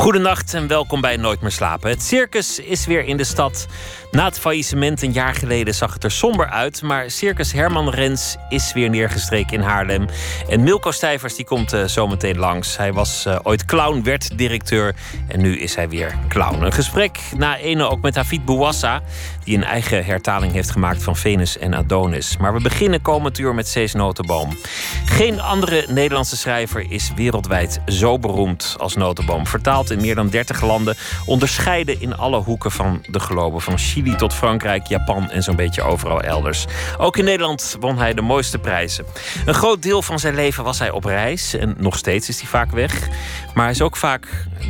Goedenacht en welkom bij Nooit meer slapen. Het circus is weer in de stad. Na het faillissement een jaar geleden zag het er somber uit. Maar Circus Herman Rens is weer neergestreken in Haarlem. En Milko Stijvers die komt uh, zometeen langs. Hij was uh, ooit clown, werd directeur. En nu is hij weer clown. Een gesprek na ene ook met Hafid Bouassa. Die een eigen hertaling heeft gemaakt van Venus en Adonis. Maar we beginnen komend uur met Cees Notenboom. Geen andere Nederlandse schrijver is wereldwijd zo beroemd als Notenboom. Vertaald in meer dan 30 landen. Onderscheiden in alle hoeken van de globe. Van Chili tot Frankrijk, Japan en zo'n beetje overal elders. Ook in Nederland won hij de mooiste prijzen. Een groot deel van zijn leven was hij op reis en nog steeds is hij vaak weg. Maar hij is ook vaak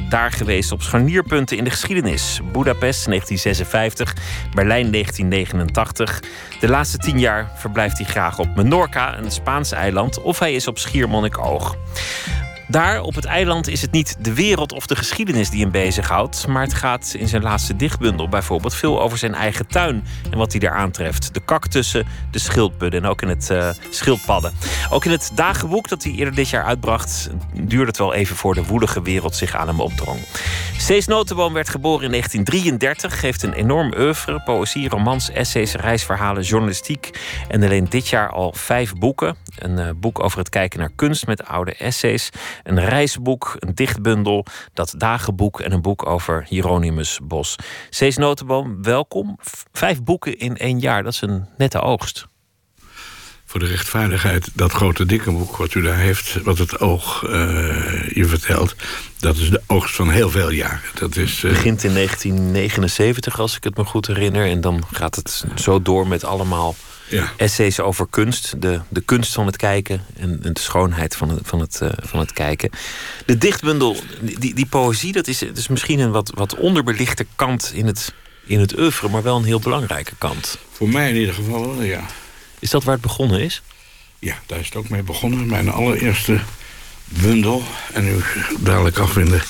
daar geweest op scharnierpunten in de geschiedenis. Budapest 1956, Berlijn 1989. De laatste tien jaar verblijft hij graag op Menorca, een Spaans eiland, of hij is op Schiermonnikoog. Daar op het eiland is het niet de wereld of de geschiedenis die hem bezighoudt, maar het gaat in zijn laatste dichtbundel bijvoorbeeld veel over zijn eigen tuin en wat hij daar aantreft. De cactussen, de schildpudden en ook in het uh, schildpadden. Ook in het dagenboek dat hij eerder dit jaar uitbracht, duurde het wel even voor de woelige wereld zich aan hem opdrong. Cees Notenboom werd geboren in 1933, heeft een enorm oeuvre, poëzie, romans, essays, reisverhalen, journalistiek en alleen dit jaar al vijf boeken. Een uh, boek over het kijken naar kunst met oude essays een reisboek, een dichtbundel, dat dagenboek en een boek over Hieronymus Bos. Cees Notenboom, welkom. Vijf boeken in één jaar, dat is een nette oogst. Voor de rechtvaardigheid, dat grote dikke boek wat u daar heeft, wat het oog uh, je vertelt, dat is de oogst van heel veel jaren. Dat is, uh... begint in 1979, als ik het me goed herinner, en dan gaat het zo door met allemaal ja. essays over kunst. De, de kunst van het kijken en, en de schoonheid van het, van, het, uh, van het kijken. De dichtbundel, die, die poëzie, dat is, dat is misschien een wat, wat onderbelichte kant in het, in het oeuvre, maar wel een heel belangrijke kant. Voor mij in ieder geval, ja. Is dat waar het begonnen is? Ja, daar is het ook mee begonnen. Mijn allereerste bundel, en nu dadelijk af in de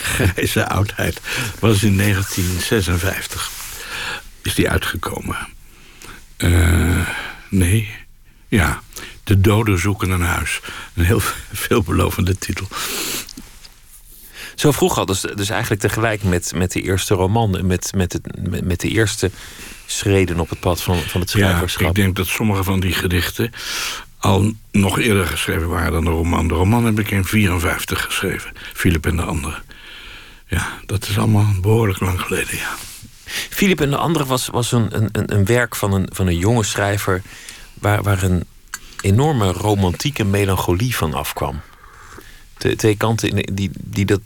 grijze oudheid, was in 1956. Is die uitgekomen. Uh, nee. Ja. De doden zoeken een huis. Een heel veelbelovende titel. Zo vroeg al, dus, dus eigenlijk tegelijk met, met de eerste roman... met, met, het, met, met de eerste schreden op het pad van, van het schrijverschap. Ja, ik denk dat sommige van die gedichten al nog eerder geschreven waren dan de roman. De roman heb ik in 54 geschreven. Philip en de anderen. Ja, dat is allemaal behoorlijk lang geleden, ja. Philip en de andere was, was een, een, een werk van een, van een jonge schrijver... waar, waar een enorme romantieke melancholie van afkwam. De, twee kanten die, die, dat,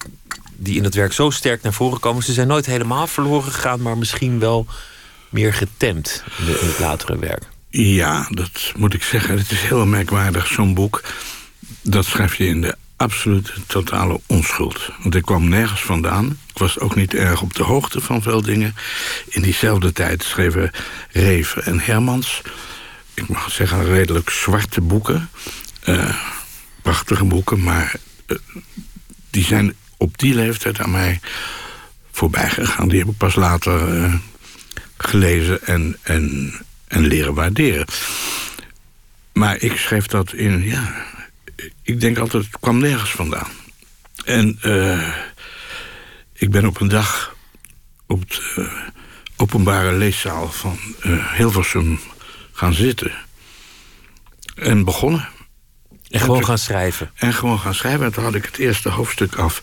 die in het werk zo sterk naar voren komen. Ze zijn nooit helemaal verloren gegaan, maar misschien wel meer getemd in, in het latere werk. Ja, dat moet ik zeggen. Het is heel merkwaardig, zo'n boek. Dat schrijf je in de absolute totale onschuld. Want ik kwam nergens vandaan. Ik was ook niet erg op de hoogte van veel dingen. In diezelfde tijd schreven Reven en Hermans... ik mag zeggen redelijk zwarte boeken. Uh, prachtige boeken, maar uh, die zijn op die leeftijd aan mij voorbij gegaan. Die heb ik pas later uh, gelezen en, en, en leren waarderen. Maar ik schreef dat in, ja, ik denk altijd, het kwam nergens vandaan. En uh, ik ben op een dag op het uh, openbare leeszaal van uh, Hilversum gaan zitten. En begonnen. En gewoon gaan schrijven. En gewoon gaan schrijven. En toen had ik het eerste hoofdstuk af.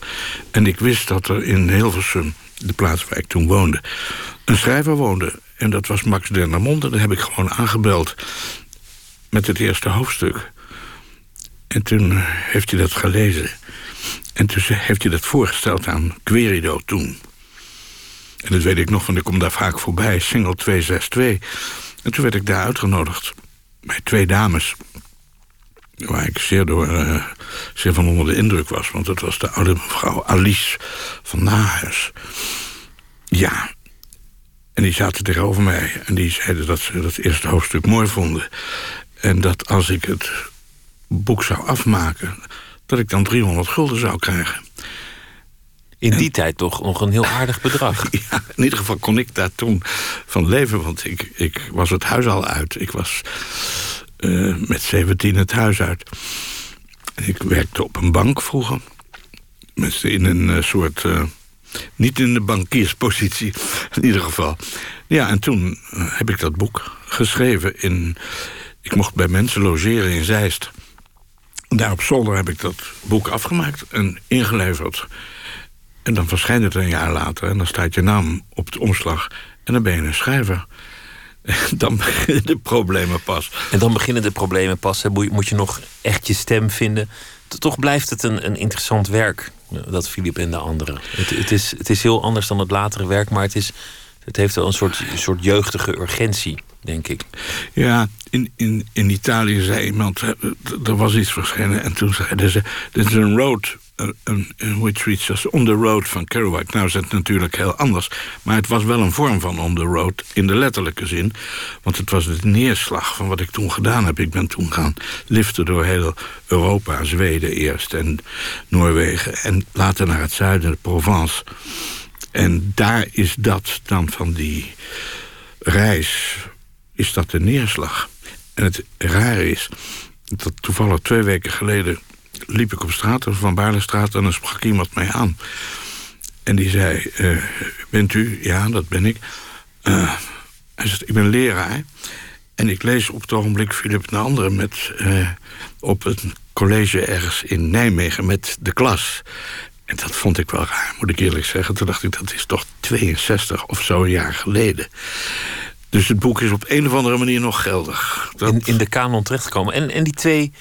En ik wist dat er in Hilversum, de plaats waar ik toen woonde... een schrijver woonde. En dat was Max Dendermonde. Daar heb ik gewoon aangebeld met het eerste hoofdstuk. En toen heeft hij dat gelezen. En toen heeft hij dat voorgesteld aan Querido toen. En dat weet ik nog, want ik kom daar vaak voorbij. Single 262. En toen werd ik daar uitgenodigd. Bij twee dames. Waar ik zeer, door, uh, zeer van onder de indruk was. Want dat was de oude mevrouw Alice van Nahuis. Ja. En die zaten tegenover mij. En die zeiden dat ze dat eerste hoofdstuk mooi vonden. En dat als ik het boek zou afmaken, dat ik dan 300 gulden zou krijgen. In die tijd toch nog een heel aardig bedrag. Ja, in ieder geval kon ik daar toen van leven, want ik, ik was het huis al uit. Ik was uh, met 17 het huis uit. Ik werkte op een bank vroeger. In een uh, soort. Uh, niet in de bankierspositie, in ieder geval. Ja, en toen heb ik dat boek geschreven. In, ik mocht bij mensen logeren in Zeist. Daar op zolder heb ik dat boek afgemaakt en ingeleverd. En dan verschijnt het een jaar later en dan staat je naam op de omslag. En dan ben je een schrijver. Dan beginnen de problemen pas. En dan beginnen de problemen pas. Moet je nog echt je stem vinden. Toch blijft het een, een interessant werk, dat Filip en de anderen. Het, het, is, het is heel anders dan het latere werk, maar het, is, het heeft wel een soort, soort jeugdige urgentie, denk ik. Ja, in, in, in Italië zei iemand, er was iets verschenen... en toen zeiden ze, dit is een road een, which reads us on the road van Kerouac. Nou is het natuurlijk heel anders. Maar het was wel een vorm van on the road in de letterlijke zin. Want het was de neerslag van wat ik toen gedaan heb. Ik ben toen gaan liften door heel Europa. Zweden eerst en Noorwegen. En later naar het zuiden, de Provence. En daar is dat dan van die reis... is dat de neerslag. En het rare is dat toevallig twee weken geleden liep ik op straat, van Baarlestraat... en dan sprak iemand mij aan. En die zei, uh, bent u? Ja, dat ben ik. Uh, hij zegt, ik ben leraar. En ik lees op het ogenblik Philip de. Met, uh, op een college ergens in Nijmegen met de klas. En dat vond ik wel raar, moet ik eerlijk zeggen. Toen dacht ik, dat is toch 62 of zo jaar geleden. Dus het boek is op een of andere manier nog geldig. Dat... In, in de kanon terechtgekomen. En, en die twee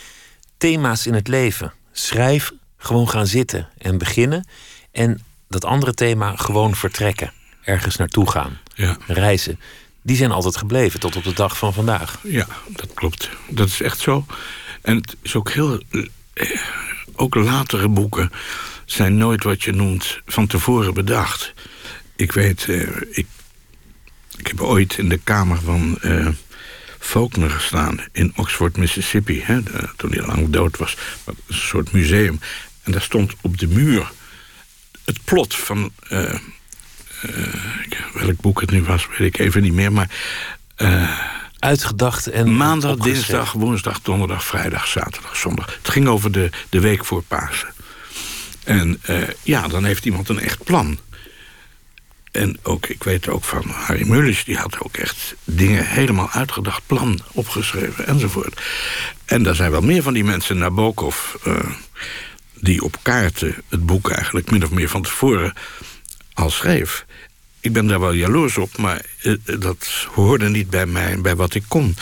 thema's in het leven. Schrijf, gewoon gaan zitten en beginnen. En dat andere thema, gewoon vertrekken. Ergens naartoe gaan. Ja. Reizen. Die zijn altijd gebleven tot op de dag van vandaag. Ja, dat klopt. Dat is echt zo. En het is ook heel. Eh, ook latere boeken zijn nooit wat je noemt van tevoren bedacht. Ik weet, eh, ik, ik heb ooit in de kamer van. Eh, Faulkner gestaan in Oxford, Mississippi. Hè, toen hij lang dood was. Een soort museum. En daar stond op de muur het plot van. Uh, welk boek het nu was, weet ik even niet meer. Maar. Uitgedacht en. Maandag, dinsdag, woensdag, donderdag, vrijdag, zaterdag, zondag. Het ging over de, de week voor Pasen. En ja, dan heeft iemand een echt plan. En ook, ik weet ook van Harry Mullis, die had ook echt dingen helemaal uitgedacht, plan opgeschreven enzovoort. En daar zijn wel meer van die mensen, Nabokov, uh, die op kaarten het boek eigenlijk min of meer van tevoren al schreef. Ik ben daar wel jaloers op, maar uh, dat hoorde niet bij mij, bij wat ik kon.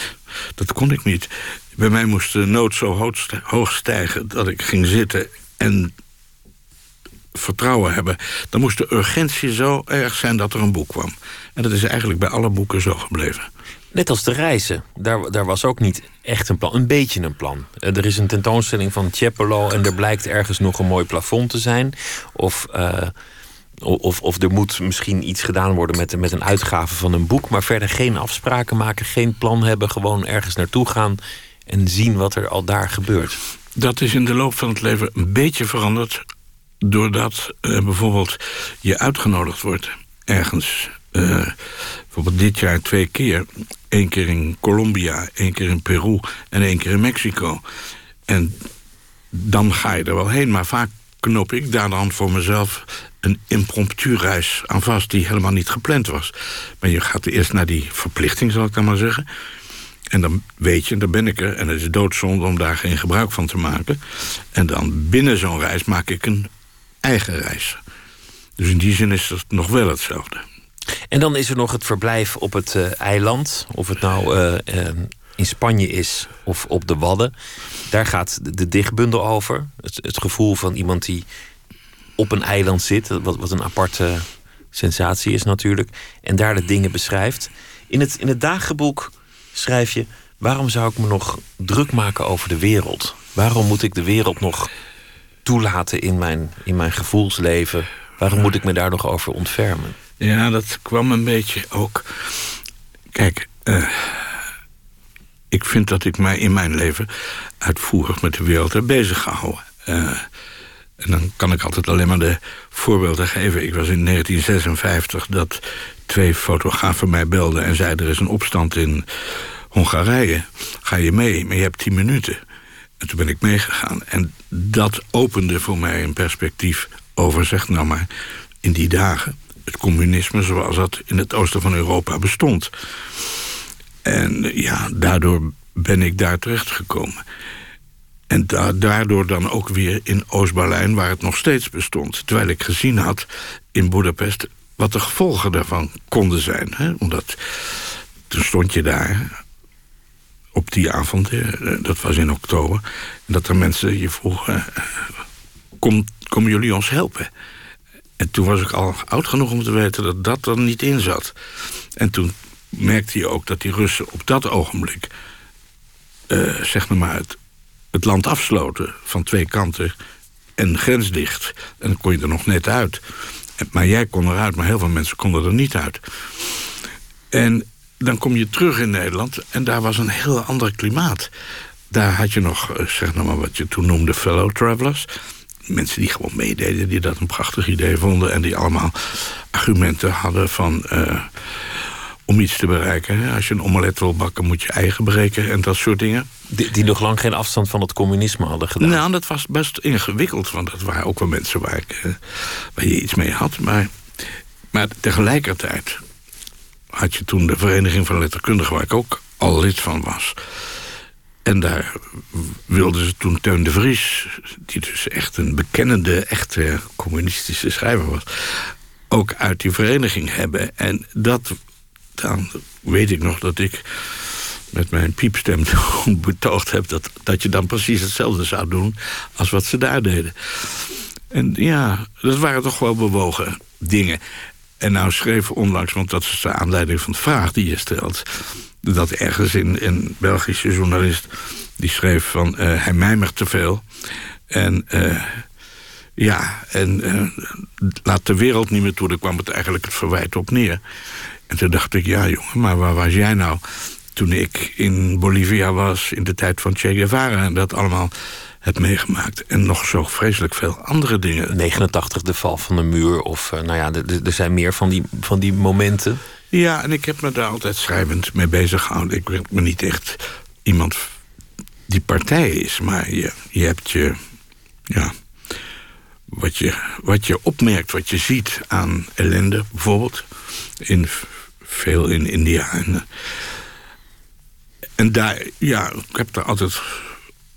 Dat kon ik niet. Bij mij moest de nood zo hoog stijgen dat ik ging zitten en vertrouwen hebben... dan moest de urgentie zo erg zijn dat er een boek kwam. En dat is eigenlijk bij alle boeken zo gebleven. Net als de reizen. Daar, daar was ook niet echt een plan. Een beetje een plan. Eh, er is een tentoonstelling van Tiepolo... en er blijkt ergens nog een mooi plafond te zijn. Of... Uh, of, of er moet misschien iets gedaan worden met, met een uitgave van een boek, maar verder geen afspraken maken, geen plan hebben, gewoon ergens naartoe gaan en zien wat er al daar gebeurt. Dat is in de loop van het leven een beetje veranderd doordat uh, bijvoorbeeld je uitgenodigd wordt ergens. Uh, bijvoorbeeld dit jaar twee keer. Eén keer in Colombia, één keer in Peru en één keer in Mexico. En dan ga je er wel heen. Maar vaak knoop ik daar dan voor mezelf een impromptu reis aan vast... die helemaal niet gepland was. Maar je gaat eerst naar die verplichting, zal ik dan maar zeggen... En dan weet je, dan ben ik er. En het is doodzonde om daar geen gebruik van te maken. En dan binnen zo'n reis maak ik een eigen reis. Dus in die zin is het nog wel hetzelfde. En dan is er nog het verblijf op het uh, eiland. Of het nou uh, in Spanje is of op de Wadden. Daar gaat de, de dichtbundel over. Het, het, gevoel van iemand die op een eiland zit. Wat, wat een aparte sensatie is natuurlijk. En daar de dingen beschrijft. In het, in het dagboek schrijf je... waarom zou ik me nog druk maken over de wereld? Waarom moet ik de wereld nog toelaten in mijn, in mijn gevoelsleven? Waarom moet ik me daar nog over ontfermen? Ja, dat kwam een beetje ook. Kijk, uh, ik vind dat ik mij in mijn leven uitvoerig met de wereld heb bezig gehouden. Uh, en dan kan ik altijd alleen maar de voorbeelden geven. Ik was in 1956 dat twee fotografen mij belden en zeiden: er is een opstand in Hongarije. Ga je mee? Maar je hebt tien minuten. En toen ben ik meegegaan. En dat opende voor mij een perspectief over, zeg nou maar, in die dagen. Het communisme zoals dat in het oosten van Europa bestond. En ja, daardoor ben ik daar terechtgekomen. En daardoor dan ook weer in Oost-Berlijn, waar het nog steeds bestond. Terwijl ik gezien had in Boedapest wat de gevolgen daarvan konden zijn. Hè? Omdat toen stond je daar op die avond, dat was in oktober, dat er mensen je vroegen: eh, kom, komen jullie ons helpen? En toen was ik al oud genoeg om te weten dat dat er niet in zat. En toen merkte je ook dat die Russen op dat ogenblik, uh, zeg maar, het, het land afsloten van twee kanten en grensdicht. En dan kon je er nog net uit. Maar jij kon eruit, maar heel veel mensen konden er niet uit. En dan kom je terug in Nederland en daar was een heel ander klimaat. Daar had je nog, eh, zeg nou maar wat je toen noemde, fellow travelers. Mensen die gewoon meededen, die dat een prachtig idee vonden... en die allemaal argumenten hadden van... Uh, om iets te bereiken. Als je een omelet wil bakken, moet je eigen breken en dat soort dingen. Die, die, nog lang geen afstand van het communisme hadden gedaan? Nou, dat was best ingewikkeld, want dat waren ook wel mensen waar, ik, uh, waar je iets mee had. Maar, maar tegelijkertijd had je toen de Vereniging van Letterkundigen... waar ik ook al lid van was. En daar wilden ze toen Teun de Vries... die dus echt een bekennende, echte communistische schrijver was... ook uit die vereniging hebben. En dat, dan weet ik nog dat ik met mijn piepstem betoogd heb... Dat, dat je dan precies hetzelfde zou doen als wat ze daar deden. En ja, dat waren toch wel bewogen dingen. En nou schreef onlangs, want dat is de aanleiding van de vraag die je stelt... dat ergens in een Belgische journalist die schreef van... Uh, hij mijmert te veel. En uh, ja, en uh, laat de wereld niet meer toe. Daar kwam het eigenlijk het verwijt op neer. En toen dacht ik, ja jongen, maar waar was jij nou... toen ik in Bolivia was in de tijd van Che Guevara... en dat allemaal heb meegemaakt. En nog zo vreselijk veel andere dingen. 89, de val van de muur. Of uh, nou ja, er zijn meer van die, van die momenten. Ja, en ik heb me daar altijd schrijvend mee bezig gehouden. Ik ben me niet echt iemand die partij is. Maar je, je hebt je... Ja, wat je, wat je opmerkt, wat je ziet aan ellende bijvoorbeeld. In, veel in India. En, en daar, ja, ik heb daar altijd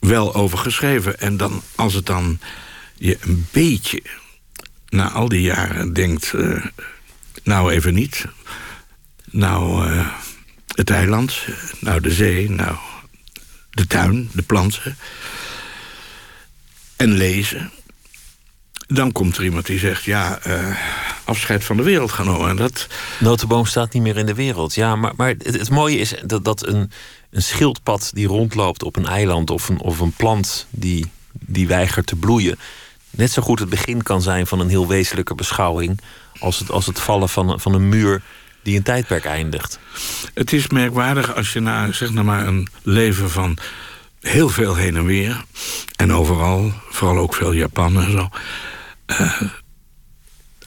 wel over geschreven. En dan, als het dan je een beetje na al die jaren denkt... Uh, nou even niet. Nou uh, het eiland, nou de zee, nou de tuin, de planten. En lezen. Dan komt er iemand die zegt, ja, uh, afscheid van de wereld genomen. En dat... Notenboom staat niet meer in de wereld. Ja, maar, maar het, het mooie is dat, dat een een schildpad die rondloopt op een eiland of een, of een plant die, die weigert te bloeien, net zo goed het begin kan zijn van een heel wezenlijke beschouwing als het, als het vallen van, van een muur die een tijdperk eindigt. Het is merkwaardig als je na zeg nou maar een leven van heel veel heen en weer en overal, vooral ook veel Japan en zo. Uh,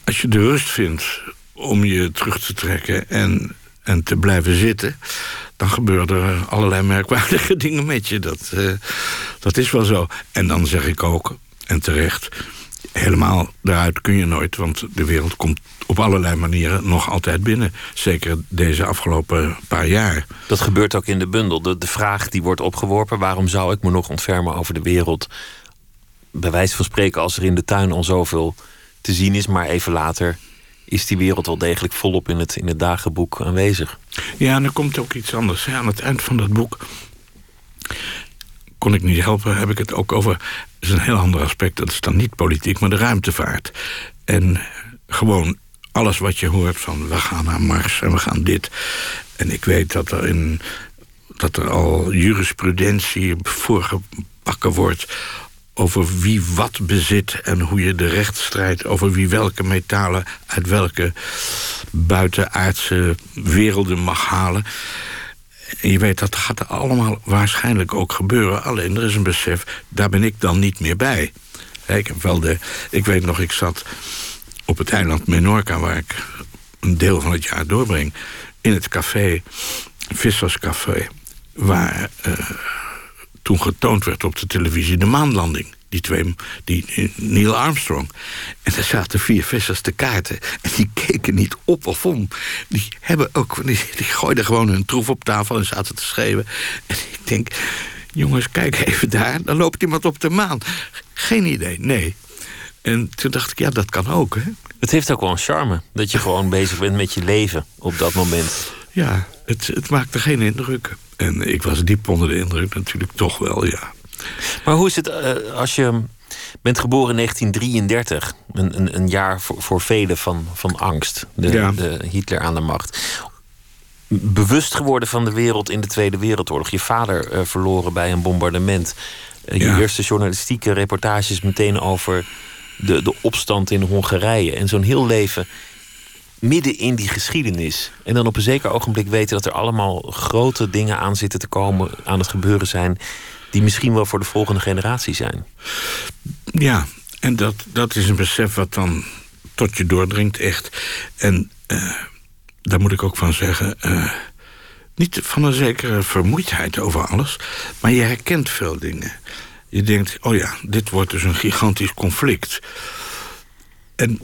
als je de rust vindt om je terug te trekken en, en te blijven zitten, dan gebeuren er allerlei merkwaardige dingen met je. Dat, uh, dat is wel zo. En dan zeg ik ook, en terecht, helemaal daaruit kun je nooit... want de wereld komt op allerlei manieren nog altijd binnen. Zeker deze afgelopen paar jaar. Dat gebeurt ook in de bundel. De, de vraag die wordt opgeworpen... waarom zou ik me nog ontfermen over de wereld? Bij wijze van spreken als er in de tuin al zoveel te zien is... maar even later is die wereld wel degelijk volop in het, in het dagenboek aanwezig. Ja, en er komt ook iets anders. Aan het eind van dat boek kon ik niet helpen, heb ik het ook over... dat is een heel ander aspect, dat is dan niet politiek, maar de ruimtevaart. En gewoon alles wat je hoort van we gaan naar Mars en we gaan dit. En ik weet dat er, in, dat er al jurisprudentie voorgepakken wordt over wie wat bezit en hoe je de rechtsstrijd over wie welke metalen uit welke buitenaardse werelden mag halen. En je weet, dat gaat allemaal waarschijnlijk ook gebeuren. Alleen er is een besef, daar ben ik dan niet meer bij. Ik, heb wel de, ik weet nog, ik zat op het eiland Menorca... waar ik een deel van het jaar doorbring... in het café, Visserscafé... waar uh, toen getoond werd op de televisie de maanlanding. Die twee, die Neil Armstrong. En daar zaten vier vissers te kaarten. En die keken niet op of om. Die, hebben ook, die, die gooiden gewoon hun troef op tafel en zaten te schreeuwen. En ik denk, jongens, kijk even daar. Dan loopt iemand op de maan. Geen idee, nee. En toen dacht ik, ja, dat kan ook. Hè? Het heeft ook wel een charme. Dat je gewoon bezig bent met je leven op dat moment. Ja, het, het maakte geen indruk. En ik was diep onder de indruk natuurlijk toch wel, ja. Maar hoe is het uh, als je bent geboren in 1933, een, een, een jaar voor, voor velen van, van angst, de, Ja. de Hitler aan de macht. Bewust geworden van de wereld in de Tweede Wereldoorlog. Je vader eh, verloren bij een bombardement. Eh, je eerste journalistieke reportages meteen over de, de opstand in Hongarije. En zo'n heel leven midden in die geschiedenis. En dan op een zeker ogenblik weten dat er allemaal grote dingen aan zitten te komen, aan het gebeuren zijn, die misschien wel voor de volgende generatie zijn. Ja, en dat, dat is een besef wat dan tot je doordringt, echt. En eh, daar moet ik ook van zeggen... eh, niet van een zekere vermoeidheid over alles... maar je herkent veel dingen. Je denkt, oh ja, dit wordt dus een gigantisch conflict. En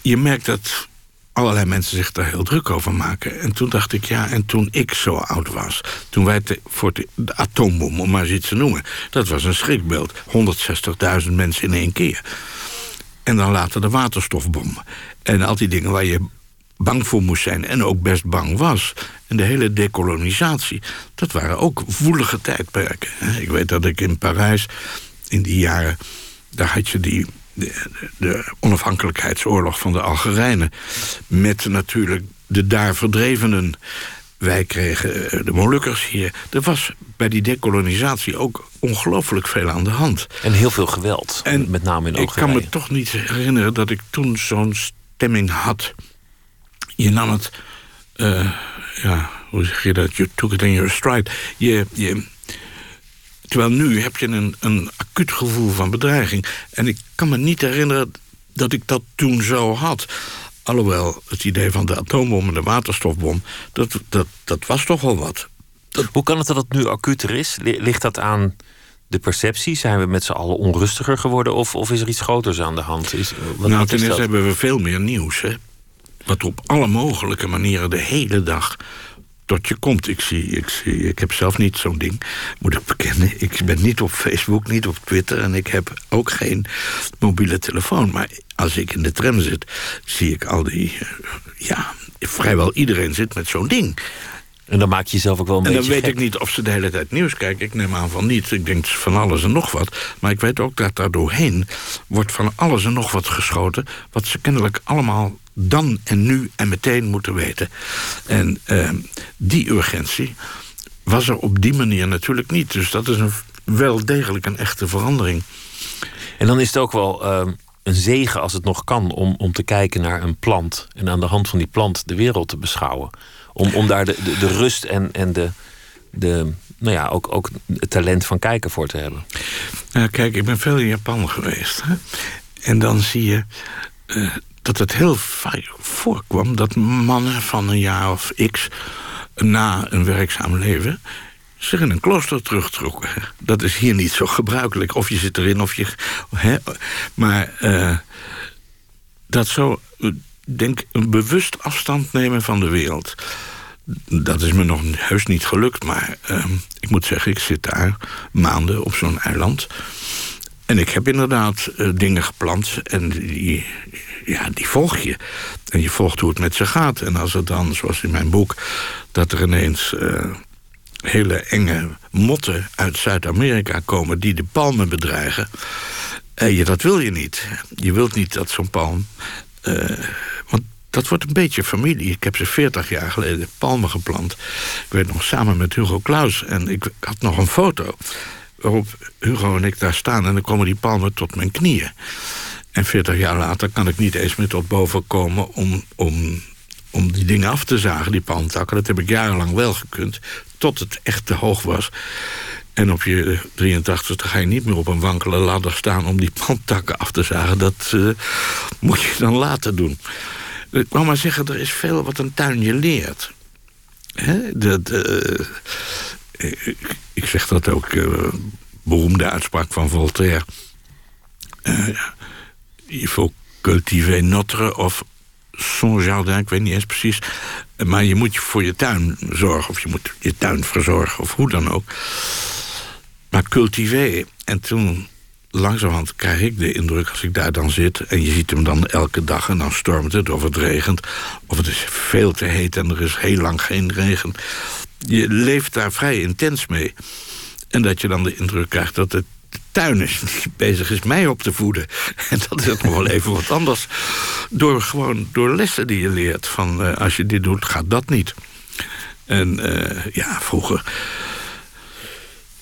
je merkt dat allerlei mensen zich daar heel druk over maken. En toen dacht ik, ja, en toen ik zo oud was... toen wij voor de, atoombom, om maar eens iets te noemen... dat was een schrikbeeld. 160.000 mensen in één keer. En dan later de waterstofbom. En al die dingen waar je bang voor moest zijn en ook best bang was. En de hele dekolonisatie, dat waren ook woelige tijdperken. Ik weet dat ik in Parijs in die jaren... daar had je die, de, de onafhankelijkheidsoorlog van de Algerijnen... met natuurlijk de daar verdrevenen. Wij kregen eh, de Molukkers hier. Er was bij die dekolonisatie ook ongelooflijk veel aan de hand. En heel veel geweld, En met name in Ik kan Algerije. me toch niet herinneren dat ik toen zo'n stemming had. Je nam het, eh, ja, hoe zeg je dat? You took it in your stride. Je, je, terwijl nu heb je een, een acuut gevoel van bedreiging. En ik kan me niet herinneren dat ik dat toen zo had. Alhoewel, het idee van de atoombom en de waterstofbom... dat, dat, dat was toch wel wat. Hoe kan het dat het nu acuter is? Li- Ligt dat aan de perceptie? Zijn we met z'n allen onrustiger geworden? Of, of is er iets groters aan de hand? Is, wat, nou, ten eerste hebben we veel meer nieuws. Hè? Wat op alle mogelijke manieren de hele dag tot je komt. Ik, zie, ik, zie, ik heb zelf niet zo'n ding, moet ik bekennen. Ik ben niet op Facebook, niet op Twitter... en ik heb ook geen mobiele telefoon. Maar als ik in de tram zit, zie ik al die... eh, ja, vrijwel iedereen zit met zo'n ding. En dan maak je jezelf ook wel een En dan beetje weet gek. ik niet of ze de hele tijd nieuws kijken. Ik neem aan van niet. Ik denk van alles en nog wat. Maar ik weet ook dat daar doorheen wordt van alles en nog wat geschoten... wat ze kennelijk allemaal dan en nu en meteen moeten weten. En eh, die urgentie was er op die manier natuurlijk niet. Dus dat is een, wel degelijk een echte verandering. En dan is het ook wel ehm, een zegen als het nog kan om, om te kijken naar een plant. En aan de hand van die plant de wereld te beschouwen. Om, om daar de, de, de rust en, en de, de, nou ja, ook, ook het talent van kijken voor te hebben. Nou, kijk, ik ben veel in Japan geweest. Hè? En dan zie je eh, dat het heel vaak voorkwam... dat mannen van een jaar of x na een werkzaam leven... zich in een klooster terugtrokken. Dat is hier niet zo gebruikelijk. Of je zit erin, of je... Hè? Maar eh, dat zo, denk een bewust afstand nemen van de wereld... Dat is me nog heus niet gelukt, maar eh, ik moet zeggen, ik zit daar maanden op zo'n eiland. En ik heb inderdaad eh, dingen geplant en die, ja, die volg je. En je volgt hoe het met ze gaat. En als er dan, zoals in mijn boek, dat er ineens eh, hele enge motten uit Zuid-Amerika komen die de palmen bedreigen. Eh, je, dat wil je niet. Je wilt niet dat zo'n palm. eh, want dat wordt een beetje familie. Ik heb ze 40 jaar geleden palmen geplant. Ik weet nog samen met Hugo Claus. En ik had nog een foto waarop Hugo en ik daar staan. En dan komen die palmen tot mijn knieën. En 40 jaar later kan ik niet eens meer tot boven komen om, om om die dingen af te zagen, die palmtakken. Dat heb ik jarenlang wel gekund, tot het echt te hoog was. En op je 83 ga je niet meer op een wankele ladder staan... om die palmtakken af te zagen. Dat uh, moet je dan later doen. Ik wou maar zeggen, er is veel wat een tuin je leert. Dat, uh, ik, zeg dat ook, uh, beroemde uitspraak van Voltaire. Il faut cultiver notre of son jardin, ik weet niet eens precies. Maar je moet voor je tuin zorgen, of je moet je tuin verzorgen, of hoe dan ook. Maar cultiver. En toen, langzamerhand, krijg ik de indruk als ik daar dan zit... en je ziet hem dan elke dag en dan stormt het of het regent... of het is veel te heet en er is heel lang geen regen. Je leeft daar vrij intens mee. En dat je dan de indruk krijgt dat het tuin is die bezig is mij op te voeden. En dat is nog wel even wat anders. Door, gewoon, door lessen die je leert. Van uh, als je dit doet, gaat dat niet. En uh, ja, vroeger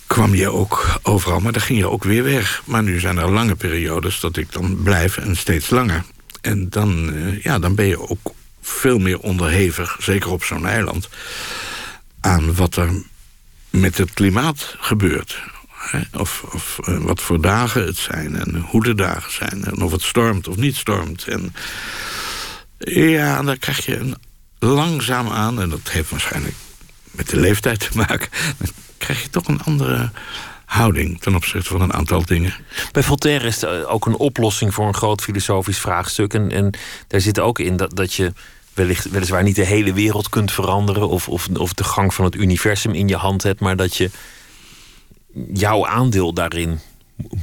kwam je ook overal, maar dan ging je ook weer weg. Maar nu zijn er lange periodes dat ik dan blijf en steeds langer. En dan, uh, ja, dan ben je ook veel meer onderhevig, zeker op zo'n eiland... aan wat er met het klimaat gebeurt. Of, of uh, wat voor dagen het zijn en hoe de dagen zijn. En of het stormt of niet stormt. En ja, daar krijg je een langzaam aan... en dat heeft waarschijnlijk met de leeftijd te maken... dan krijg je toch een andere houding ten opzichte van een aantal dingen. Bij Voltaire is het ook een oplossing voor een groot filosofisch vraagstuk. En, en daar zit ook in dat, dat je wellicht, weliswaar niet de hele wereld kunt veranderen... Of, of, of de gang van het universum in je hand hebt... maar dat je jouw aandeel daarin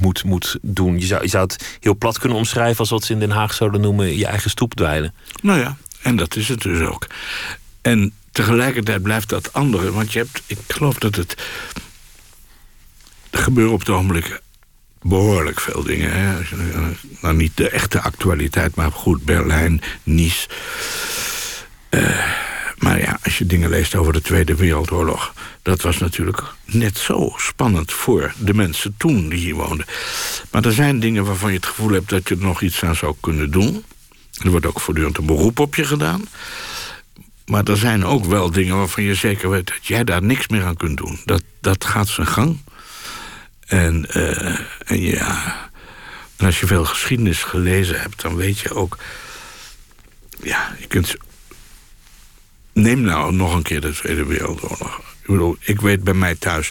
moet, moet doen. Je zou, je zou het heel plat kunnen omschrijven als wat ze in Den Haag zouden noemen je eigen stoep dweilen. Nou ja, en dat is het dus ook. En tegelijkertijd blijft dat andere, want je hebt, ik geloof dat het. Er gebeuren op het ogenblik behoorlijk veel dingen. Hè? Nou, niet de echte actualiteit, maar goed, Berlijn, Nice. Uh, maar ja, als je dingen leest over de Tweede Wereldoorlog... dat was natuurlijk net zo spannend voor de mensen toen die hier woonden. Maar er zijn dingen waarvan je het gevoel hebt dat je er nog iets aan zou kunnen doen. Er wordt ook voortdurend een beroep op je gedaan. Maar er zijn ook wel dingen waarvan je zeker weet... dat jij daar niks meer aan kunt doen. Dat, dat gaat zijn gang. En, en ja... Als je veel geschiedenis gelezen hebt, dan weet je ook... Ja, je kunt Neem nou nog een keer de Tweede Wereldoorlog. Ik bedoel, ik weet bij mij thuis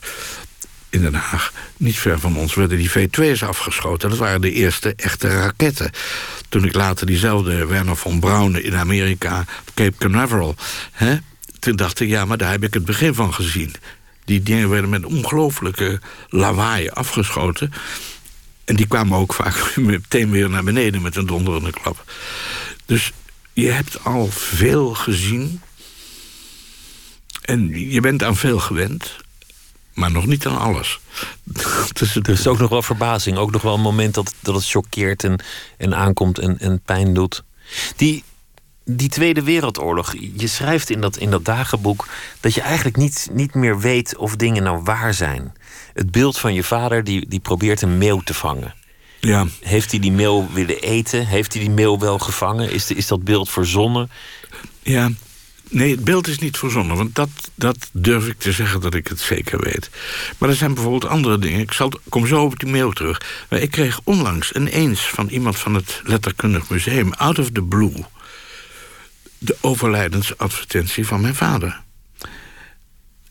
in Den Haag, niet ver van ons, werden die V2's afgeschoten. Dat waren de eerste echte raketten. Toen ik later diezelfde Werner von Braun in Amerika, Cape Canaveral... Hè, toen dacht ik, ja, maar daar heb ik het begin van gezien. Die dingen werden met ongelooflijke lawaai afgeschoten. En die kwamen ook vaak meteen weer naar beneden met een donderende klap. Dus je hebt al veel gezien en je bent aan veel gewend, maar nog niet aan alles. dus er is ook nog wel verbazing. Ook nog wel een moment dat, dat het choqueert en, en aankomt en, en pijn doet. Die, die Tweede Wereldoorlog. Je schrijft in dat, in dat dagenboek dat je eigenlijk niet, niet meer weet of dingen nou waar zijn. Het beeld van je vader die, die probeert een meeuw te vangen. Ja. Heeft hij die meeuw willen eten? Heeft hij die meeuw wel gevangen? Is, de, is dat beeld verzonnen? Ja, Nee, het beeld is niet verzonnen, want dat, dat durf ik te zeggen dat ik het zeker weet. Maar er zijn bijvoorbeeld andere dingen. Ik zal, kom zo op die mail terug. Maar ik kreeg onlangs ineens van iemand van het Letterkundig Museum... out of the blue, de overlijdensadvertentie van mijn vader.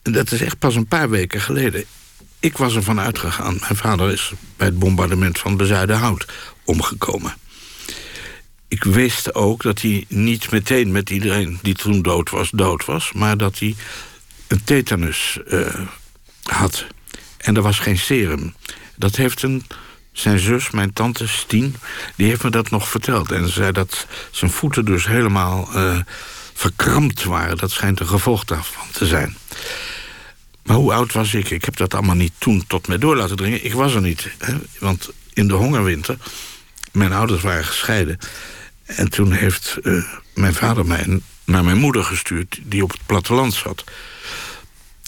En dat is echt pas een paar weken geleden. Ik was ervan uitgegaan. Mijn vader is bij het bombardement van Bezuidenhout omgekomen ik wist ook dat hij niet meteen met iedereen die toen dood was, dood was. Maar dat hij een tetanus uh, had. En er was geen serum. Dat heeft een, zijn zus, mijn tante Stien, die heeft me dat nog verteld. En ze zei dat zijn voeten dus helemaal uh, verkrampt waren. Dat schijnt een gevolg daarvan te zijn. Maar hoe oud was ik? Ik heb dat allemaal niet toen tot mij door laten dringen. Ik was er niet. Hè? Want in de hongerwinter, mijn ouders waren gescheiden... En toen heeft uh, mijn vader mij naar mijn moeder gestuurd... die op het platteland zat.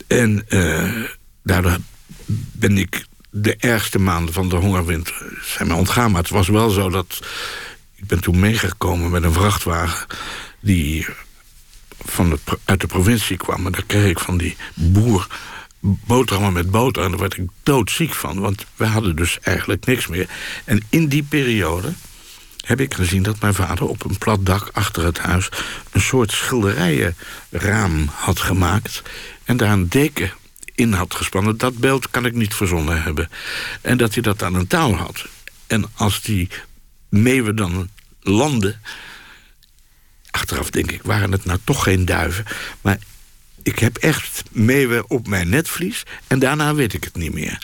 En uh, daardoor ben ik de ergste maanden van de hongerwinter zijn mij ontgaan. Maar het was wel zo dat... Ik ben toen meegekomen met een vrachtwagen... die van de, uit de provincie kwam. En daar kreeg ik van die boer boterhammen met boter. En daar werd ik doodziek van, want we hadden dus eigenlijk niks meer. En in die periode heb ik gezien dat mijn vader op een plat dak achter het huis... een soort schilderijenraam had gemaakt... en daar een deken in had gespannen. Dat beeld kan ik niet verzonnen hebben. En dat hij dat aan een touw had. En als die meeuwen dan landden... achteraf denk ik, waren het nou toch geen duiven... maar ik heb echt meeuwen op mijn netvlies... en daarna weet ik het niet meer.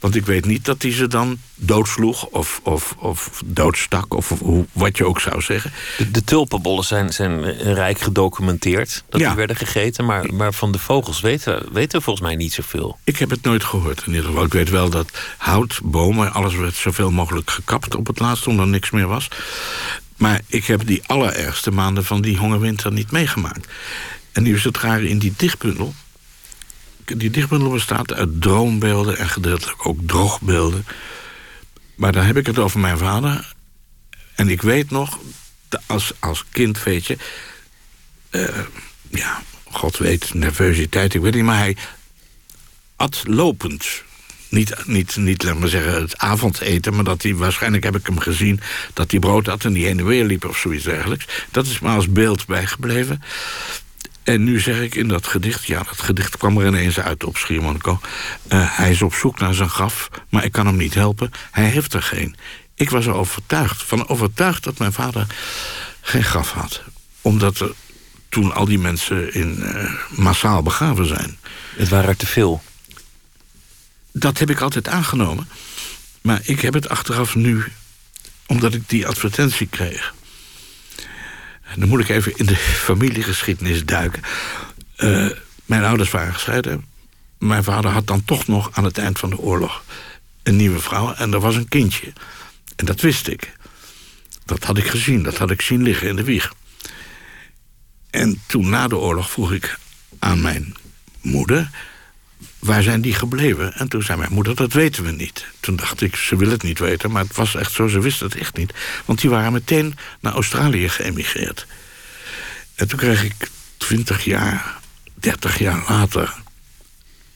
Want ik weet niet dat hij ze dan doodsloeg of, of, of doodstak... of hoe, wat je ook zou zeggen. De, de tulpenbollen zijn, zijn rijk gedocumenteerd dat die werden gegeten... Maar, maar van de vogels weten, weten we volgens mij niet zoveel. Ik heb het nooit gehoord in ieder geval. Ik weet wel dat hout, bomen, alles werd zoveel mogelijk gekapt op het laatst... omdat er niks meer was. Maar ik heb die allerergste maanden van die hongerwinter niet meegemaakt. En nu is het rare in die dichtbundel... Die dichtbundel bestaat uit droombeelden en gedeeltelijk ook droogbeelden. Maar dan heb ik het over mijn vader. En ik weet nog, als, als kind weet je... Uh, ja, God weet, nervositeit, ik weet niet... maar hij at lopend. Niet, niet, niet, laat maar zeggen, het avondeten... maar dat hij, waarschijnlijk heb ik hem gezien... dat hij brood had en die heen en weer liep of zoiets dergelijks. Dat is me als beeld bijgebleven. En nu zeg ik in dat gedicht... ja, dat gedicht kwam er ineens uit op Schiermonnikoog. Uh, hij is op zoek naar zijn graf, maar ik kan hem niet helpen. Hij heeft er geen. Ik was er overtuigd, van overtuigd dat mijn vader geen graf had. Omdat er toen al die mensen in, uh, massaal begraven zijn. Het waren er te veel? Dat heb ik altijd aangenomen. Maar ik heb het achteraf nu, omdat ik die advertentie kreeg... Dan moet ik even in de familiegeschiedenis duiken. Uh, mijn ouders waren gescheiden. Mijn vader had dan toch nog aan het eind van de oorlog een nieuwe vrouw. En er was een kindje. En dat wist ik. Dat had ik gezien. Dat had ik zien liggen in de wieg. En toen na de oorlog vroeg ik aan mijn moeder waar zijn die gebleven? En toen zei mijn moeder, dat weten we niet. Toen dacht ik, ze wil het niet weten, maar het was echt zo, ze wist het echt niet. Want die waren meteen naar Australië geëmigreerd. En toen kreeg ik twintig jaar, dertig jaar later...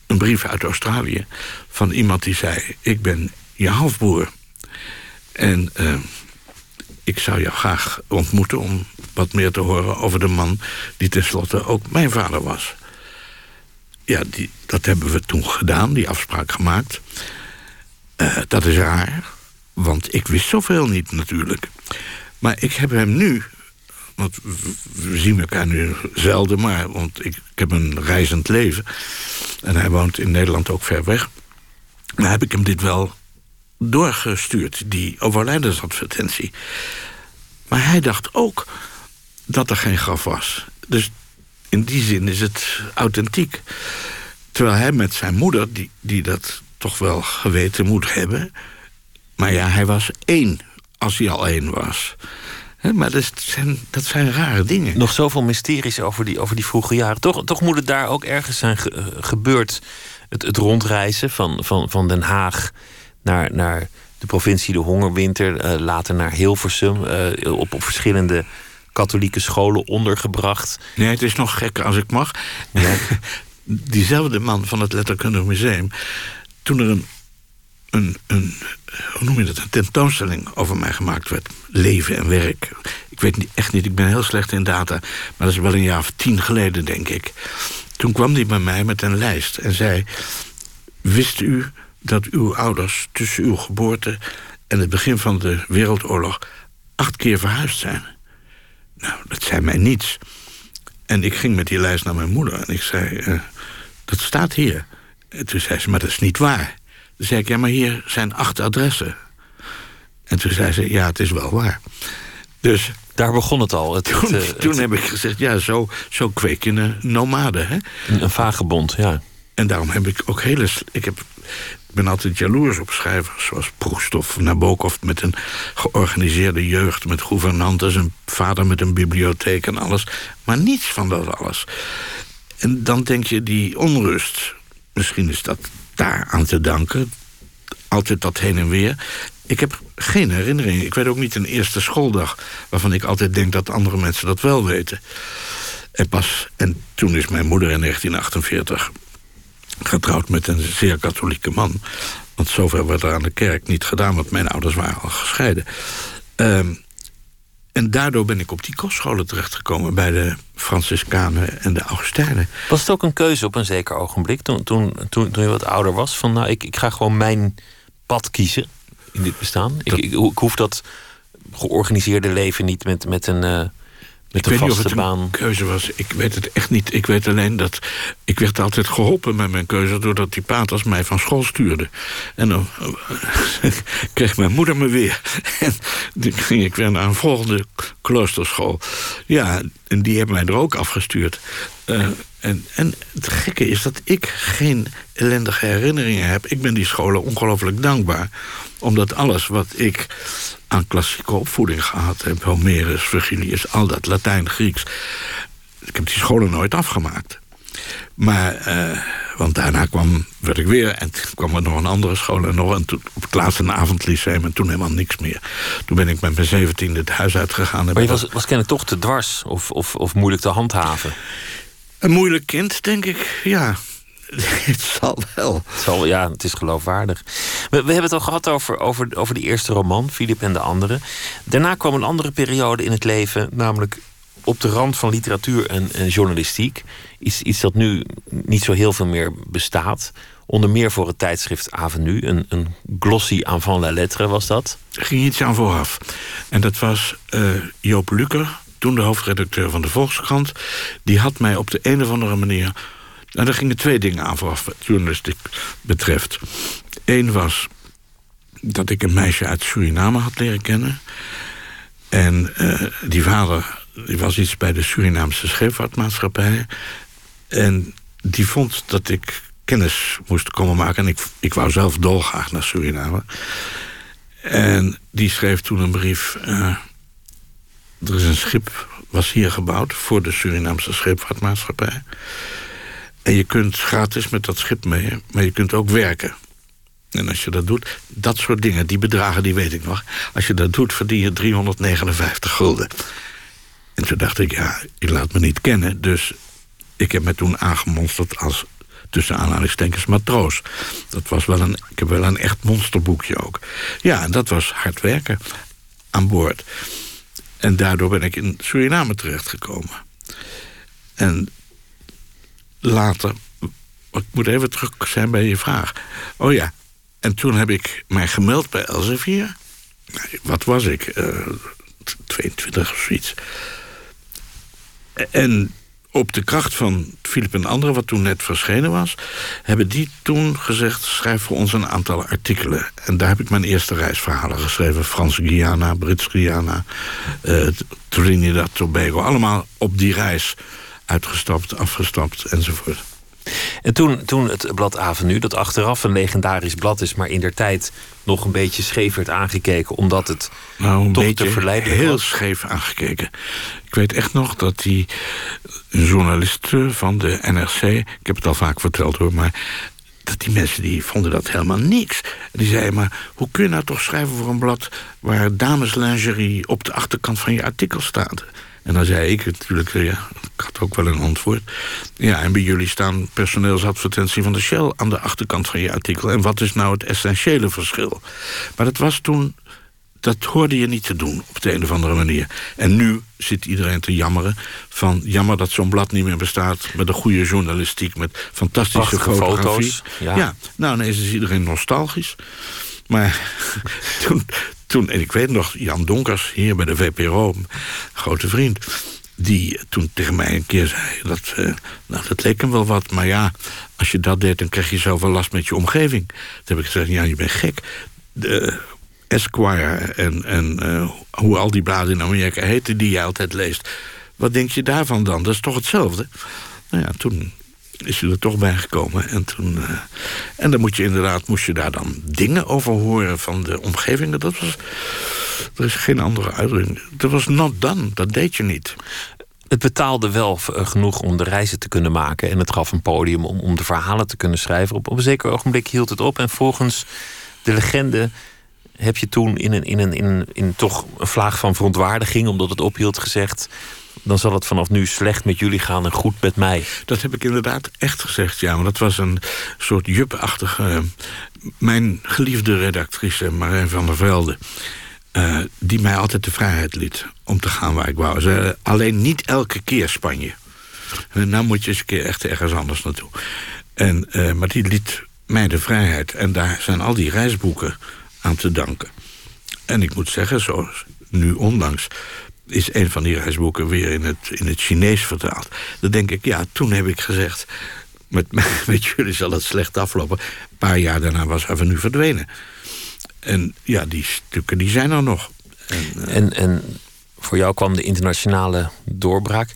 een brief uit Australië van iemand die zei... ik ben je halfbroer. En uh, ik zou jou graag ontmoeten om wat meer te horen over de man... die tenslotte ook mijn vader was ja, die, dat hebben we toen gedaan, die afspraak gemaakt. Uh, dat is raar, want ik wist zoveel niet natuurlijk. Maar ik heb hem nu, want we zien elkaar nu zelden... maar want ik, ik heb een reizend leven en hij woont in Nederland ook ver weg... maar heb ik hem dit wel doorgestuurd, die overlijdensadvertentie. Maar hij dacht ook dat er geen graf was. Dus in die zin is het authentiek. Terwijl hij met zijn moeder, die, die dat toch wel geweten moet hebben... maar ja, hij was één, als hij al één was... maar dat zijn, dat zijn rare dingen. Nog zoveel mysteries over die, over die vroege jaren. Toch, toch moet het daar ook ergens zijn gebeurd. Het, het rondreizen van, van, van Den Haag naar, naar de provincie de Hongerwinter. Uh, later naar Hilversum. Uh, op, op verschillende katholieke scholen ondergebracht. Nee, het is nog gekker als ik mag. Ja. Diezelfde man van het Letterkundig Museum... toen er een, een, een, hoe noem je dat, een tentoonstelling over mij gemaakt werd... leven en werk. Ik weet niet, echt niet, ik ben heel slecht in data... maar dat is wel een jaar of tien geleden, denk ik. Toen kwam hij bij mij met een lijst en zei... wist u dat uw ouders tussen uw geboorte... en het begin van de Wereldoorlog acht keer verhuisd zijn... Nou, dat zei mij niets. En ik ging met die lijst naar mijn moeder en ik zei... Uh, dat staat hier. En toen zei ze, maar dat is niet waar. Toen zei ik, ja, maar hier zijn acht adressen. En toen zei ze, ja, het is wel waar. Dus... Daar begon het al. Het, toen, het, toen heb ik gezegd, ja, zo, zo kweek je een nomade. Hè? Een, een vagebond, ja. En daarom heb ik ook hele... Ik heb ik ben altijd jaloers op schrijvers zoals Proest of Nabokov... met een georganiseerde jeugd, met gouvernantes... een vader met een bibliotheek en alles. Maar niets van dat alles. En dan denk je, die onrust... misschien is dat daar aan te danken. Altijd dat heen en weer. Ik heb geen herinnering. Ik weet ook niet een eerste schooldag... waarvan ik altijd denk dat andere mensen dat wel weten. En, pas, en toen is mijn moeder in 1948 getrouwd met een zeer katholieke man. Want zover werd er aan de kerk niet gedaan, want mijn ouders waren al gescheiden. Ehm, en daardoor ben ik op die kostscholen terechtgekomen... bij de Franciscanen en de Augustijnen. Was het ook een keuze op een zeker ogenblik... toen, toen, toen, toen je wat ouder was? Van nou, ik, ik ga gewoon mijn pad kiezen in dit bestaan. Ik, ik, ik hoef dat georganiseerde leven niet met, met een... Uh, met ik weet niet of het baan. een keuze was. Ik weet het echt niet. Ik weet alleen dat ik werd altijd geholpen met mijn keuze... doordat die paters mij van school stuurde. En dan uh, kreeg mijn moeder me weer. En toen ging ik weer naar een volgende kloosterschool. Ja, en die hebben mij er ook afgestuurd. Uh, en, en het gekke is dat ik geen ellendige herinneringen heb. Ik ben die scholen ongelooflijk dankbaar. Omdat alles wat ik aan klassieke opvoeding gehad heb... Homerus, Virgilius, al dat, Latijn, Grieks... ik heb die scholen nooit afgemaakt. Maar, uh, want daarna kwam, werd ik weer... en toen kwam er nog een andere school... en nog en toen, op het laatste een avondlyceum en toen helemaal niks meer. Toen ben ik met mijn zeventiende het huis uitgegaan. Maar je was, was kennelijk toch te dwars of, of, of moeilijk te handhaven? Een moeilijk kind, denk ik, ja. Het zal wel. Het zal, ja, het is geloofwaardig. We, we hebben het al gehad over, over, over de eerste roman, Filip en de andere. Daarna kwam een andere periode in het leven, namelijk op de rand van literatuur en, en journalistiek. Iets, iets dat nu niet zo heel veel meer bestaat. Onder meer voor het tijdschrift Avenue. Een, een glossy avant la lettre was dat. Er ging iets aan vooraf. En dat was uh, Joop Luker, toen de hoofdredacteur van de Volkskrant. Die had mij op de een of andere manier nou, daar gingen twee dingen aan vooraf wat journalistiek betreft. Eén was dat ik een meisje uit Suriname had leren kennen. En uh, die vader die was iets bij de Surinaamse scheepvaartmaatschappij. En die vond dat ik kennis moest komen maken. En ik, ik wou zelf dolgraag naar Suriname. En die schreef toen een brief... Uh, er is een schip, was hier gebouwd... voor de Surinaamse scheepvaartmaatschappij. En je kunt gratis met dat schip mee, maar je kunt ook werken. En als je dat doet, dat soort dingen, die bedragen, die weet ik nog. Als je dat doet, verdien je 359 gulden. En toen dacht ik, ja, ik laat me niet kennen. Dus ik heb me toen aangemonsterd als tussen aanhalingstekens matroos. Dat was wel een, ik heb wel een echt monsterboekje ook. Ja, en dat was hard werken aan boord. En daardoor ben ik in Suriname terechtgekomen. En later... Ik moet even terug zijn bij je vraag. Oh ja, en toen heb ik mij gemeld bij Elsevier. Wat was ik? Uh, 22 of zoiets. En op de kracht van Philip en anderen, wat toen net verschenen was... hebben die toen gezegd, schrijf voor ons een aantal artikelen. En daar heb ik mijn eerste reisverhalen geschreven. Frans-Guyana, Brits-Guyana, uh, Trinidad, Tobago. Allemaal op die reis uitgestapt, afgestapt enzovoort. En toen, toen het blad Avenue, dat achteraf een legendarisch blad is, maar in der tijd nog een beetje scheef werd aangekeken, omdat het nou, een toch beetje te verleiden heel was. scheef aangekeken. Ik weet echt nog dat die journalisten van de NRC, ik heb het al vaak verteld hoor, maar dat die mensen die vonden dat helemaal niks. Die zeiden maar, hoe kun je nou toch schrijven voor een blad waar dameslingerie op de achterkant van je artikel staat? En dan zei ik natuurlijk, ja, ik had ook wel een antwoord. Ja, en bij jullie staan personeelsadvertentie van de Shell aan de achterkant van je artikel. En wat is nou het essentiële verschil? Maar dat was toen, dat hoorde je niet te doen op de een of andere manier. En nu zit iedereen te jammeren van jammer dat zo'n blad niet meer bestaat met een goede journalistiek, met fantastische Prachtige fotografie. foto's, ja. ja, nou ineens is iedereen nostalgisch. Maar toen, toen, en ik weet nog, Jan Donkers, hier bij de VPRO, grote vriend... die toen tegen mij een keer zei, dat, uh, nou, dat leek hem wel wat... maar ja, als je dat deed, dan krijg je zoveel last met je omgeving. Toen heb ik gezegd, ja, je bent gek. De Esquire en, en uh, hoe al die bladen in Amerika heten... die jij altijd leest. Wat denk je daarvan dan? Dat is toch hetzelfde? Nou ja, toen is hij er toch bij gekomen. En, toen, uh, en dan moet je inderdaad, moest je daar dan dingen over horen van de omgeving. Dat was, er is geen andere uitdrukking. Dat was not done, dat deed je niet. Het betaalde wel genoeg om de reizen te kunnen maken. En het gaf een podium om, om de verhalen te kunnen schrijven. Op, op een zeker ogenblik hield het op. En volgens de legende heb je toen in een, in een, in in toch een vlaag van verontwaardiging, omdat het ophield, gezegd: dan zal het vanaf nu slecht met jullie gaan en goed met mij. Dat heb ik inderdaad echt gezegd, ja. Maar dat was een soort jupachtige... mijn geliefde redactrice, Marijn van der Velde... Uh, die mij altijd de vrijheid liet om te gaan waar ik wou. Ze, alleen niet elke keer Spanje. En nou moet je eens een keer echt ergens anders naartoe. En, uh, maar die liet mij de vrijheid. En daar zijn al die reisboeken aan te danken. En ik moet zeggen, zoals nu onlangs is een van die reisboeken weer in het, in het Chinees vertaald. Dan denk ik, ja, toen heb ik gezegd... met, met jullie zal het slecht aflopen. Een paar jaar daarna was nu verdwenen. En ja, die stukken die zijn er nog. En, uh... en, en, voor jou kwam de internationale doorbraak.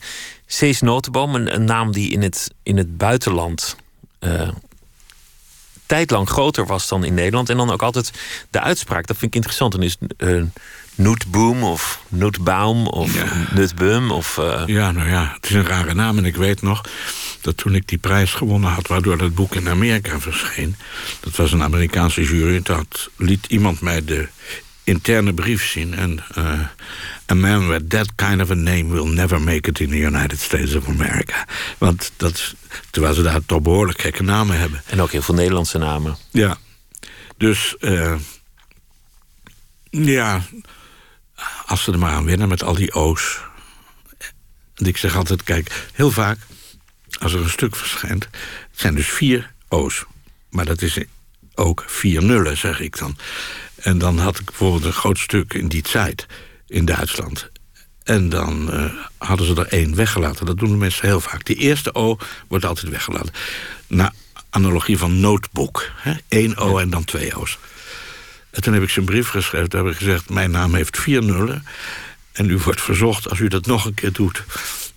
Cees Notenboom, een, een, naam die in het, in het buitenland... Uh, tijdlang groter was dan in Nederland. En dan ook altijd de uitspraak, dat vind ik interessant. Dan is uh, Noetboom of Noetbaum of ja. Nutbum. Of, uh... Ja, nou ja, het is een rare naam. En ik weet nog dat toen ik die prijs gewonnen had... waardoor dat boek in Amerika verscheen... dat was een Amerikaanse jury... dat liet iemand mij de interne brief zien. En uh, a man with that kind of a name will never make it in the United States of America. Want dat, terwijl ze daar toch behoorlijk gekke namen hebben. En ook heel veel Nederlandse namen. Ja. Dus uh, ja, als ze er maar aan winnen met al die O's. En ik zeg altijd, kijk, heel vaak als er een stuk verschijnt... het zijn dus vier O's. Maar dat is ook vier nullen, zeg ik dan. En dan had ik bijvoorbeeld een groot stuk in die tijd in Duitsland. En dan uh, hadden ze er één weggelaten. Dat doen de mensen heel vaak. Die eerste O wordt altijd weggelaten. Na analogie van notebook. Hè? Eén O en dan twee O's. En toen heb ik ze een brief geschreven. Daar heb ik gezegd, mijn naam heeft vier nullen. En u wordt verzocht, als u dat nog een keer doet...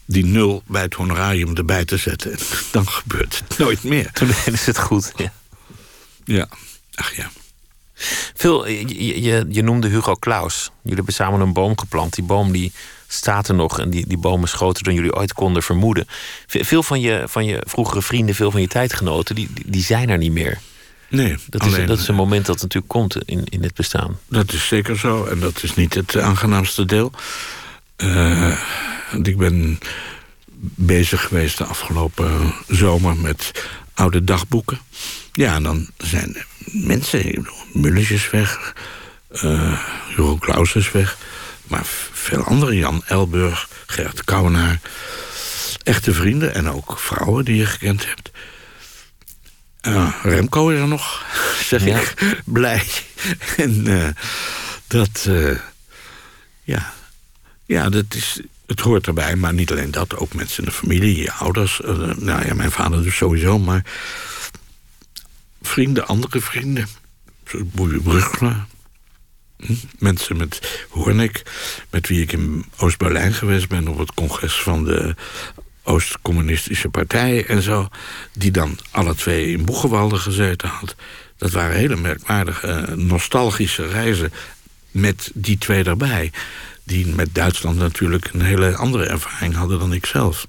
die nul bij het honorarium erbij te zetten. En dan gebeurt het nooit meer. Toen is het goed, ja. Ja, ach ja. Phil, je, je, je, noemde Hugo Claus. Jullie hebben samen een boom geplant. Die boom die staat er nog en die, die boom is groter dan jullie ooit konden vermoeden. Veel van je, van je vroegere vrienden, veel van je tijdgenoten, die, die zijn er niet meer. Nee, dat, alleen, is, dat is een moment dat natuurlijk komt in, in het bestaan. Dat is zeker zo en dat is niet het aangenaamste deel. Uh, ik ben bezig geweest de afgelopen zomer met oude dagboeken. Ja, en dan zijn mensen, Mullers is weg, uh, Hugo Claus is weg... maar veel andere, Jan Elburg, Gert Kouwenaar... echte vrienden en ook vrouwen die je gekend hebt... Uh, Remco is er nog, zeg ja. ik, blij. en uh, dat, uh, ja, ja, dat is, het hoort erbij, maar niet alleen dat. Ook mensen in de familie, je ouders. nou ja, mijn vader dus sowieso, maar vrienden, andere vrienden. Boeie Brugler. Hm? Mensen met Hoornik, met wie ik in Oost-Berlijn geweest ben... op het congres van de Oost-Communistische Partij en zo... die dan alle twee in Boegenwalde gezeten had. Dat waren hele merkwaardige, nostalgische reizen met die twee erbij... die met Duitsland natuurlijk een hele andere ervaring hadden dan ik zelf.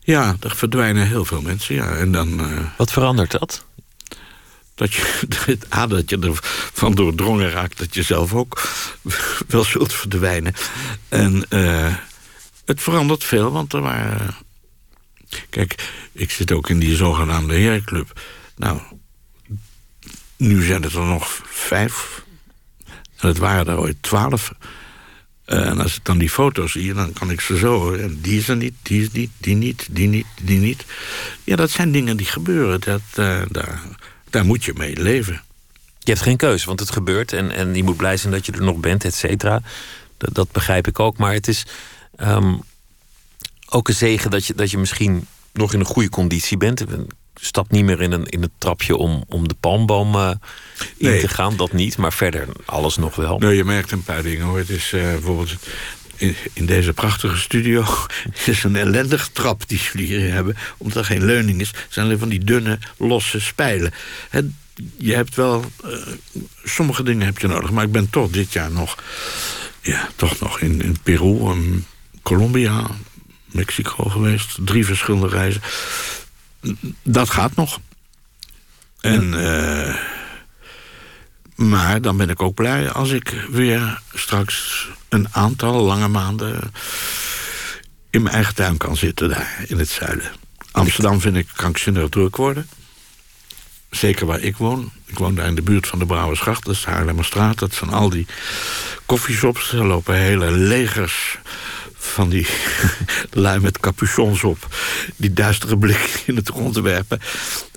Ja, er verdwijnen heel veel mensen, ja. En dan, uh, Wat verandert dat? Dat je, A, dat je ervan doordrongen raakt dat je zelf ook wel zult verdwijnen. En uh, het verandert veel, want er waren... Kijk, ik zit ook in die zogenaamde herenclub. Nou, nu zijn het er nog vijf. En het waren er ooit twaalf. Uh, en als ik dan die foto's zie, dan kan ik ze zo... En die is er niet, die is niet, die niet, die niet, die niet. Ja, dat zijn dingen die gebeuren. Dat, uh, daar, daar moet je mee leven. Je hebt geen keuze, want het gebeurt. En, en je moet blij zijn dat je er nog bent, et cetera. Dat, dat begrijp ik ook. Maar het is um, ook een zegen dat je, dat je misschien nog in een goede conditie bent stap niet meer in, een, in het trapje om, om de palmboom uh, in nee. te gaan. Dat niet, maar verder alles nog wel. Nee, je merkt een paar dingen hoor. Het is uh, bijvoorbeeld in, in, deze prachtige studio is een ellendige trap die jullie hier hebben. Omdat er geen leuning is. Het zijn alleen van die dunne, losse spijlen. Het, je hebt wel... Uh, sommige dingen heb je nodig. Maar ik ben toch dit jaar nog... Ja, toch nog in, in Peru, en Colombia, Mexico geweest. Drie verschillende reizen dat gaat nog. En, uh, Maar dan ben ik ook blij als ik weer straks een aantal lange maanden in mijn eigen tuin kan zitten daar in het zuiden. Amsterdam vind ik krankzinnig druk worden. Zeker waar ik woon. Ik woon daar in de buurt van de Brouwersgracht, dat is de Haarlemmerstraat. Dat zijn al die koffieshops. Er lopen hele legers van die lui met capuchons op... die duistere blik in het rond te werpen.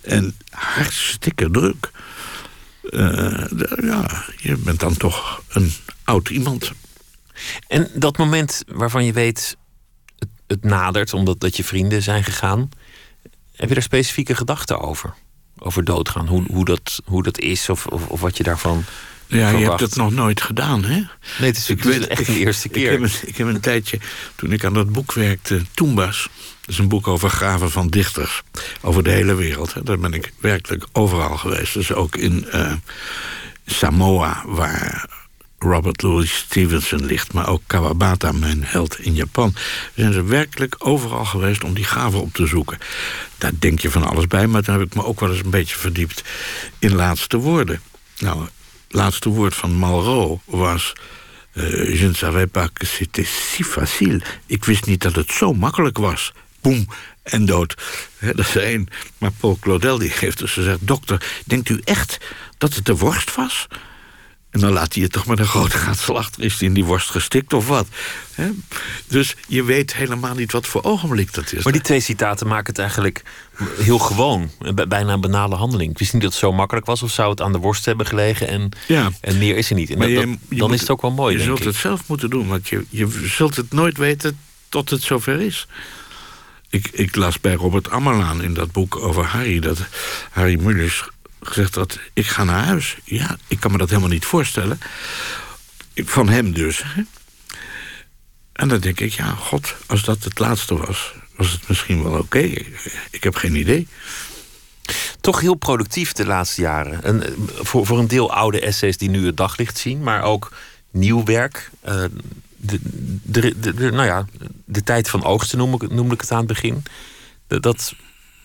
En hartstikke druk. Uh, ja, je bent dan toch een oud iemand. En dat moment waarvan je weet het, nadert, omdat dat je vrienden zijn gegaan, heb je daar specifieke gedachten over? Over doodgaan, hoe, hoe, dat, hoe dat is of, of wat je daarvan. Ja, je hebt het nog nooit gedaan, hè? Nee, het is, ik weet, echt de eerste keer. Ik heb, een, ik heb een tijdje, toen ik aan dat boek werkte, Toembas... dat is een boek over graven van dichters, over de hele wereld. Hè. Daar ben ik werkelijk overal geweest. Dus ook in uh, Samoa, waar Robert Louis Stevenson ligt... maar ook Kawabata, mijn held in Japan. zijn ze werkelijk overal geweest om die graven op te zoeken. Daar denk je van alles bij, maar dan heb ik me ook wel eens een beetje verdiept... in laatste woorden. Nou, laatste woord van Malraux was... Uh, je ne savais pas que c'était si facile. Ik wist niet dat het zo makkelijk was. Boem, en dood. dat is één. Maar Paul Claudel die heeft dus gezegd... dokter, denkt u echt dat het de worst was? En dan laat hij je toch met een grote gaat achter. Is hij in die worst gestikt of wat? Dus je weet helemaal niet wat voor ogenblik dat is. Maar die twee citaten maken het eigenlijk heel gewoon. Bijna een banale handeling. Ik wist niet dat het zo makkelijk was. Of zou het aan de worst hebben gelegen en, ja. en meer is er niet. En dan is het ook wel mooi, Je zult het zelf moeten doen. Want je, je zult het nooit weten tot het zover is. Ik, ik, las bij Robert Ammerlaan in dat boek over Harry... dat Harry Mullers gezegd dat ik ga naar huis. Ja, ik kan me dat helemaal niet voorstellen. Van hem dus. En dan denk ik, ja, god, als dat het laatste was... was het misschien wel oké. Ik heb geen idee. Toch heel productief de laatste jaren. En eh, voor, voor een deel oude essays die nu het daglicht zien... maar ook nieuw werk. Uh, de, de, de, nou ja, de tijd van oogsten noem ik, ik het aan het begin. Dat,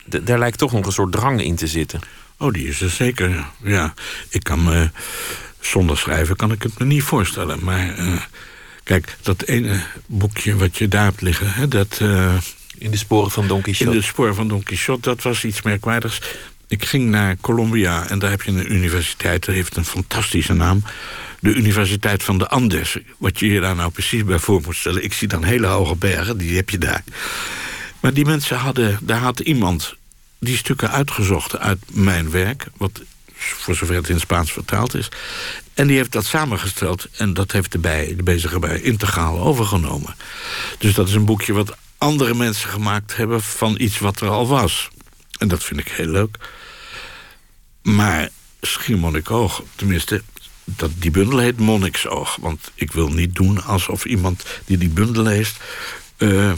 daar lijkt toch nog een soort drang in te zitten. Oh, die is er zeker, ja. Ik kan me, zonder schrijven kan ik het me niet voorstellen. Maar uh, kijk, dat ene boekje wat je daar hebt liggen... Hè, dat... Uh, in de sporen van Don Quixote. In de sporen van Don Quixote, dat was iets merkwaardigs. Ik ging naar Colombia en daar heb je een universiteit... dat heeft een fantastische naam. De Universiteit van de Andes. Wat je je daar nou precies bij voor moet stellen. Ik zie dan hele hoge bergen, die heb je daar. Maar die mensen hadden... Daar had iemand die stukken uitgezocht uit mijn werk... wat voor zover het in Spaans vertaald is. En die heeft dat samengesteld en dat heeft de, bij, de bezige bij integraal overgenomen. Dus dat is een boekje wat andere mensen gemaakt hebben... van iets wat er al was. En dat vind ik heel leuk. Maar Schiermonnikoog, tenminste... Dat, die bundel heet Monniksoog. Want ik wil niet doen alsof iemand die die bundel leest... Uh,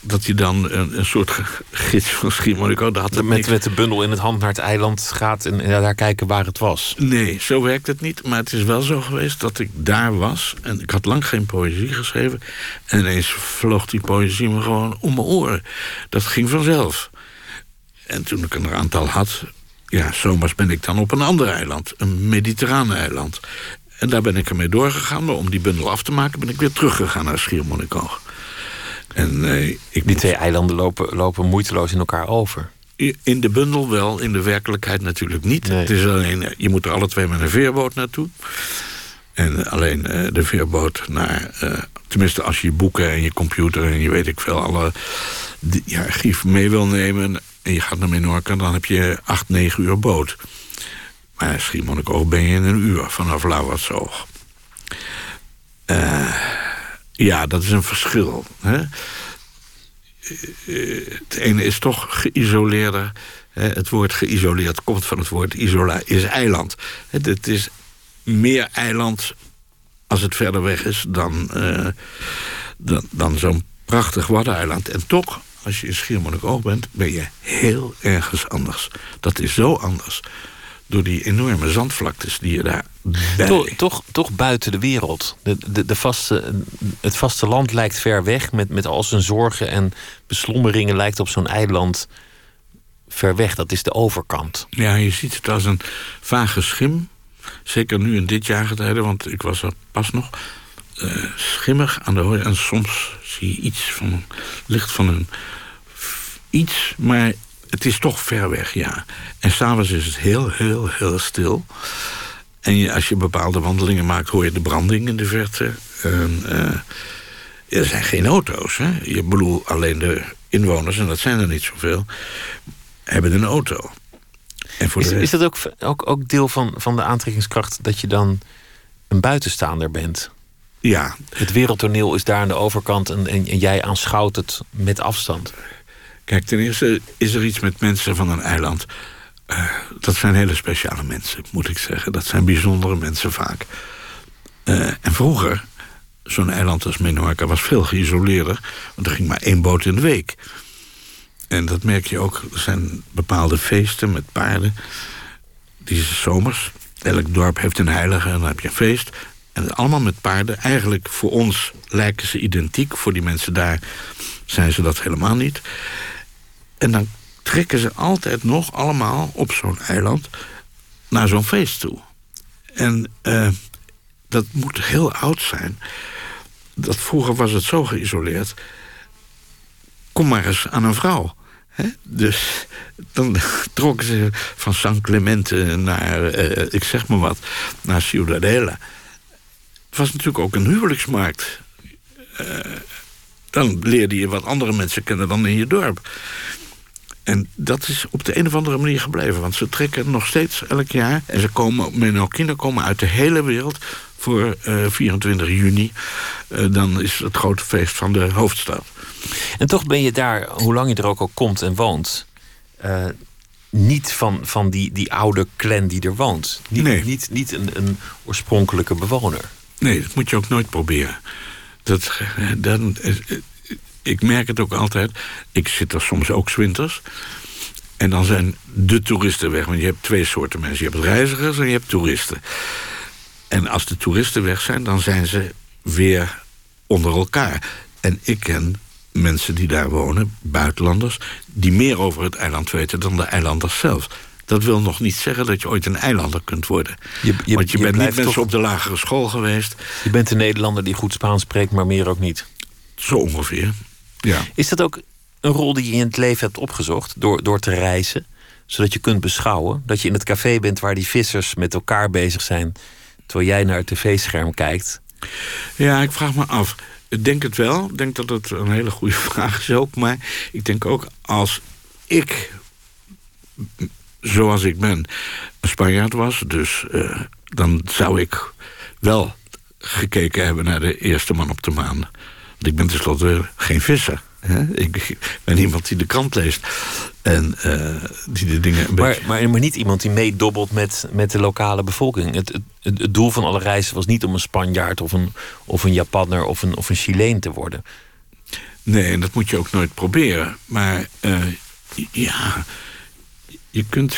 dat hij dan een, een soort gids van Schiermonnikoog... Met, niks... met de bundel in het hand naar het eiland gaat... en daar kijken waar het was. Nee, zo werkt het niet. Maar het is wel zo geweest dat ik daar was... en ik had lang geen poëzie geschreven... en ineens vloog die poëzie me gewoon om mijn oren. Dat ging vanzelf. En toen ik een aantal had... ja, zomers ben ik dan op een ander eiland. Een mediterrane eiland. En daar ben ik ermee doorgegaan. Maar om die bundel af te maken ben ik weer teruggegaan naar Schiermonnikoog. En, uh, ik Die twee eilanden lopen, lopen moeiteloos in elkaar over. In de bundel wel, in de werkelijkheid natuurlijk niet. Het is alleen, eh, je moet er alle twee met een veerboot naartoe. En alleen uh, de veerboot naar... Uh, tenminste, als je je boeken en je computer en je weet ik veel... alle ja, archief mee wil nemen en je gaat naar Menorca... dan heb je acht, negen uur boot. Maar Schiermonnikoog ben je in een uur vanaf Lauwersoog. Uh, ja, dat is een verschil. Hè? Het ene is toch geïsoleerder. Het woord geïsoleerd komt van het woord isola, is eiland. Het is meer eiland als het verder weg is dan, uh, dan, dan zo'n prachtig waddeneiland. En toch, als je in Schiermonnikoog bent, ben je heel ergens anders. Dat is zo anders door die enorme zandvlaktes die je daar toch, toch, toch, buiten de wereld. De, de, de vaste, het vasteland lijkt ver weg met, met al zijn zorgen en beslommeringen... lijkt op zo'n eiland ver weg. Dat is de overkant. Ja, je ziet het als een vage schim. Zeker nu in dit jaargetijde, want ik was er pas nog. Uh, schimmig aan de horizon. En soms zie je iets van licht van een iets, maar het is toch ver weg, ja. En s'avonds is het heel, heel, heel stil. En je, als je bepaalde wandelingen maakt, hoor je de branding in de verte. En, uh, er zijn geen auto's. Hè? Je bedoel, alleen de inwoners, en dat zijn er niet zoveel, hebben een auto. En voor is, is dat ook, ook, ook deel van, van de aantrekkingskracht dat je dan een buitenstaander bent? Ja. Het wereldtoneel is daar aan de overkant en, en, en jij aanschouwt het met afstand. Kijk, ten eerste is er iets met mensen van een eiland. Uh, dat zijn hele speciale mensen, moet ik zeggen. Dat zijn bijzondere mensen vaak. Uh, en vroeger, zo'n eiland als Menorca was veel geïsoleerder. Want er ging maar één boot in de week. En dat merk je ook. Er zijn bepaalde feesten met paarden. Die zomers. Elk dorp heeft een heilige en dan heb je een feest. En allemaal met paarden. Eigenlijk voor ons lijken ze identiek. Voor die mensen daar zijn ze dat helemaal niet. En dan trekken ze altijd nog allemaal op zo'n eiland naar zo'n feest toe. En uh, dat moet heel oud zijn. Dat vroeger was het zo geïsoleerd. Kom maar eens aan een vrouw. Dus dan trokken ze van San Clemente naar, uh, ik zeg maar wat, naar Ciudadela. Het was natuurlijk ook een huwelijksmarkt. Uh, dan leerde je wat andere mensen kennen dan in je dorp. En dat is op de een of andere manier gebleven. Want ze trekken nog steeds elk jaar. En ze komen, Menorquinen komen uit de hele wereld voor uh, eh, 24 juni. Uh, dan is het grote feest van de hoofdstad. En toch ben je daar, hoe lang je er ook al komt en woont... Uh, niet van, van die, die oude clan die er woont. Niet, nee. niet, niet een, een oorspronkelijke bewoner. Nee, dat moet je ook nooit proberen. Dat, dan, ik merk het ook altijd. Ik zit er soms ook zwinters. En dan zijn de toeristen weg. Want je hebt twee soorten mensen. Je hebt reizigers en je hebt toeristen. En als de toeristen weg zijn, dan zijn ze weer onder elkaar. En ik ken mensen die daar wonen, buitenlanders... die meer over het eiland weten dan de eilanders zelf. Dat wil nog niet zeggen dat je ooit een eilander kunt worden. Je, je, Want je, bent niet mensen op de lagere school geweest. Je bent een Nederlander die goed Spaans spreekt, maar meer ook niet. Zo ongeveer. Ja. Is dat ook een rol die je in het leven hebt opgezocht door, door te reizen? Zodat je kunt beschouwen. Dat je in het café bent waar die vissers met elkaar bezig zijn. Terwijl jij naar het tv-scherm kijkt. Ja, ik vraag me af. Ik denk het wel. Ik denk dat het een hele goede vraag is ook. Maar ik denk ook als ik, zoals ik ben, een Spanjaard was. Dus uh, dan zou ik wel gekeken hebben naar de eerste man op de maan. Want ik ben tenslotte geen visser. Hè? Ik ben iemand die de krant leest. En uh, die de dingen een maar, beetje... Maar, maar niet iemand die meedobbelt met, met de lokale bevolking. Het, het, het, doel van alle reizen was niet om een Spanjaard of een, of een Japanner of een, of een Chileen te worden. Nee, en dat moet je ook nooit proberen. Maar uh, ja, je kunt...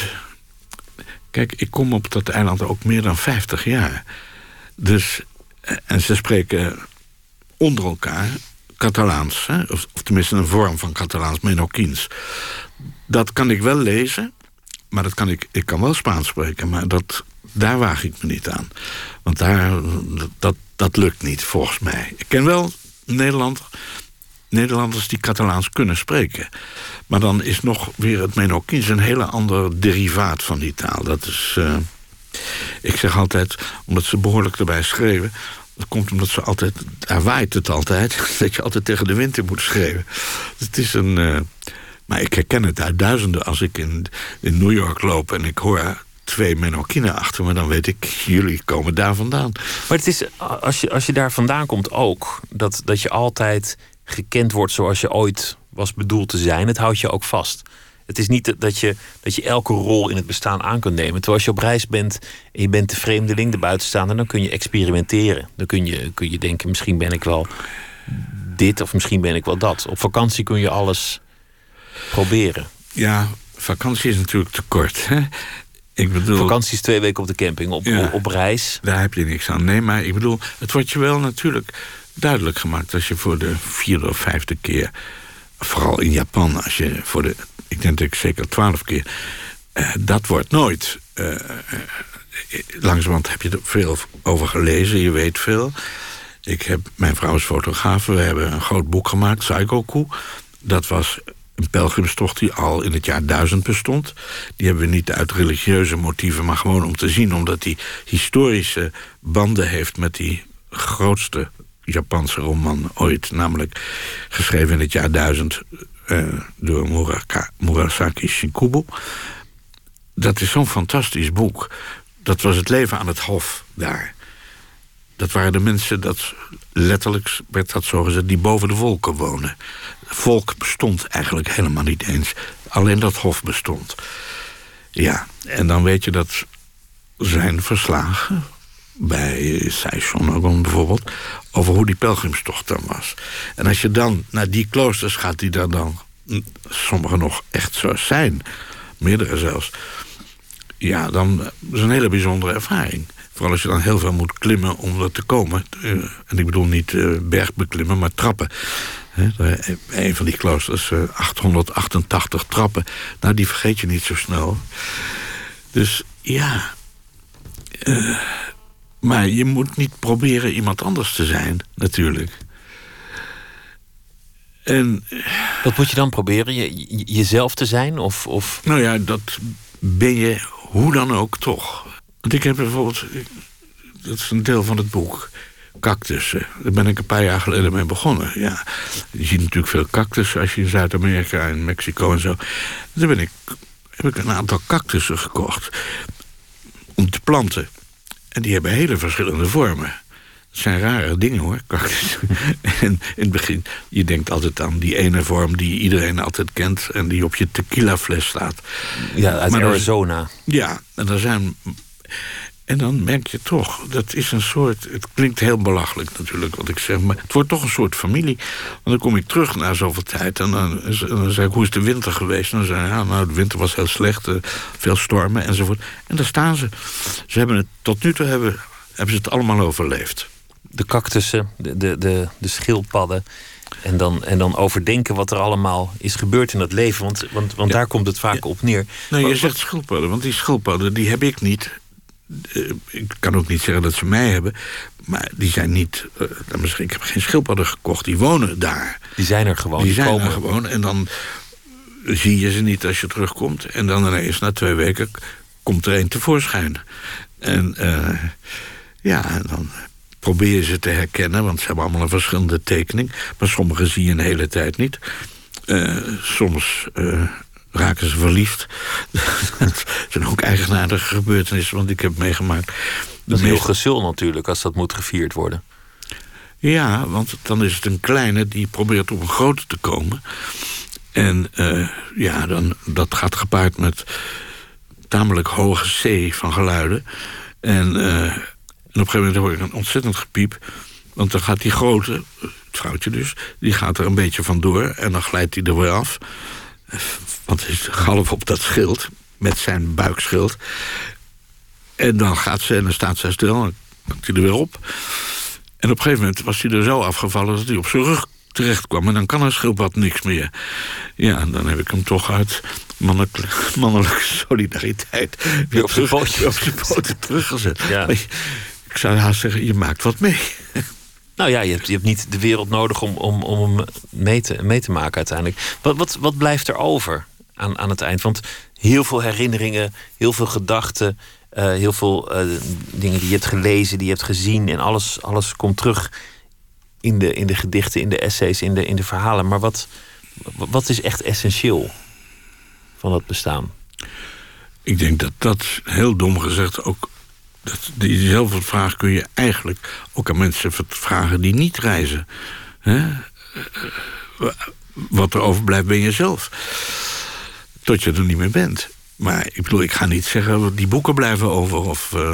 Kijk, ik kom op dat eiland ook meer dan 50 jaar. Dus, eh, en ze spreken onder elkaar Catalaans. Hè? Of, of, tenminste een vorm van Catalaans, Menokins. Dat kan ik wel lezen, maar dat kan ik, ik kan wel Spaans spreken. Maar dat, daar waag ik me niet aan. Want daar, dat, dat lukt niet, volgens mij. Ik ken wel Nederland, Nederlanders die Catalaans kunnen spreken. Maar dan is nog weer het Menokins een hele ander derivaat van die taal. Dat is... Uh, ik zeg altijd, omdat ze behoorlijk erbij schreven... Dat komt omdat ze altijd, daar waait het altijd, dat je altijd tegen de wind in moet schreeuwen. Het is een. Uh, maar ik herken het uit duizenden als ik in, in New York loop en ik hoor twee Menokinen achter me, dan weet ik, jullie komen daar vandaan. Maar het is, als je, als je daar vandaan komt ook, dat, dat je altijd gekend wordt zoals je ooit was bedoeld te zijn. Het houdt je ook vast. Het is niet dat je, dat je elke rol in het bestaan aan kunt nemen. Terwijl als je op reis bent en je bent de vreemdeling, de buitenstaander, dan kun je experimenteren. Dan kun je, kun je denken, misschien ben ik wel dit of misschien ben ik wel dat. Op vakantie kun je alles proberen. Ja, vakantie is natuurlijk te kort. Hè? Ik bedoel, vakantie is twee weken op de camping, op, op, op reis. Daar heb je niks aan. Nee, maar ik bedoel, het wordt je wel natuurlijk duidelijk gemaakt als je voor de vierde of vijfde keer, vooral in Japan, als je voor de ik denk dat ik zeker twaalf keer. Uh, dat wordt nooit. Uh, langzamerhand heb je er veel over gelezen, je weet veel. Ik heb, mijn vrouw is fotograaf, we hebben een groot boek gemaakt, Psychoku. Dat was een pelgrimstocht die al in het jaar 1000 bestond. Die hebben we niet uit religieuze motieven, maar gewoon om te zien... omdat die historische banden heeft met die grootste Japanse roman ooit. Namelijk geschreven in het jaar 1000 eh, door Muraka, Murasaki Shikubo. Dat is zo'n fantastisch boek. Dat was het leven aan het hof daar. Dat waren de mensen, dat, letterlijk werd dat zo gezegd, die boven de wolken wonen. Volk bestond eigenlijk helemaal niet eens. Alleen dat hof bestond. Ja, en dan weet je dat zijn verslagen bij Saigon bijvoorbeeld... over hoe die pelgrimstocht dan was. En als je dan naar die kloosters gaat die daar dan... sommige nog echt zo zijn, meerdere zelfs... ja, dan is een hele bijzondere ervaring. Vooral als je dan heel veel moet klimmen om er te komen. Eh, en ik bedoel niet uh, bergbeklimmen, maar trappen. een van die kloosters, 888 eh, trappen. Nou, die vergeet je niet zo snel. Dus ja... maar je moet niet proberen iemand anders te zijn, natuurlijk. En, Wat moet je dan proberen? Je, jezelf te zijn? Of, of... Nou ja, dat ben je hoe dan ook toch. Want ik heb bijvoorbeeld, dat is een deel van het boek, cactussen. Daar ben ik een paar jaar geleden mee begonnen. Ja, je ziet natuurlijk veel cactussen als je in Zuid-Amerika en Mexico en zo. Daar ben ik, heb ik een aantal cactussen gekocht om te planten. En die hebben hele verschillende vormen. Het zijn rare dingen hoor, en in het begin, je denkt altijd aan die ene vorm die iedereen altijd kent... en die op je tequila fles staat. Ja, uit Arizona. ja, en er zijn en dan merk je toch, dat is een soort... Het klinkt heel belachelijk natuurlijk wat ik zeg... maar het wordt toch een soort familie. Want dan kom ik terug na zoveel tijd... en dan, dan zeg ik, hoe is de winter geweest? En dan zeg ik, ja, nou, de winter was heel slecht... Eh, veel stormen enzovoort. En daar staan ze. Ze hebben het, tot nu toe hebben, hebben ze het allemaal overleefd. De cactussen, de, de, de, de schildpadden... En dan, en dan overdenken wat er allemaal is gebeurd in dat leven. Want, want, want daar komt het vaak op neer. Nee, je zegt schildpadden, want die schildpadden die heb ik niet. Eh, ik kan ook niet zeggen dat ze mij hebben. Maar die zijn niet... Uh, ik heb geen schildpadden gekocht, die wonen daar. Die zijn er gewoon. Die, zijn komen. er gewoon. En dan zie je ze niet als je terugkomt. En dan ineens na twee weken komt er een tevoorschijn. En uh, ja, dan probeer je ze te herkennen... want ze hebben allemaal een verschillende tekening. Maar sommige zie je een hele tijd niet. Uh, soms raken ze verliefd. dat zijn ook eigenaardige gebeurtenissen, want ik heb meegemaakt. Dat is heel gezul natuurlijk, als dat moet gevierd worden. Ja, want dan is het een kleine die probeert op een grote te komen. En uh, ja, dan, dat gaat gepaard met tamelijk hoge C van geluiden. En, uh, en op een gegeven moment hoor ik een ontzettend gepiep. Want dan gaat die grote, het vrouwtje dus, die gaat er een beetje vandoor. En dan glijdt hij er weer af. Want hij is half op dat schild, met zijn buikschild. En dan gaat ze en dan staat zij stil en dan komt hij er weer op. En op een gegeven moment was hij er zo afgevallen dat hij op zijn rug terecht kwam. En dan kan een schildpad niks meer. Ja, en dan heb ik hem toch uit mannelijke, mannelijke solidariteit... weer op zijn poten, op zijn poten teruggezet. Ja. Ik zou haast zeggen, je maakt wat mee. Nou ja, je hebt, je hebt niet de wereld nodig om, om, om hem mee te, mee te maken uiteindelijk. Wat, wat, wat blijft er over aan, aan het eind? Want heel veel herinneringen, heel veel gedachten, uh, heel veel uh, dingen die je hebt gelezen, die je hebt gezien. En alles, alles komt terug in de, in de gedichten, in de essays, in de, in de verhalen. Maar wat, wat is echt essentieel van dat bestaan? Ik denk dat dat heel dom gezegd ook diezelfde vraag kun je eigenlijk ook aan mensen vragen die niet reizen. Wat er overblijft ben je zelf. Tot je er niet meer bent. Maar ik bedoel, ik ga niet zeggen, die boeken blijven over. Of, uh,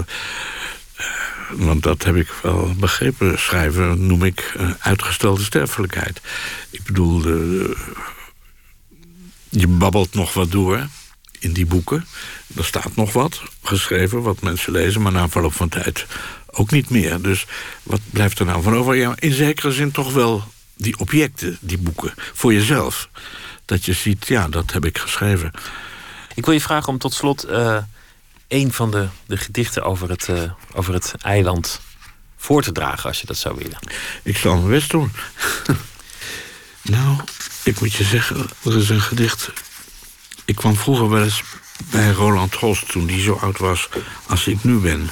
want dat heb ik wel begrepen. Schrijven noem ik uitgestelde sterfelijkheid. Ik bedoel, je babbelt nog wat door in die boeken. Er staat nog wat geschreven, wat mensen lezen... maar na verloop van tijd ook niet meer. Dus wat blijft er nou van over? Ja, in zekere zin toch wel die objecten, die boeken, voor jezelf. Dat je ziet, ja, dat heb ik geschreven. Ik wil je vragen om tot slot uh, een van de, de gedichten over het, uh, over het eiland voor te dragen, als je dat zou willen. Ik zal mijn best doen. nou, ik moet je zeggen, er is een gedicht. Ik kwam vroeger wel eens bij Roland Holst toen die zo oud was als ik nu ben.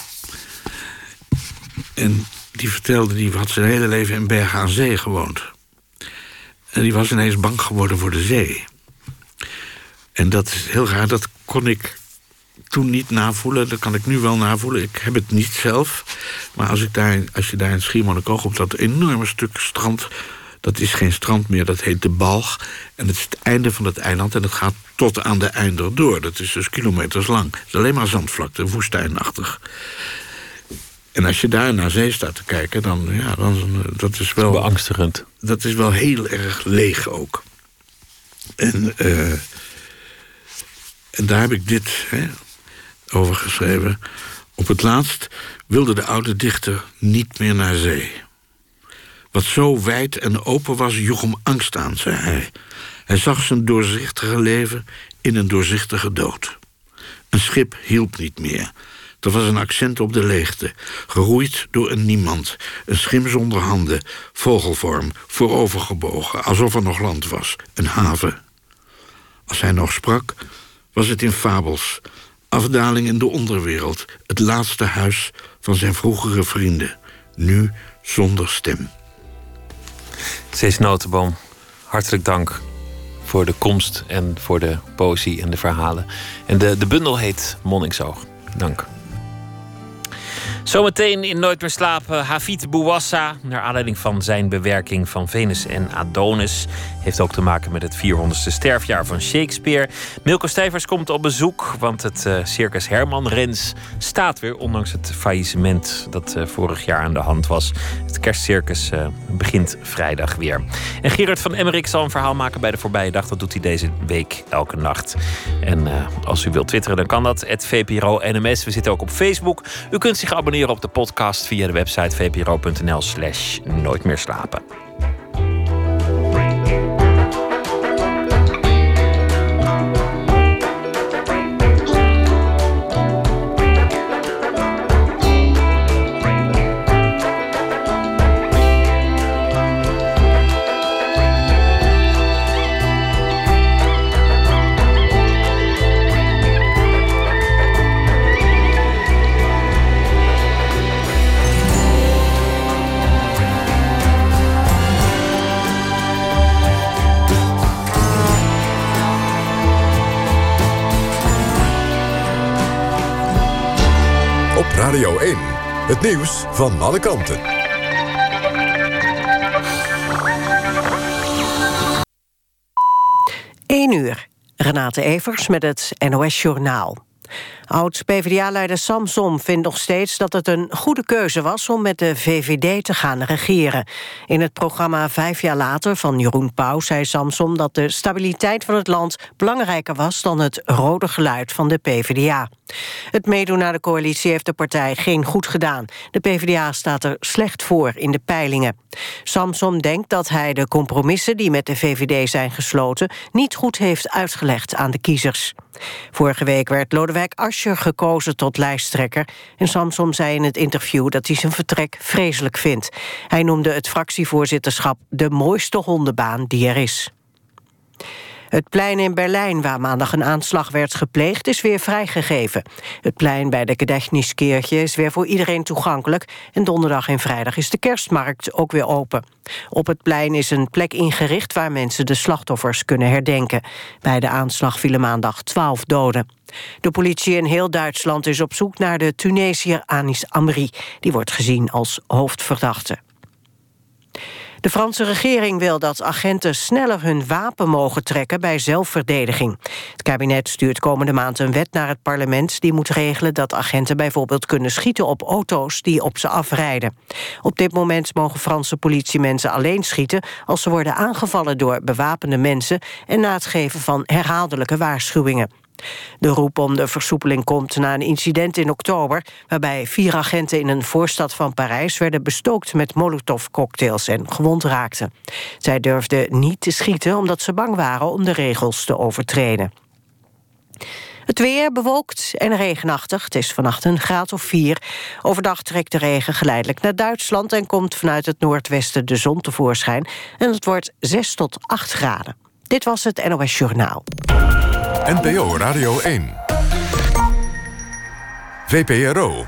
En die vertelde, die had zijn hele leven in Bergen aan Zee gewoond. En die was ineens bang geworden voor de zee. En dat is heel raar, dat kon ik toen niet navoelen. Dat kan ik nu wel navoelen. Ik heb het niet zelf. Maar als, ik daar, als je daar in Schiermonnikoog op dat enorme stuk strand... dat is geen strand meer, dat heet de Balg. En het is het einde van het eiland en het gaat tot aan de einder door. Dat is dus kilometers lang. Het is alleen maar zandvlakte, woestijnachtig. En als je daar naar zee staat te kijken, dan, ja, dan dat is wel... Beangstigend. Dat is wel heel erg leeg ook. En, uh, en daar heb ik dit hè, over geschreven. Op het laatst wilde de oude dichter niet meer naar zee. Wat zo wijd en open was, joeg hem angst aan, zei hij. Hij zag zijn doorzichtige leven in een doorzichtige dood. Een schip hielp niet meer. Er was een accent op de leegte, geroeid door een niemand. Een schim zonder handen, vogelvorm, voorovergebogen, alsof er nog land was, een haven. Als hij nog sprak, was het in fabels, afdaling in de onderwereld, het laatste huis van zijn vroegere vrienden, nu zonder stem. Cees Notenboom, hartelijk dank voor de komst en voor de poëzie en de verhalen. En de, de bundel heet Monningsoog. Dank. Zometeen in Nooit meer slapen Hafid Bouwassa. Naar aanleiding van zijn bewerking van Venus en Adonis. Heeft ook te maken met het 400ste sterfjaar van Shakespeare. Milko Stijvers komt op bezoek, want het uh, Circus Herman Rens staat weer, ondanks het faillissement dat uh, vorig jaar aan de hand was. Het kerstcircus uh, begint vrijdag weer. En Gerard van Emmerik zal een verhaal maken bij de voorbije dag. Dat doet hij deze week elke nacht. En als u wilt twitteren, dan kan dat. VPRO NMS. We zitten ook op Facebook. U kunt zich abonneren op de podcast via de website vpro.nl/slash nooit meer slapen. Het nieuws van alle kanten. 1 uur. Renate Evers met het NOS Journaal. Oud-PVDA-leider Samson vindt nog steeds dat het een goede keuze was... om met de VVD te gaan regeren. In het programma Vijf jaar later van Jeroen Pauw zei Samson... dat de stabiliteit van het land belangrijker was... dan het rode geluid van de PVDA. Het meedoen naar de coalitie heeft de partij geen goed gedaan. De PvdA staat er slecht voor in de peilingen. Samson denkt dat hij de compromissen die met de VVD zijn gesloten... niet goed heeft uitgelegd aan de kiezers. Vorige week werd Lodewijk Gekozen tot lijsttrekker... en Samson zei in het interview dat hij zijn vertrek vreselijk vindt. Hij noemde het fractievoorzitterschap de mooiste hondenbaan die er is. Het plein in Berlijn, waar maandag een aanslag werd gepleegd, is weer vrijgegeven. Het plein bij de Gedächtniskirche is weer voor iedereen toegankelijk... en donderdag en vrijdag is de kerstmarkt ook weer open. Op het plein is een plek ingericht waar mensen de slachtoffers kunnen herdenken. Bij de aanslag vielen maandag twaalf doden. De politie in heel Duitsland is op zoek naar de Tunesiër Anis Amri. Die wordt gezien als hoofdverdachte. De Franse regering wil dat agenten sneller hun wapen mogen trekken bij zelfverdediging. Het kabinet stuurt komende maand een wet naar het parlement... die moet regelen dat agenten bijvoorbeeld kunnen schieten op auto's die op ze afrijden. Op dit moment mogen Franse politiemensen alleen schieten... als ze worden aangevallen door bewapende mensen... en na het geven van herhaaldelijke waarschuwingen. De roep om de versoepeling komt na een incident in oktober... waarbij vier agenten in een voorstad van Parijs... werden bestookt met molotovcocktails en gewond raakten. Zij durfden niet te schieten omdat ze bang waren om de regels te overtreden. Het weer bewolkt en regenachtig. Het is vannacht een graad of 4. Overdag trekt de regen geleidelijk naar Duitsland... en komt vanuit het noordwesten de zon tevoorschijn. En het wordt 6 tot 8 graden. Dit was het NOS Journaal. NPO Radio 1. VPRO.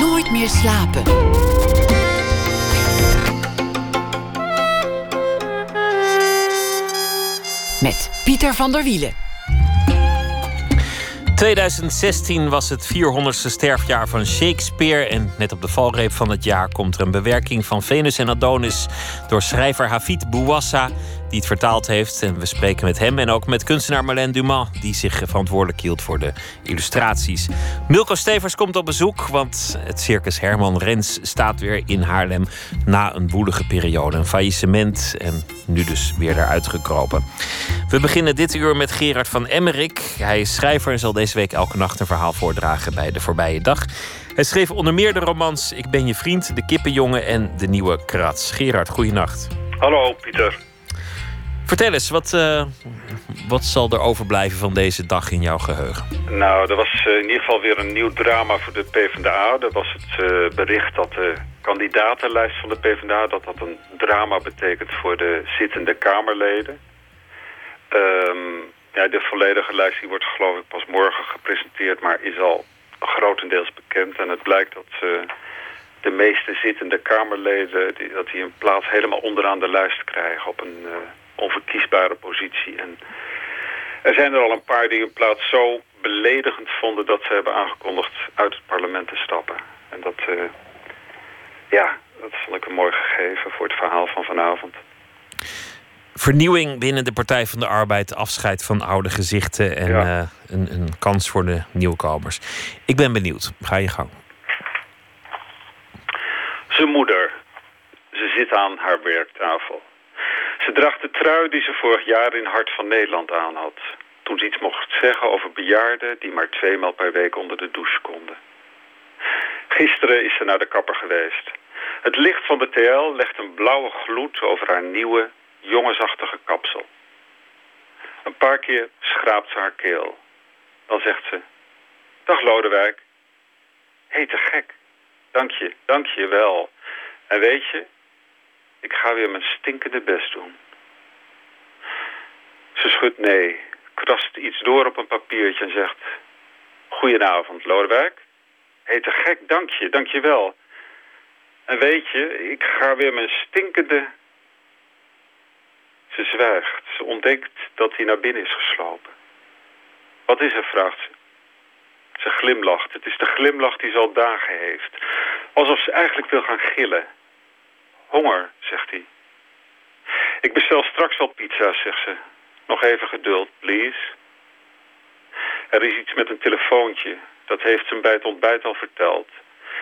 Nooit meer slapen. Met Pieter van der Wielen. 2016 was het 400ste sterfjaar van Shakespeare. En net op de valreep van het jaar komt er een bewerking van Venus en Adonis door schrijver Hafid Bouassa die het vertaald heeft. En we spreken met hem en ook met kunstenaar Marlène Dumas, die zich verantwoordelijk hield voor de illustraties. Milko Stevers komt op bezoek, want het circus Herman Rens staat weer in Haarlem na een woelige periode. Een faillissement en nu dus weer eruit gekropen. We beginnen dit uur met Gerard van Emmerik. Hij is schrijver en zal deze week elke nacht een verhaal voordragen bij de voorbije dag. Hij schreef onder meer de romans Ik ben je vriend, De Kippenjongen en De Nieuwe Krats. Gerard, goeienacht. Hallo Pieter. Vertel eens, wat, uh, wat zal er overblijven van deze dag in jouw geheugen? Nou, er was uh, in ieder geval weer een nieuw drama voor de PvdA. Dat was het uh, bericht dat de kandidatenlijst van de PvdA... dat dat een drama betekent voor de zittende Kamerleden. Um, ja, de volledige lijst die wordt geloof ik pas morgen gepresenteerd... maar is al grotendeels bekend. En het blijkt dat de meeste zittende Kamerleden... Die, dat die een plaats helemaal onderaan de lijst krijgen op een onverkiesbare positie. En er zijn er al een paar die hun plaats zo beledigend vonden... dat ze hebben aangekondigd uit het parlement te stappen. En dat, uh, ja, dat vond ik een mooi gegeven voor het verhaal van vanavond. Vernieuwing binnen de Partij van de Arbeid, afscheid van oude gezichten... en ja. uh, een, een kans voor de nieuwkomers. Ik ben benieuwd. Ga je gang. Zijn moeder. Ze zit aan haar werktafel. Ze draagt de trui die ze vorig jaar in Hart van Nederland aan had. Toen ze iets mocht zeggen over bejaarden die maar tweemaal per week onder de douche konden. Gisteren is ze naar de kapper geweest. Het licht van de TL legt een blauwe gloed over haar nieuwe, jongensachtige kapsel. Een paar keer schraapt ze haar keel. Dan zegt ze... Dag Lodewijk. Hé, hey, te gek. Dank je, dank je wel. En weet je, ik ga weer mijn stinkende best doen. Ze schudt nee, krast iets door op een papiertje en zegt... Goedenavond, Lodewijk. Te gek, dank je, dank je wel. En weet je, ik ga weer mijn stinkende... Ze zwijgt. Ze ontdekt dat hij naar binnen is geslopen. Wat is er, vraagt ze. Ze glimlacht. Het is de glimlach die ze al dagen heeft. Alsof ze eigenlijk wil gaan gillen. Honger, zegt hij. Ik bestel straks wel pizza, zegt ze. Nog even geduld, please. Er is iets met een telefoontje. Dat heeft ze bij het ontbijt al verteld.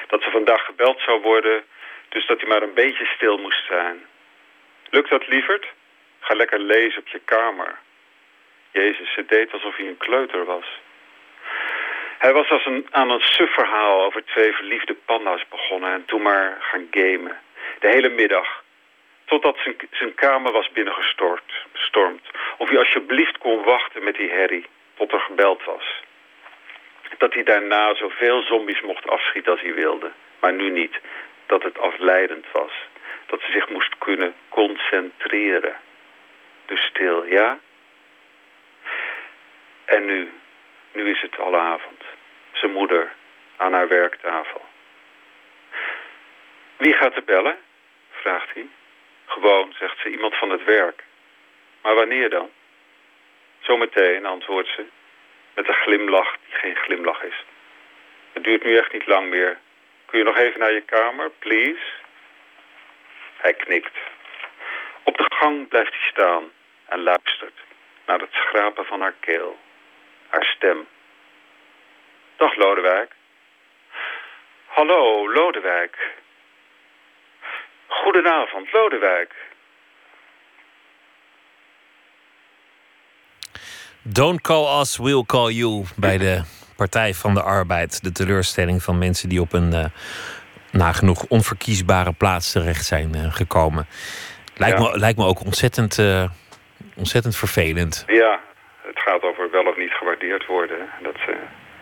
Dat ze vandaag gebeld zou worden, dus dat hij maar een beetje stil moest zijn. Lukt dat, lieverd? Ga lekker lezen op je kamer. Jezus, ze deed alsof hij een kleuter was. Hij was als een, aan een sufverhaal over twee verliefde panda's begonnen... en toen maar gaan gamen. De hele middag. Totdat zijn, zijn kamer was binnengestormd. Of hij alsjeblieft kon wachten met die herrie. Tot er gebeld was. Dat hij daarna zoveel zombies mocht afschieten als hij wilde. Maar nu niet. Dat het afleidend was. Dat ze zich moest kunnen concentreren. Dus stil, ja? En nu, nu is het al avond. Zijn moeder aan haar werktafel. Wie gaat er bellen? Vraagt hij. Gewoon, zegt ze, iemand van het werk. Maar wanneer dan? Zometeen, antwoordt ze, met een glimlach die geen glimlach is. Het duurt nu echt niet lang meer. Kun je nog even naar je kamer, please? Hij knikt. Op de gang blijft hij staan en luistert naar het schrapen van haar keel. Haar stem. Dag Lodewijk. Hallo, Lodewijk. Goedenavond, Lodewijk. Don't call us, we'll call you bij de Partij van de Arbeid. De teleurstelling van mensen die op een uh, nagenoeg onverkiesbare plaats terecht zijn uh, gekomen. Lijkt, ja. me, lijkt me ook ontzettend, uh, ontzettend vervelend. Ja, het gaat over wel of niet gewaardeerd worden. Dat ze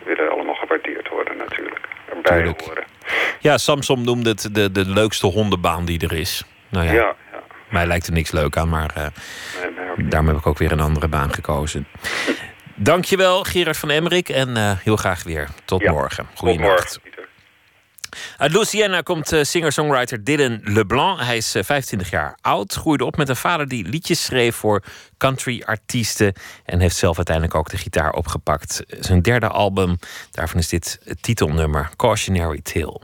willen allemaal gewaardeerd worden natuurlijk. Erbij Tuurlijk. horen. Ja, Samsom noemde het de, de leukste hondenbaan die er is. Nou ja, Ja, ja. mij lijkt er niks leuk aan, maar Nee, niet. daarom heb ik ook weer een andere baan gekozen. Dankjewel, Gerard van Emmerik. En eh, heel graag weer. Tot Ja. morgen. Goeienacht. Uit Louisiana komt eh, singer-songwriter Dylan LeBlanc. Hij is eh, 25 jaar oud, groeide op met een vader die liedjes schreef voor country-artiesten. En heeft zelf uiteindelijk ook de gitaar opgepakt. Zijn derde album, daarvan is dit titelnummer Cautionary Tale.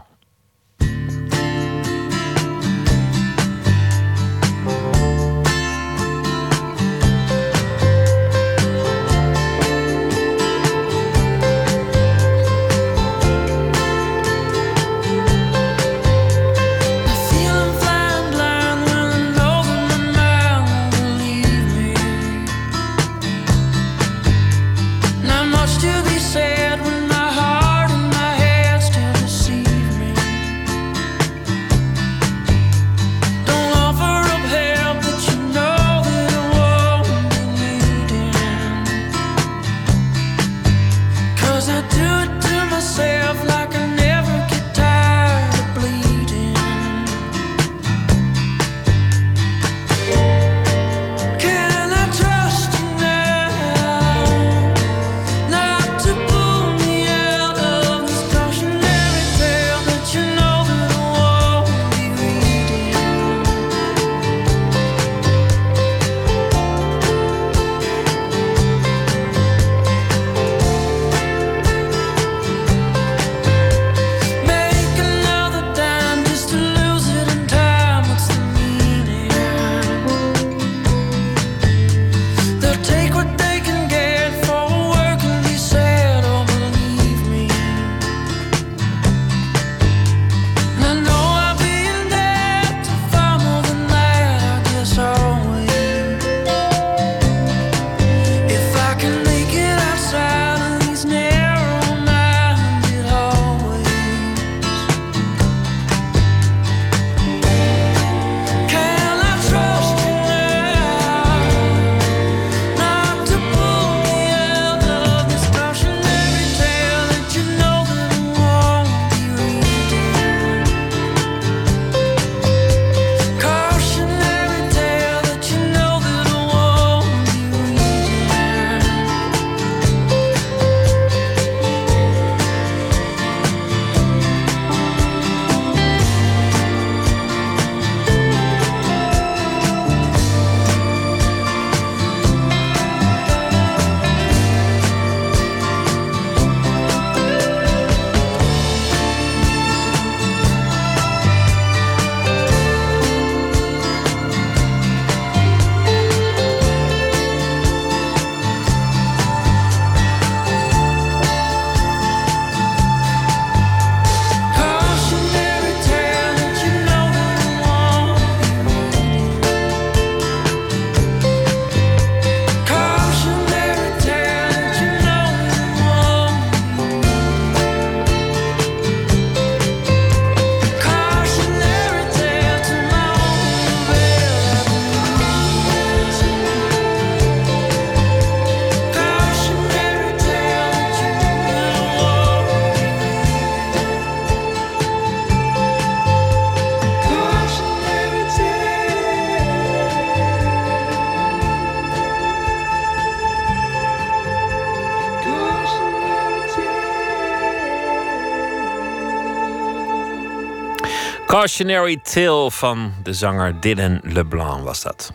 Cautionary Tale van de zanger Dylan LeBlanc was dat.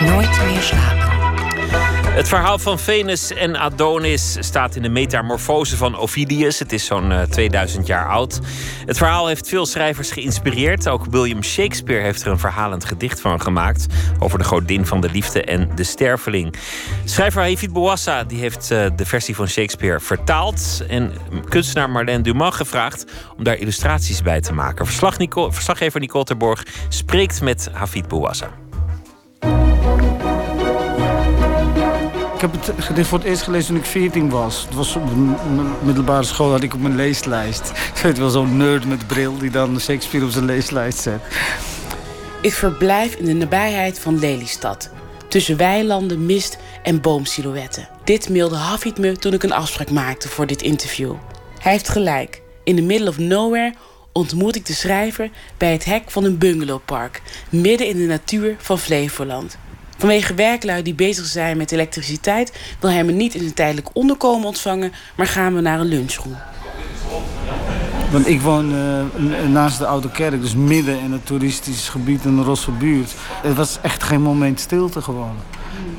Nooit meer slapen. Het verhaal van Venus en Adonis staat in de Metamorfose van Ovidius. Het is zo'n eh, 2000 jaar oud. Het verhaal heeft veel schrijvers geïnspireerd. Ook William Shakespeare heeft er een verhalend gedicht van gemaakt over de godin van de liefde en de sterveling. Schrijver Hafid Bouassa die heeft eh, de versie van Shakespeare vertaald en kunstenaar Marlène Dumas gevraagd om daar illustraties bij te maken. Verslag Nico, verslaggever Nicole Terborg spreekt met Hafid Bouassa. Ik heb het gedicht voor het eerst gelezen toen ik 14 was. Het was op de middelbare school had ik op mijn leeslijst. Je weet wel, zo'n nerd met bril die dan Shakespeare op zijn leeslijst zet. Ik verblijf in de nabijheid van Lelystad. Tussen weilanden, mist en boomsilhouetten. Dit mailde Hafid me toen ik een afspraak maakte voor dit interview. Hij heeft gelijk. In the middle of nowhere ontmoet ik de schrijver bij het hek van een bungalowpark, midden in de natuur van Flevoland. Vanwege werklui die bezig zijn met elektriciteit wil hij me niet in een tijdelijk onderkomen ontvangen, maar gaan we naar een lunchroom. Want ik woon eh, naast de Oude Kerk, dus midden in het toeristisch gebied in de Rosse buurt. Het was echt geen moment stilte gewoon.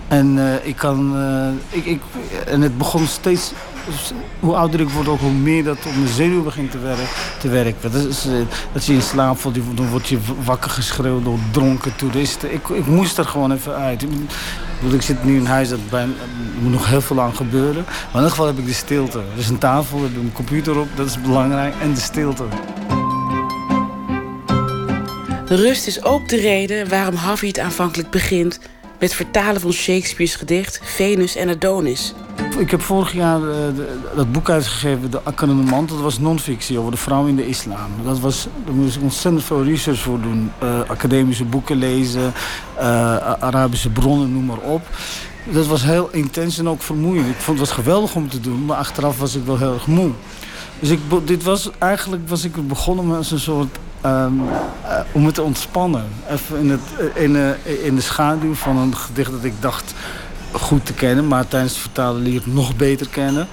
En eh, ik kan, eh, ik, ik, en het begon steeds, hoe ouder ik word ook, hoe meer dat op mijn zenuwen begint te, werken. Te werken. Dat, is, eh, dat je in slaap valt, dan word je wakker geschreeuwd door dronken toeristen. Ik, ik moest er gewoon even uit. Ik, ik zit nu in huis, dat bijna, er moet nog heel veel aan gebeuren. Maar in ieder geval heb ik de stilte. Er is een tafel, er is een computer op, dat is belangrijk. En de stilte. Rust is ook de reden waarom Hafid aanvankelijk begint met vertalen van Shakespeares gedicht Venus en Adonis. Ik heb vorig jaar eh, dat boek uitgegeven, De Akkonomant. Dat was non-fictie over de vrouw in de islam. Dat was, daar moest ik ontzettend veel research voor doen. Eh, academische boeken lezen, eh, Arabische bronnen, noem maar op. Dat was heel intens en ook vermoeiend. Ik vond het geweldig om te doen, maar achteraf was ik wel heel erg moe. Dus ik, dit was, eigenlijk was ik begonnen met een soort... ehm, eh, om het te ontspannen. Even in, het, eh, in, eh, in de schaduw van een gedicht dat ik dacht goed te kennen, maar tijdens het vertalen leer het nog beter kennen.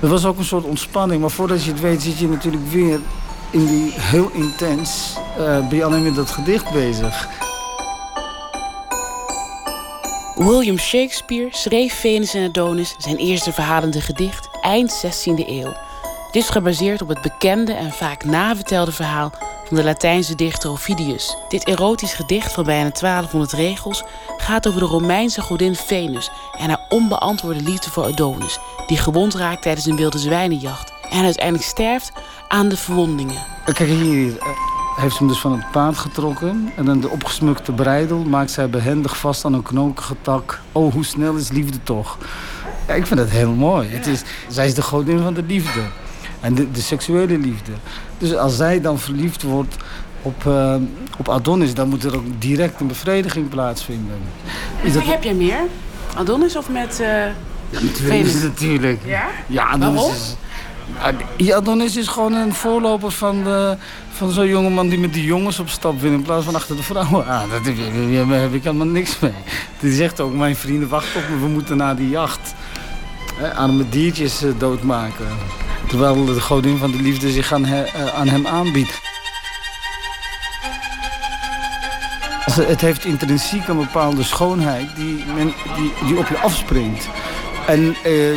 Het was ook een soort ontspanning, maar voordat je het weet zit je natuurlijk weer in die heel intens, eh, ben je alleen met dat gedicht bezig. William Shakespeare schreef Venus en Adonis zijn eerste verhalende gedicht eind 16e eeuw. Dit is gebaseerd op het bekende en vaak navertelde verhaal van de Latijnse dichter Ovidius. Dit erotisch gedicht van bijna 1200 regels gaat over de Romeinse godin Venus en haar onbeantwoorde liefde voor Adonis, die gewond raakt tijdens een wilde zwijnenjacht en uiteindelijk sterft aan de verwondingen. Kijk hier, eh, heeft ze hem dus van het paard getrokken en dan de opgesmukte breidel maakt zij behendig vast aan een knokige tak. Oh, hoe snel is liefde toch? Ik vind dat heel mooi. Het is, zij is de godin van de liefde. En de, de seksuele liefde. Dus als zij dan verliefd wordt op, eh, op Adonis, dan moet er ook direct een bevrediging plaatsvinden. Is dat... heb jij meer? Adonis of met... eh, Venus Venus? natuurlijk. Ja? Ja, Adonis Waarom? is... Ja, Adonis is gewoon een voorloper van, de, van zo'n jongeman die met die jongens op stap wil in plaats van achter de vrouwen aan. Daar heb, ik helemaal niks mee. Die zegt ook, mijn vrienden wachten op me, we moeten naar die jacht. Arme diertjes eh, doodmaken. Terwijl de godin van de liefde zich aan, eh, hem aanbiedt. Het heeft intrinsiek een bepaalde schoonheid die, men, die, op je afspringt. En eh,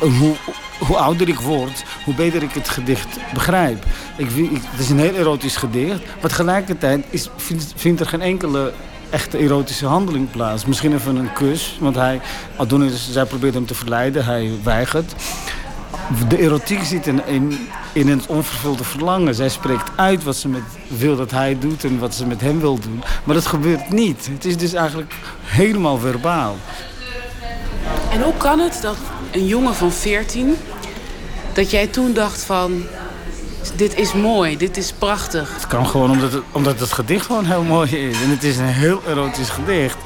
hoe, hoe ouder ik word, hoe beter ik het gedicht begrijp. Ik, het is een heel erotisch gedicht, maar tegelijkertijd is, vindt er geen enkele echte erotische handeling plaats. Misschien even een kus, want hij, Adonis, zij probeert hem te verleiden, hij weigert. De erotiek zit in, in, in het onvervulde verlangen. Zij spreekt uit wat ze met, wil dat hij doet en wat ze met hem wil doen. Maar dat gebeurt niet. Het is dus eigenlijk helemaal verbaal. En hoe kan het dat een jongen van 14, dat jij toen dacht van, dit is mooi, dit is prachtig. Het kan gewoon omdat het, omdat het gedicht gewoon heel mooi is. En het is een heel erotisch gedicht.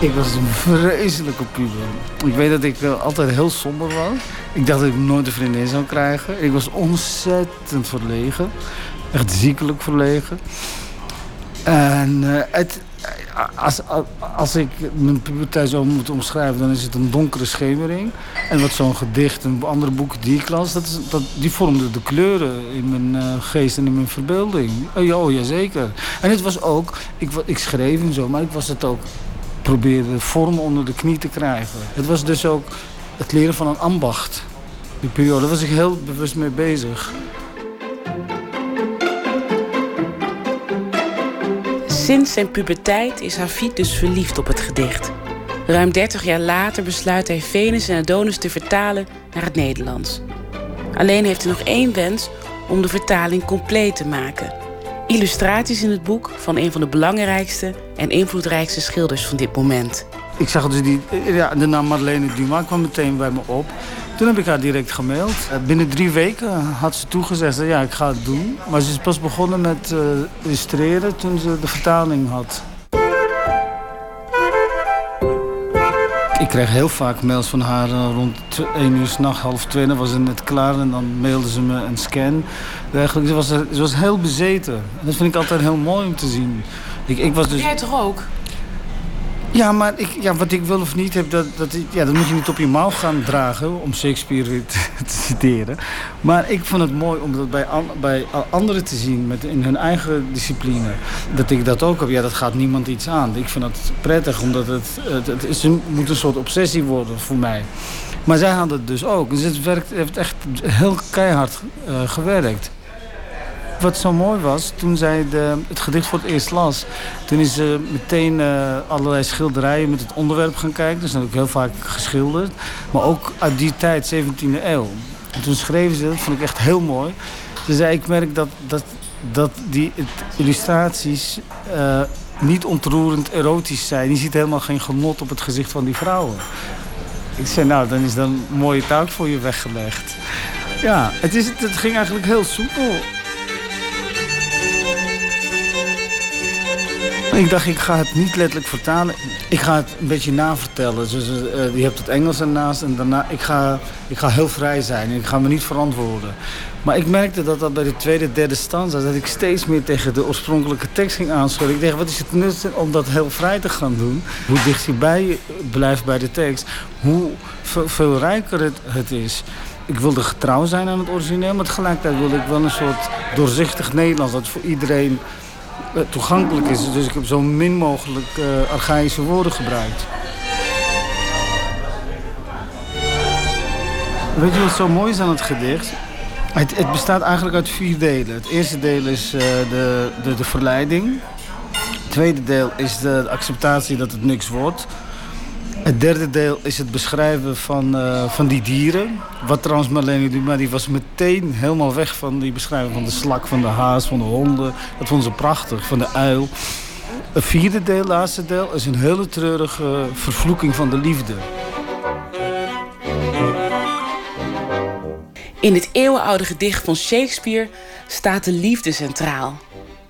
Ik was een vreselijke puber. Ik weet dat ik eh, altijd heel somber was. Ik dacht dat ik nooit een vriendin zou krijgen. Ik was ontzettend verlegen. Echt ziekelijk verlegen. En eh, het, als, als ik mijn puberteit zou moeten omschrijven, dan is het een donkere schemering. En wat zo'n gedicht en andere boeken die ik las, dat, is- dat, die vormden de kleuren in mijn eh, geest en in mijn verbeelding. Oh ja, oh, jazeker. En het was ook, ik, ik schreef en zo, maar ik was het ook probeerde vorm onder de knie te krijgen. Het was dus ook het leren van een ambacht. Die periode, daar was ik heel bewust mee bezig. Sinds zijn puberteit is Hafid dus verliefd op het gedicht. Ruim 30 jaar later besluit hij Venus en Adonis te vertalen naar het Nederlands. Alleen heeft hij nog één wens om de vertaling compleet te maken. Illustraties in het boek van een van de belangrijkste en invloedrijkste schilders van dit moment. Ik zag dus die, ja, de naam Madeleine Dumas kwam meteen bij me op. Toen heb ik haar direct gemaild. Eh, binnen drie weken had ze toegezegd, ja, ik ga het doen. Maar ze is pas begonnen met uh, illustreren toen ze de vertaling had. Ik kreeg heel vaak mails van haar eh, rond 1 uur s'nacht, half 2. Dan was ze net klaar en dan mailden ze me een scan. Eigenlijk, ze, was, ze was heel bezeten. Dat vind ik altijd heel mooi om te zien. Ik, ik was dus... Jij toch ook? Ja, maar ik, ja, wat ik wil of niet heb, dat, dat, ja, dat moet je niet op je mouw gaan dragen... om Shakespeare te, te citeren. Maar ik vond het mooi om dat bij, bij anderen te zien... Met, in hun eigen discipline. Dat ik dat ook heb, ja, dat gaat niemand iets aan. Ik vind dat prettig, omdat het, het, is moet een soort obsessie worden voor mij. Maar zij had het dus ook. Dus het heeft echt heel keihard eh, gewerkt. Wat zo mooi was, toen zij de, het gedicht voor het eerst las... toen is ze meteen eh, allerlei schilderijen met het onderwerp gaan kijken. Dus dat heb ik heel vaak geschilderd. Maar ook uit die tijd, 17e eeuw. En toen schreven ze, dat vond ik echt heel mooi... Ze zei, ik merk dat, dat, dat die illustraties eh, niet ontroerend erotisch zijn. Je ziet helemaal geen genot op het gezicht van die vrouwen. Ik zei, nou, dan is dan een mooie taak voor je weggelegd. Ja, het, is, het ging eigenlijk heel soepel. Ik dacht, ik ga het niet letterlijk vertalen. Ik ga het een beetje navertellen. Dus, eh, je hebt het Engels ernaast en daarna... Ik ga, ik ga heel vrij zijn en ik ga me niet verantwoorden. Maar ik merkte dat dat bij de tweede, derde stanza... dat ik steeds meer tegen de oorspronkelijke tekst ging aanschudden. Ik dacht, wat is het nut om dat heel vrij te gaan doen? Hoe dicht je bij blijft bij de tekst, hoe ve- veel rijker het, het is. Ik wilde getrouw zijn aan het origineel, maar tegelijkertijd wilde ik wel een soort doorzichtig Nederlands... dat voor iedereen toegankelijk is. Dus ik heb zo min mogelijk eh, archaïsche woorden gebruikt. Weet je wat zo mooi is aan het gedicht? Het, het bestaat eigenlijk uit vier delen. Het eerste deel is eh, de, de, de verleiding. Het tweede deel is de acceptatie dat het niks wordt. Het derde deel is het beschrijven van, eh, van die dieren. Wat trouwens Marlene Dumas, die was meteen helemaal weg van die beschrijving van de slak, van de haas, van de honden. Dat vond ze prachtig, van de uil. Het vierde deel, laatste deel, is een hele treurige vervloeking van de liefde. In het eeuwenoude gedicht van Shakespeare staat de liefde centraal.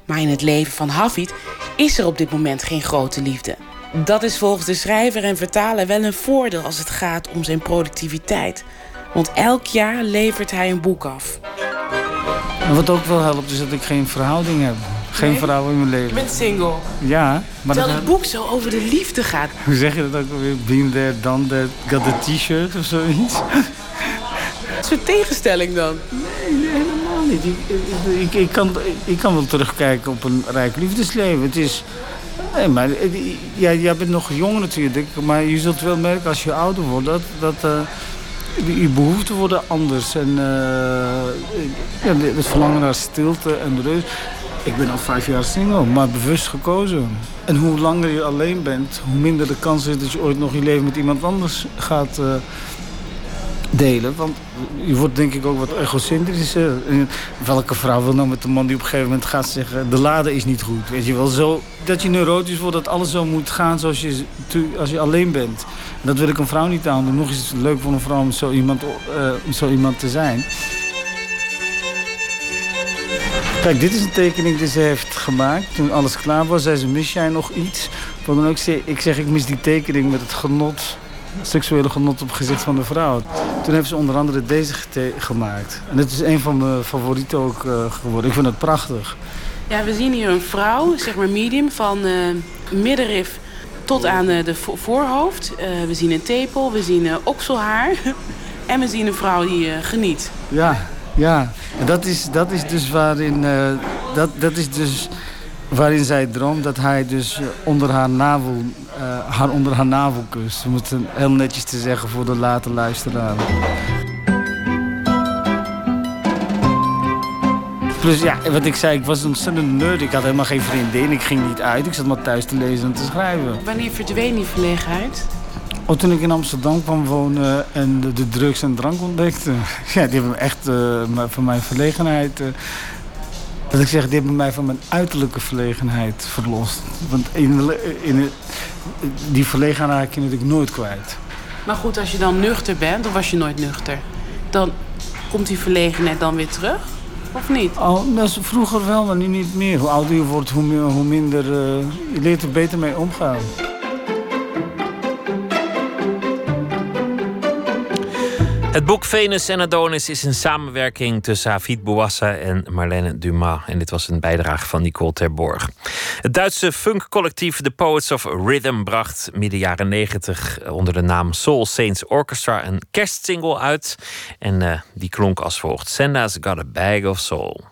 Maar in het leven van Hafid is er op dit moment geen grote liefde. Dat is volgens de schrijver en vertaler wel een voordeel als het gaat om zijn productiviteit. Want elk jaar levert hij een boek af. Wat ook wel helpt, is dat ik geen verhouding heb. Geen Nee? vrouw in mijn leven. Je bent single. Ja, maar Terwijl dat, het boek zo over de liefde gaat. hoe zeg je dat ook alweer? Been there, done that, got a t-shirt of zoiets? Wat soort tegenstelling dan? Nee, helemaal niet. Ik, ik, ik, ik kan, ik kan wel terugkijken op een rijk liefdesleven. Het is... Nee, maar ja, jij bent nog jong natuurlijk. Maar je zult wel merken als je ouder wordt dat... dat eh, je behoeften worden anders. En eh, ja, het verlangen naar stilte en rust. Ik ben al vijf jaar single, maar bewust gekozen. En hoe langer je alleen bent, hoe minder de kans is dat je ooit nog je leven met iemand anders gaat eh, delen. Want je wordt denk ik ook wat egocentrischer. En welke vrouw wil nou met de man die op een gegeven moment gaat zeggen... de lade is niet goed, weet je wel. Zo, dat je neurotisch wordt, dat alles zo moet gaan zoals je, als je alleen bent. En dat wil ik een vrouw niet aandoen. Nog is het leuk voor een vrouw om zo iemand, eh, om zo iemand te zijn. Kijk, dit is een tekening die ze heeft gemaakt. Toen alles klaar was, zei ze, mis jij nog iets? Ook, ik zeg, ik mis die tekening met het genot, seksuele genot op het gezicht van de vrouw. Toen heeft ze onder andere deze gemaakt. En dit is een van mijn favorieten ook eh, geworden. Ik vind het prachtig. Ja, we zien hier een vrouw, zeg maar medium, van eh middenrif tot aan eh, de vo- voorhoofd. We zien een tepel, we zien okselhaar. en we zien een vrouw die geniet. Ja, ja. En dat is, dat is dus waarin, dat, dat is dus waarin zij droomt dat hij dus eh, onder haar navel, eh, haar onder haar navel kust. Om het heel netjes te zeggen voor de late luisteraar. Plus ja, wat ik zei, ik was een ontzettend nerd. Ik had helemaal geen vriendin, ik ging niet uit. Ik zat maar thuis te lezen en te schrijven. Wanneer verdween die verlegenheid? Oh, toen ik in Amsterdam kwam wonen en de, de drugs en drank ontdekte. Ja, die hebben echt eh, maar van mijn verlegenheid... eh, dat ik zeg, die hebben mij van mijn uiterlijke verlegenheid verlost. Want in, in, die verlegenheid raak je natuurlijk nooit kwijt. Maar goed, als je dan nuchter bent, of was je nooit nuchter, dan komt die verlegenheid dan weer terug? Of niet? Oh, dat is vroeger wel, maar nu niet meer. Hoe ouder je wordt, hoe, meer, hoe minder... eh, je leert er beter mee omgaan. Het boek Venus en Adonis is een samenwerking tussen Hafid Bouassa en Marlène Dumas. En dit was een bijdrage van Nicole Terborg. Het Duitse funkcollectief The Poets of Rhythm bracht midden jaren 90 onder de naam Soul Saints Orchestra een kerstsingle uit. En eh, die klonk als volgt: Senda's Got a Bag of Soul.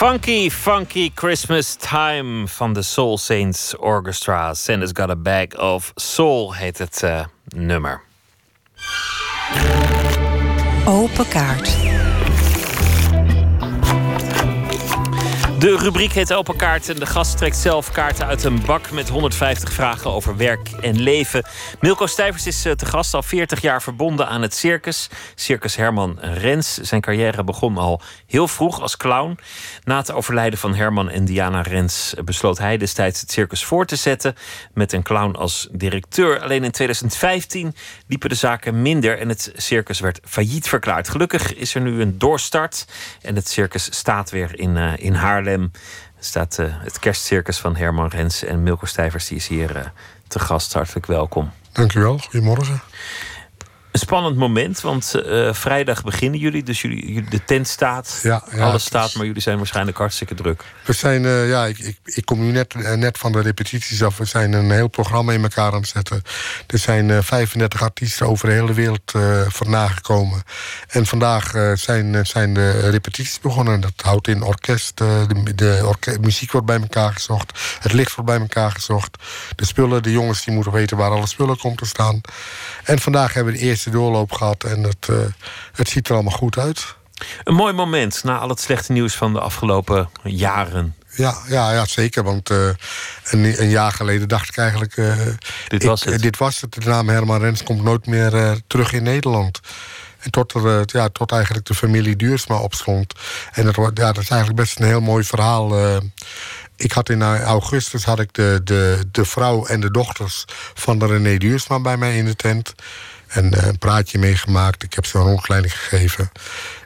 Funky, funky Christmas time van de Soul Saints Orchestra. Santa's Got a Bag of Soul heet het eh, nummer. Open kaart. De rubriek heet Open Kaart en de gast trekt zelf kaarten uit een bak met 150 vragen over werk en leven. Milko Stijvers is eh, te gast al 40 jaar verbonden aan het circus. Circus Herman Rens. Zijn carrière begon al heel vroeg als clown. Na het overlijden van Herman en Diana Rens besloot hij destijds het circus voor te zetten met een clown als directeur. Alleen in 2015 liepen de zaken minder en het circus werd failliet verklaard. Gelukkig is er nu een doorstart en het circus staat weer in, eh, in Haarlem. Staat eh, het kerstcircus van Herman Rens en Milko Stijvers die is hier eh, te gast. Hartelijk welkom. Dank u wel. Goedemorgen. Een spannend moment, want eh, vrijdag beginnen jullie. Dus jullie, de tent staat, Ja, ja, alles staat, maar jullie zijn waarschijnlijk hartstikke druk. We zijn, eh, ja, ik, ik, ik kom nu net, eh, net van de repetities af. We zijn een heel programma in elkaar aan het zetten. Er zijn eh 35 artiesten over de hele wereld vandaan gekomen. En vandaag zijn, zijn de repetities begonnen. Dat houdt in orkest. de de orke- muziek wordt bij elkaar gezocht. Het licht wordt bij elkaar gezocht. De spullen, de jongens die moeten weten waar alle spullen komen te staan. En vandaag hebben we de eerste doorloop gehad. En het, eh, het ziet er allemaal goed uit. Een mooi moment na al het slechte nieuws van de afgelopen jaren. Ja, ja, ja zeker. Want eh, een, een jaar geleden dacht ik eigenlijk... eh, Dit ik- was het. dit was het. De naam Herman Rens komt nooit meer terug in Nederland. En tot, er, ja, tot eigenlijk de familie Duursma opstond. En dat, ja, dat is eigenlijk best een heel mooi verhaal. ik had in augustus had ik de, de, de vrouw en de dochters van de René Duursma bij mij in de tent. En eh, een praatje meegemaakt. Ik heb ze een rondleiding gegeven.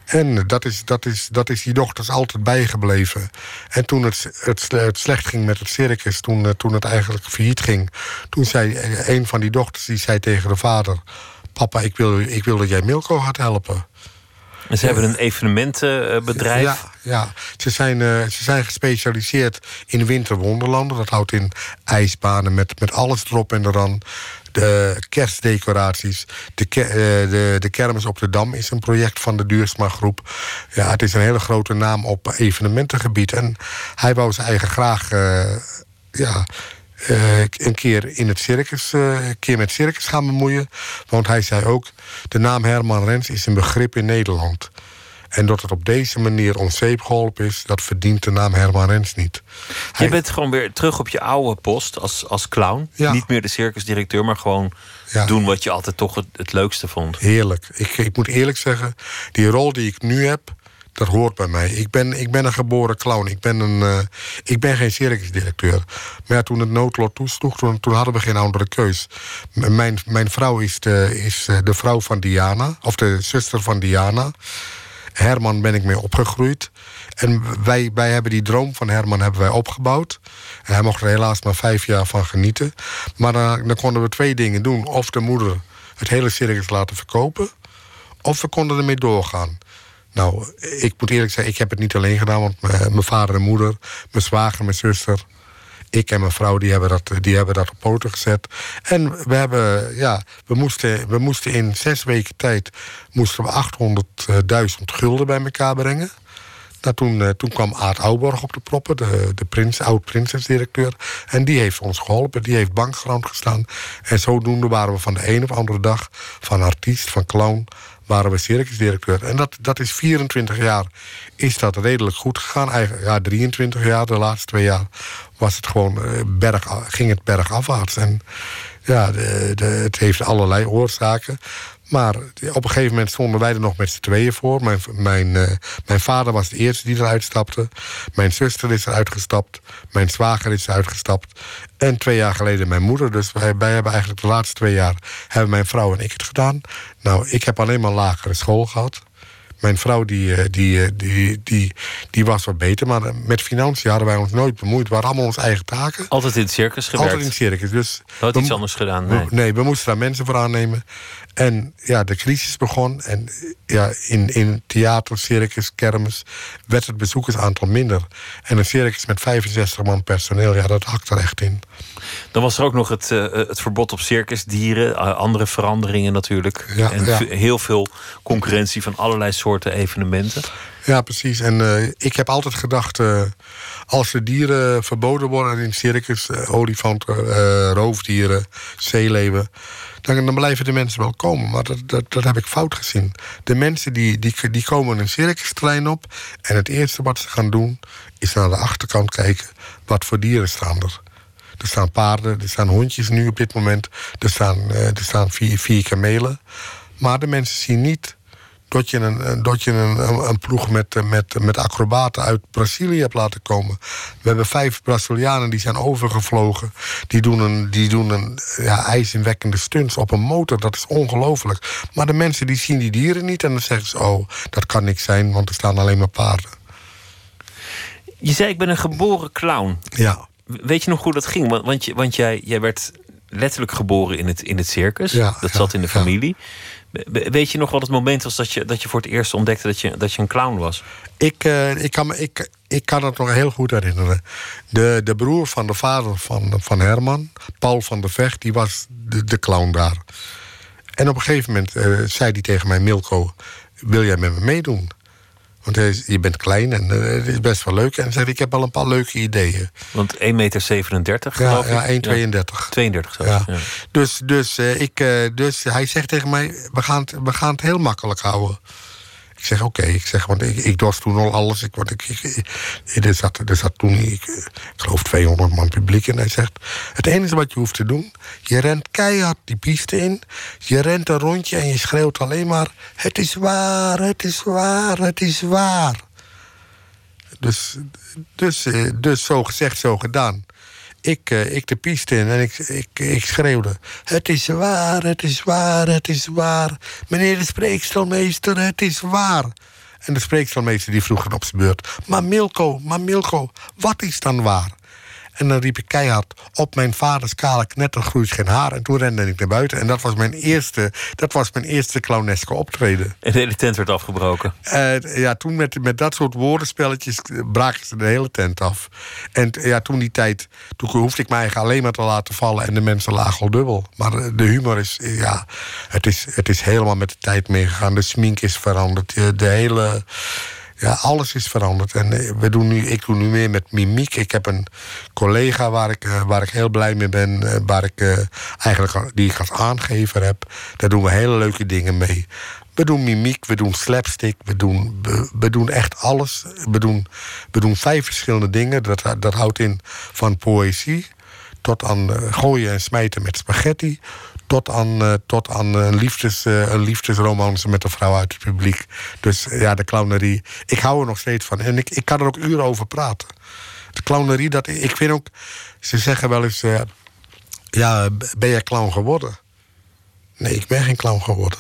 En dat is, dat, is, dat is die dochters altijd bijgebleven. En toen het, het, het slecht ging met het circus, toen, eh, toen het eigenlijk failliet ging... toen zei eh, een van die dochters die zei tegen de vader... papa, ik wil, ik wil dat jij Milko gaat helpen. En ze hebben een evenementenbedrijf. Ja, ja. Ze, zijn, ze zijn gespecialiseerd in winterwonderlanden. Dat houdt in ijsbanen met, met alles erop en eraan. De kerstdecoraties. De, eh, de, de kermis op de Dam is een project van de Duursma Groep. Ja, het is een hele grote naam op evenementengebied. En hij wou zijn eigen graag... eh, ja, eh, een keer in het circus, eh, een keer met circus gaan bemoeien. Want hij zei ook, de naam Herman Rens is een begrip in Nederland. En dat het op deze manier om zeep geholpen is, dat verdient de naam Herman Rens niet. Je bent gewoon weer terug op je oude post als, als clown. Ja. Niet meer de circusdirecteur, maar gewoon Ja. doen wat je altijd toch het, het leukste vond. Heerlijk. Ik, ik moet eerlijk zeggen, die rol die ik nu heb, dat hoort bij mij. Ik ben, ik ben een geboren clown. Ik ben, een, eh, ik ben geen circusdirecteur. Maar ja, toen het noodlot toesloeg, toen, toen hadden we geen andere keus. M- Mijn, mijn vrouw is, de, is eh, de vrouw van Diana, of de zuster van Diana. Herman ben ik mee opgegroeid. En wij, wij hebben die droom van Herman hebben wij opgebouwd. En hij mocht er helaas maar vijf jaar van genieten. Maar dan, dan konden we twee dingen doen. Of de moeder het hele circus laten verkopen. Of we konden ermee doorgaan. Nou, ik moet eerlijk zeggen, ik heb het niet alleen gedaan. Want mijn mijn vader en moeder, mijn zwager, mijn zuster... ik en mijn vrouw, die hebben dat, die hebben dat op poten gezet. En we hebben, ja, we moesten, we moesten in zes weken tijd... moesten we 800.000 gulden bij elkaar brengen. Nou, toen, eh, toen kwam Aad Ouborg op de proppen, de, de prins, oud-prinsesdirecteur. En die heeft ons geholpen, die heeft bankgarant gestaan. En zodoende waren we van de een of andere dag... van artiest, van clown, waren we circusdirecteur. En dat, dat is 24 jaar is dat redelijk goed gegaan. Eigenlijk, ja, 23 jaar, de laatste twee jaar... was het gewoon eh, berg, ging het bergafwaarts. En ja, de, het heeft allerlei oorzaken. Maar op een gegeven moment stonden wij er nog met z'n tweeën voor. Mijn, mijn, eh, mijn vader was de eerste die eruit stapte. Mijn zuster is eruit gestapt. Mijn zwager is eruit gestapt. En twee jaar geleden mijn moeder. Dus wij, wij hebben eigenlijk de laatste twee jaar... hebben mijn vrouw en ik het gedaan. Nou, ik heb alleen maar lagere school gehad. Mijn vrouw die, eh, die, eh, die, die, die was wat beter. Maar eh, met financiën hadden wij ons nooit bemoeid. We hadden allemaal onze eigen taken. Altijd in het circus gewerkt. Altijd in het circus. Dus Nooit we iets anders gedaan, we- nee. nee, we moesten daar mensen voor aannemen. En ja, de crisis begon. En ja, in, in theater, circus, kermis... werd het bezoekersaantal minder. En een circus met 65 man personeel, ja, dat hakt er echt in. Dan was er ook nog het, eh, het verbod op circusdieren. andere veranderingen natuurlijk. Ja, en ja. heel veel concurrentie van allerlei soorten evenementen. Ja, precies. En eh, ik heb altijd gedacht... eh, als de dieren verboden worden in circus... olifanten, roofdieren, zeeleeuwen... Dan, blijven de mensen wel komen. Maar dat, dat, dat heb ik fout gezien. De mensen die, die, die komen een circusterrein op... en het eerste wat ze gaan doen... is naar de achterkant kijken... wat voor dieren staan er. Er staan paarden, er staan hondjes nu op dit moment. Er staan, eh, er staan vier, vier kamelen. Maar de mensen zien niet dat je een, dat je een, een, ploeg met, eh, met, met acrobaten uit Brazilië hebt laten komen. We hebben vijf Brazilianen die zijn overgevlogen. Die doen een, die doen een ja, ijzingwekkende stunts op een motor. Dat is ongelooflijk. Maar de mensen die zien die dieren niet en dan zeggen ze... oh, dat kan niks zijn, want er staan alleen maar paarden. Je zei, ik ben een geboren clown. Ja. Weet je nog hoe dat ging? Want, want, jij, jij werd letterlijk geboren in het, in het circus. Ja, dat ja, zat in de ja. familie. We- Weet je nog wat het moment was dat je, dat je voor het eerst ontdekte dat je, dat je een clown was? Ik, eh, ik, kan ik, ik kan het nog heel goed herinneren. De, de broer van de vader van, van Herman, Paul van der Vecht, die was de, de clown daar. En op een gegeven moment eh, zei hij tegen mij: Milko, wil jij met me meedoen? Want hij is- je bent klein en eh, het is best wel leuk. En zei: Ik heb al een paar leuke ideeën. Want 1,37 meter, geloof Ja, ik. ja 1,32. 32 zelfs. Ja. Ja. Dus, dus, eh, ik, eh, dus hij zegt tegen mij: we gaan, het, we gaan het heel makkelijk houden. Ik zeg oké, ik zeg, want ik, ik was toen al alles. Ik, want ik, ik, ik- er, zat, er zat toen, ik, ik geloof 200 man publiek. En hij zegt, het enige wat je hoeft te doen... je rent keihard die piste in. Je rent een rondje en je schreeuwt alleen maar... het is waar, het is waar, het is waar. Dus, dus, eh, dus zo gezegd, zo gedaan. Ik, eh, ik de piste in en ik, ik, ik schreeuwde... Het is waar, het is waar, het is waar. Meneer de spreekstelmeester, het is waar. En de spreekstelmeester die vroeg dan op zijn beurt... Maar Milko, maar Milko, wat is dan waar? En dan riep ik keihard... Op mijn vaders kale knetter groeit geen haar. En toen rende ik naar buiten. En dat was mijn eerste, dat was mijn eerste clowneske optreden. En de hele tent werd afgebroken. Eh, ja, toen met, met dat soort woordenspelletjes eh, braken ze de hele tent af. En ja, toen die tijd, toen hoefde ik mij eigenlijk alleen maar te laten vallen en de mensen lagen al dubbel. Maar eh, de humor is, ja, het is, het is helemaal met de tijd meegegaan. De smink is veranderd, de hele. Ja, alles is veranderd. En eh, we doen nu, ik doe nu meer met mimiek. Ik heb een collega waar ik, eh, waar ik heel blij mee ben. eh, waar ik eigenlijk die ik als aangever heb. Daar doen we hele leuke dingen mee. We doen mimiek, we doen slapstick, we doen, we, we doen echt alles. We doen, we doen vijf verschillende dingen. Dat, dat houdt in van poëzie tot aan gooien en smijten met spaghetti. Tot aan, eh, tot aan een, liefdes, eh, een liefdesromance met een vrouw uit het publiek. Dus eh, ja, de clownerie. Ik hou er nog steeds van. En ik, ik kan er ook uren over praten. De clownerie, dat, ik vind ook... Ze zeggen wel eens... eh, ja, ben jij clown geworden? Nee, ik ben geen clown geworden.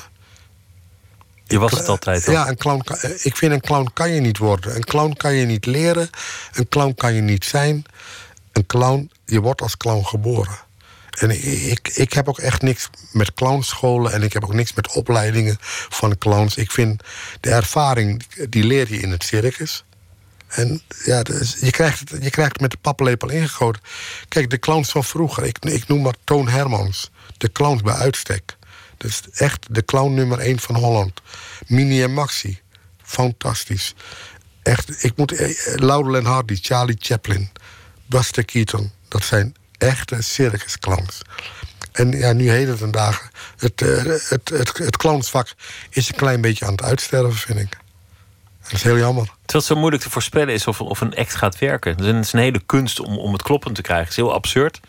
Je was het altijd al. Ja, een clown, eh, ik vind een clown kan je niet worden. Een clown kan je niet leren. Een clown kan je niet zijn. Een clown, je wordt als clown geboren. En ik, ik heb ook echt niks met clownscholen en ik heb ook niks met opleidingen van clowns. Ik vind de ervaring, die leer je in het circus. En ja, je, krijgt het, je krijgt met de paplepel ingegoten. Kijk, de clowns van vroeger, ik, ik noem maar Toon Hermans. De clowns bij uitstek. Dat is echt de clown nummer één van Holland. Mini en Maxi. Fantastisch. Echt, ik moet... eh, Laurel en Hardy, Charlie Chaplin, Buster Keaton. Dat zijn echte circusclowns. En ja, nu heden ten dagen... Het, eh, het, het, het clownsvak is een klein beetje aan het uitsterven, vind ik. Dat is heel jammer. Terwijl het zo moeilijk te voorspellen is of, of een act gaat werken. Dus het is een hele kunst om, om het kloppend te krijgen. Het is heel absurd.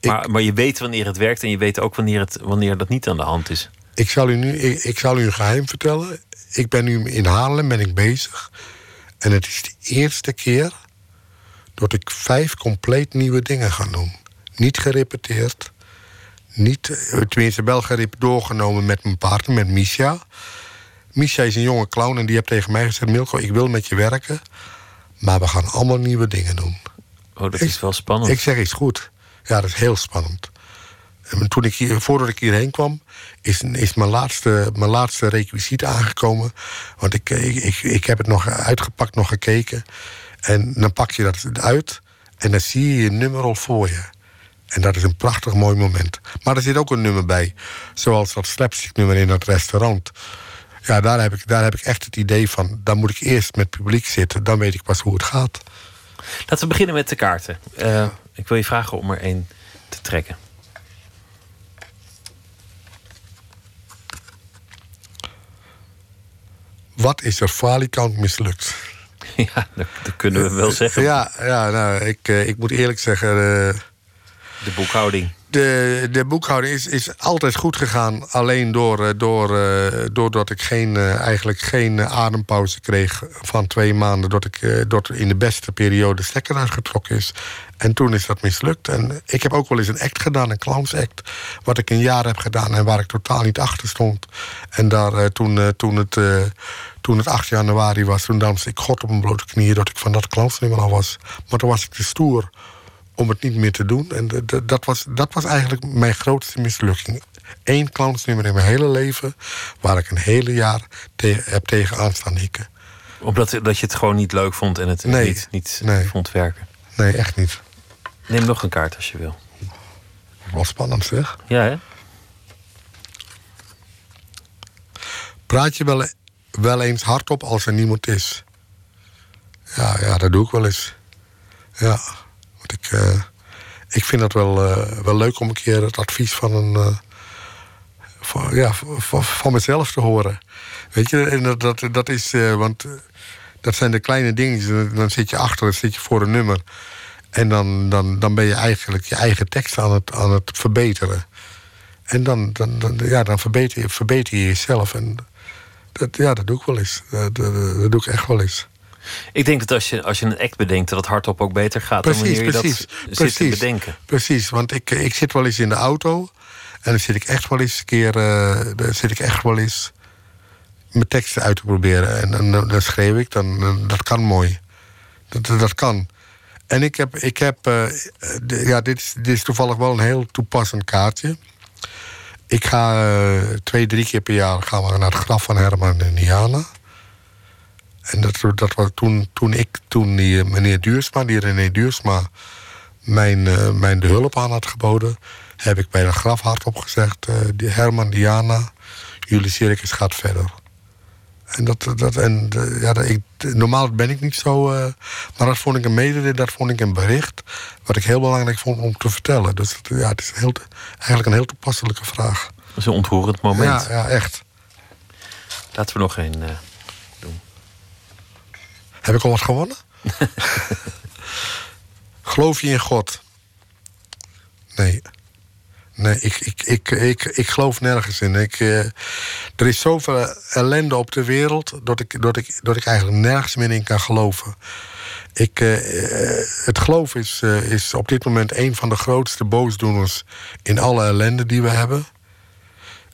Maar, maar je weet wanneer het werkt en je weet ook wanneer, het, wanneer dat niet aan de hand is. Ik zal u nu ik, ik zal u een geheim vertellen. Ik ben nu in Haarlem ben ik bezig. En het is de eerste keer dat ik vijf compleet nieuwe dingen ga doen. Niet gerepeteerd. Niet, eh, tenminste wel doorgenomen met mijn partner, met Misha. Misha is een jonge clown en die heeft tegen mij gezegd... Milko, ik wil met je werken, maar we gaan allemaal nieuwe dingen doen. Oh, dat is wel spannend. Ik zeg, is goed. Ja, dat is heel spannend. En toen ik hier, voordat ik hierheen kwam, is, is mijn, laatste, mijn laatste requisiet aangekomen. Want ik, ik, ik, ik heb het nog uitgepakt, nog gekeken. En dan pak je dat uit en dan zie je je nummer al voor je. En dat is een prachtig mooi moment. Maar er zit ook een nummer bij, zoals dat slapstick nummer in dat restaurant. Ja, daar heb, ik, daar heb ik echt het idee van... dan moet ik eerst met het publiek zitten, dan weet ik pas hoe het gaat. Laten we beginnen met de kaarten. Eh, ik wil je vragen om er één te trekken. Wat is er falikant mislukt? Ja, dat, dat kunnen we wel zeggen. Ja, ja nou, ik, eh, ik moet eerlijk zeggen... eh, De boekhouding. de, de boekhouding is, is altijd goed gegaan. Alleen door, eh, door, eh, doordat ik geen, eh, eigenlijk geen adempauze kreeg van twee maanden. Dat ik dat in de beste periode stekker uitgetrokken is. En toen is dat mislukt. En ik heb ook wel eens een act gedaan, een clownsact. Wat ik een jaar heb gedaan en waar ik totaal niet achter stond. En daar, toen, toen, het, toen het 8 januari was, toen danste ik God op mijn blote knieën... dat ik van dat clownsnummer al was. Maar toen was ik te stoer om het niet meer te doen. En dat was, dat was eigenlijk mijn grootste mislukking. Eén clownsnummer in mijn hele leven... waar ik een hele jaar te- heb tegenaan staan hikken. Omdat dat je het gewoon niet leuk vond en het Nee, niet, niet nee. vond werken. Nee, echt niet. Neem nog een kaart als je wil. Wel spannend zeg. Ja, hè? Praat je wel, wel eens hardop als er niemand is? Ja, ja, dat doe ik wel eens. Ja, ik, eh, ik vind het wel, eh, wel leuk om een keer het advies van een, eh, van, ja, van, van mezelf te horen. Weet je, en dat, dat, dat is, want dat zijn de kleine dingen. Dan- zit je achter, dan zit je voor een nummer. En dan, dan, dan ben je eigenlijk je eigen tekst aan het, aan het verbeteren. En dan, dan, dan, ja, dan verbeter, je, verbeter je jezelf. En dat, ja, dat doe ik wel eens. Dat, dat, dat doe ik echt wel eens. Ik denk dat als je, als je een act bedenkt, dat het hardop ook beter gaat dan Precies, wanneer je precies. dat zit te precies, bedenken. Precies, want ik, ik zit wel eens in de auto. En dan zit ik echt wel eens een keer. eh, dan zit ik echt wel eens mijn teksten uit te proberen. En dan, dan, dan schreef ik, dan, dan- dat kan mooi. Dat, dat, dat kan. En ik heb. Ik heb eh, de- ja, dit is, dit is toevallig wel een heel toepassend kaartje. Ik ga eh, twee, drie keer per jaar gaan we naar het graf van Herman en Diana. En dat, dat was toen, toen ik, toen die eh, meneer Duursma, die René Duursma, mijn, eh, mijn de hulp aan had geboden, heb ik bij de graf hardop gezegd: eh, die Herman, Diana, jullie circus gaat verder. En dat, dat en ja, dat, ik, normaal ben ik niet zo, maar dat vond ik een mededeling, dat vond ik een bericht, wat ik heel belangrijk vond om te vertellen. Dus ja, het is heel, eigenlijk een heel toepasselijke vraag. Dat is een ontroerend moment. Ja, ja, echt. Laten we nog een. Eh, Heb ik al wat gewonnen? Geloof je in God? Nee. Nee, ik, ik, ik, ik, ik geloof nergens in. Ik, eh, er is zoveel ellende op de wereld dat ik, dat, ik, dat ik eigenlijk nergens meer in kan geloven. Ik, eh, eh, het geloof is, eh, is op dit moment een van de grootste boosdoeners in alle ellende die we hebben.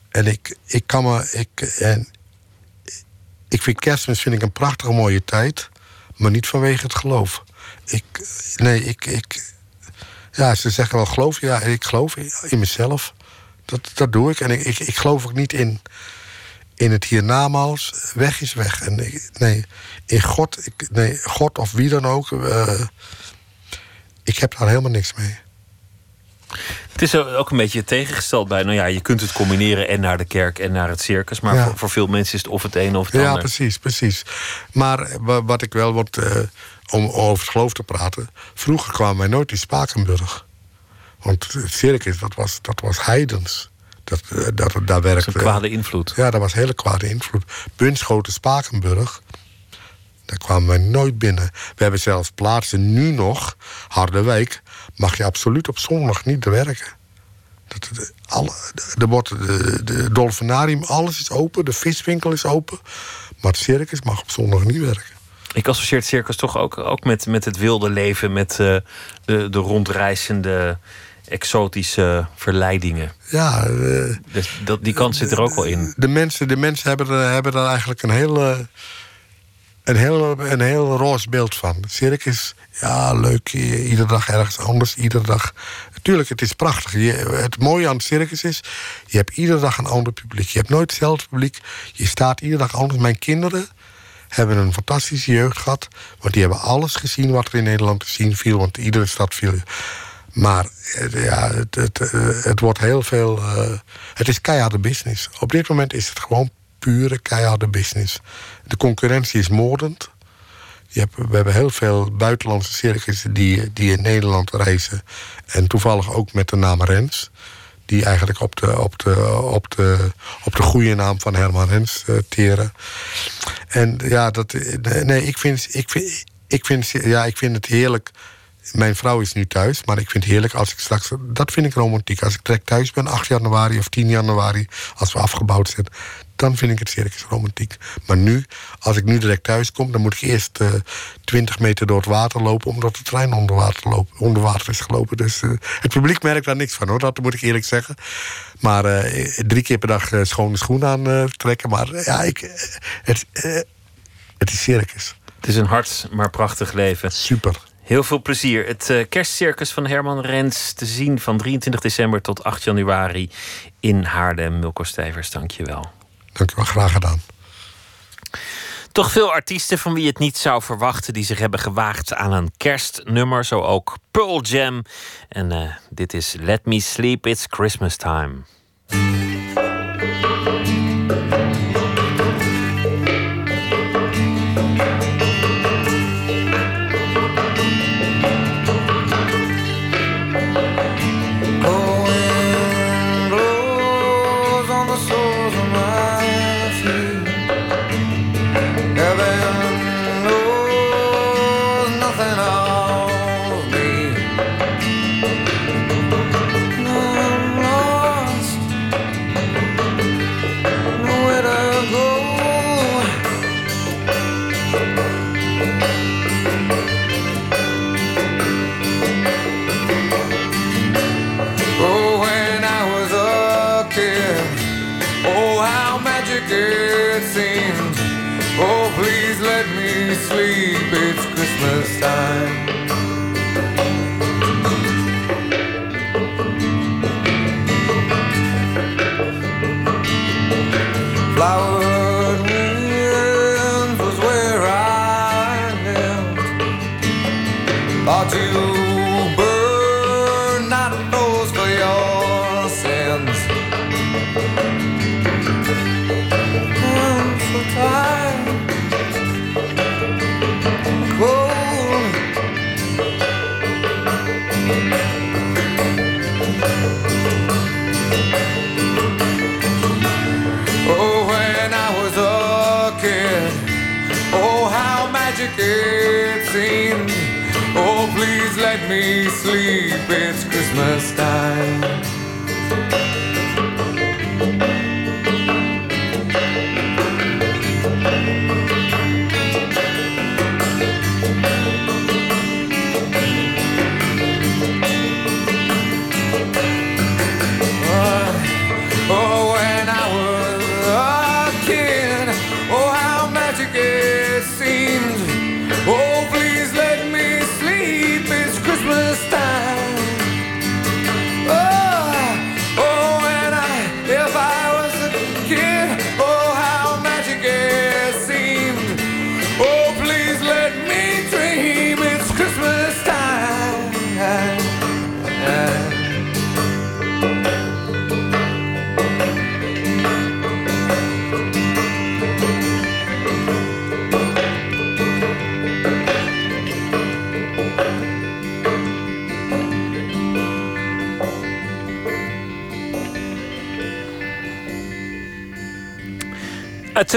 En ik, ik kan me. Ik, en, ik vind kerstmis vind ik een prachtige mooie tijd, maar niet vanwege het geloof. Ik, nee, ik, ik, ja, ze zeggen wel geloof, ja, ik geloof in, mezelf. Dat, dat doe ik. En ik, ik, ik geloof ook niet in, in het hiernamaals. Weg is weg. En nee, in God, ik, nee, God of wie dan ook, eh, ik heb daar helemaal niks mee. Het is ook een beetje tegengesteld bij. Nou ja, je kunt het combineren en naar de kerk en naar het circus. Maar Ja. voor, voor veel mensen is het of het een of het Ja, ander. precies, precies. Maar wa- wat ik wel, want, eh, om over het geloof te praten... vroeger kwamen wij nooit in Spakenburg. Want het circus, dat was, dat was heidens. Dat, eh, dat, daar Dat werkte... een kwade invloed. Ja, dat was hele kwade invloed. Bunschoten, Spakenburg, daar kwamen wij nooit binnen. We hebben zelfs plaatsen nu nog, Harderwijk... mag je absoluut op zondag niet werken. Dat, de, alle, de, de, de dolfinarium, alles is open. De viswinkel is open. Maar het circus mag op zondag niet werken. Ik associeer het circus toch ook, ook met, met het wilde leven, met eh, de, de rondreizende, exotische verleidingen. Ja, eh, Dus dat, die kant zit er ook wel in. de mensen, de mensen hebben, er, hebben er eigenlijk een heel, een, heel, een heel roze beeld van. Circus, ja, leuk. Iedere dag ergens anders. Iedere dag. Tuurlijk, het is prachtig. Je, het mooie aan het circus is, je hebt iedere dag een ander publiek. Je hebt nooit hetzelfde publiek. Je staat iedere dag anders. Mijn kinderen hebben een fantastische jeugd gehad. Want die hebben alles gezien wat er in Nederland te zien viel. Want iedere stad viel. Maar eh, ja, het, het, eh, het wordt heel veel. eh, het is keiharde business. Op dit moment is het gewoon pure keiharde business. De concurrentie is moordend. Je hebt, we hebben heel veel buitenlandse circussen die, die in Nederland reizen. En toevallig ook met de naam Rens. Die eigenlijk op de, op de, op de, op de goede naam van Herman Rens eh, teren. En ja, dat, nee, ik vind, ik, vind, ik, vind, ja, ik vind het heerlijk. Mijn vrouw is nu thuis, maar ik vind het heerlijk als ik straks. Dat vind ik romantiek. Als ik direct thuis ben, 8 januari of 10 januari, als we afgebouwd zijn, dan vind ik het circus romantiek. Maar nu, als ik nu direct thuis kom, dan moet ik eerst eh 20 meter door het water lopen, omdat de trein onder water, loopt, onder water is gelopen. Dus eh, het publiek merkt daar niks van hoor, dat moet ik eerlijk zeggen. Maar eh, drie keer per dag schone schoen aan trekken. Maar ja, ik, het, het is circus. Het is een hard, maar prachtig leven. Super. Heel veel plezier. Het eh, kerstcircus van Herman Rens te zien van 23 december tot 8 januari in Haarlem. Milko Stijvers, dank je wel. Dank u wel, graag gedaan. Toch veel artiesten van wie je het niet zou verwachten... die zich hebben gewaagd aan een kerstnummer. Zo ook Pearl Jam. En eh, dit is Let Me Sleep, It's Christmas Time.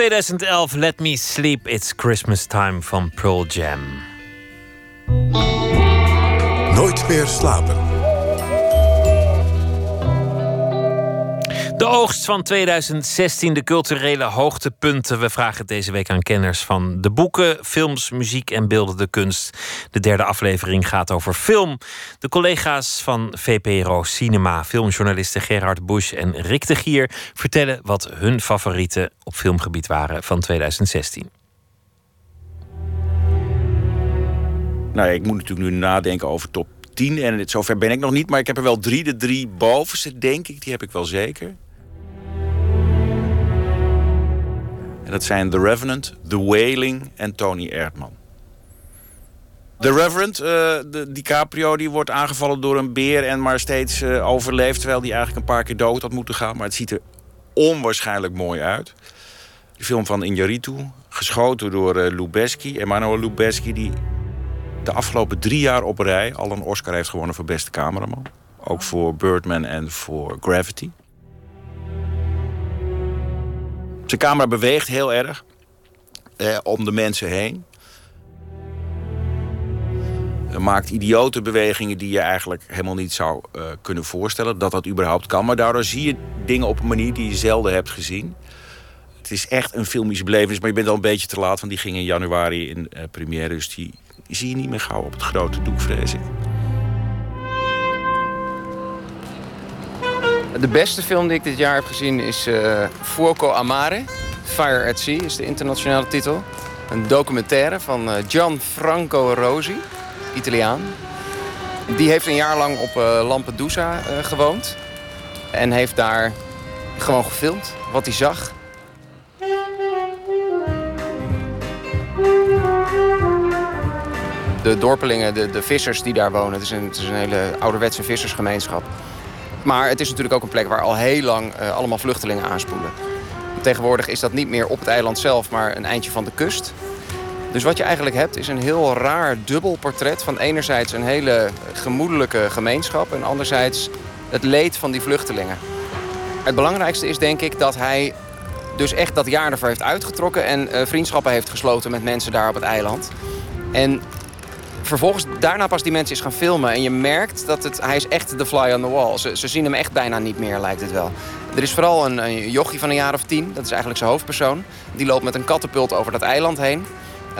2011, Let Me Sleep, It's Christmas Time van Pearl Jam. Nooit meer slapen. De oogst van 2016, de culturele hoogtepunten. We vragen het deze week aan kenners van de boeken, films, muziek en beeldende kunst. De derde aflevering gaat over film. De collega's van VPRO Cinema, filmjournalisten Gerard Busch en Rick de Gier, vertellen wat hun favorieten op filmgebied waren van 2016. Nou ik moet natuurlijk nu nadenken over top 10. En zover ben ik nog niet, maar ik heb er wel drie. De drie bovenste, denk ik, die heb ik wel zeker. En dat zijn The Revenant, The Wailing en Tony Erdman. The Reverend, eh, de DiCaprio, die wordt aangevallen door een beer... en maar steeds eh, overleeft, terwijl hij eigenlijk een paar keer dood had moeten gaan. Maar het ziet er onwaarschijnlijk mooi uit. De film van Injaritu, geschoten door uh, Lubeski. Emmanuel Lubeski, die de afgelopen drie jaar op rij... al een Oscar heeft gewonnen voor beste cameraman. Ook voor Birdman en voor Gravity. Zijn camera beweegt heel erg eh, om de mensen heen. Hij maakt idiote bewegingen die je eigenlijk helemaal niet zou eh, kunnen voorstellen. Dat dat überhaupt kan. Maar daardoor zie je dingen op een manier die je zelden hebt gezien. Het is echt een filmische belevenis. Maar je bent al een beetje te laat. Want die ging in januari in eh, première. Dus die, zie je niet meer gauw op het grote doek, vrees ik. De beste film die ik dit jaar heb gezien is eh Fuoco Amare. Fire at Sea is de internationale titel. Een documentaire van eh, Gianfranco Rosi, Italiaan. Die heeft een jaar lang op eh, Lampedusa eh, gewoond. En heeft daar gewoon gefilmd wat hij zag. De dorpelingen, de, de vissers die daar wonen. Het is, een, het is een hele ouderwetse vissersgemeenschap. Maar het is natuurlijk ook een plek waar al heel lang eh, allemaal vluchtelingen aanspoelen. Tegenwoordig is dat niet meer op het eiland zelf, maar een eindje van de kust. Dus wat je eigenlijk hebt is een heel raar dubbel portret van enerzijds een hele gemoedelijke gemeenschap en anderzijds het leed van die vluchtelingen. Het belangrijkste is denk ik dat hij dus echt dat jaar ervoor heeft uitgetrokken en eh, vriendschappen heeft gesloten met mensen daar op het eiland. En vervolgens daarna pas die mensen is gaan filmen. En je merkt dat het, hij is echt de fly on the wall. Ze, zien hem echt bijna niet meer, lijkt het wel. Er is vooral een, een van een jaar of tien. Dat is eigenlijk zijn hoofdpersoon. Die loopt met een kattenpult over dat eiland heen.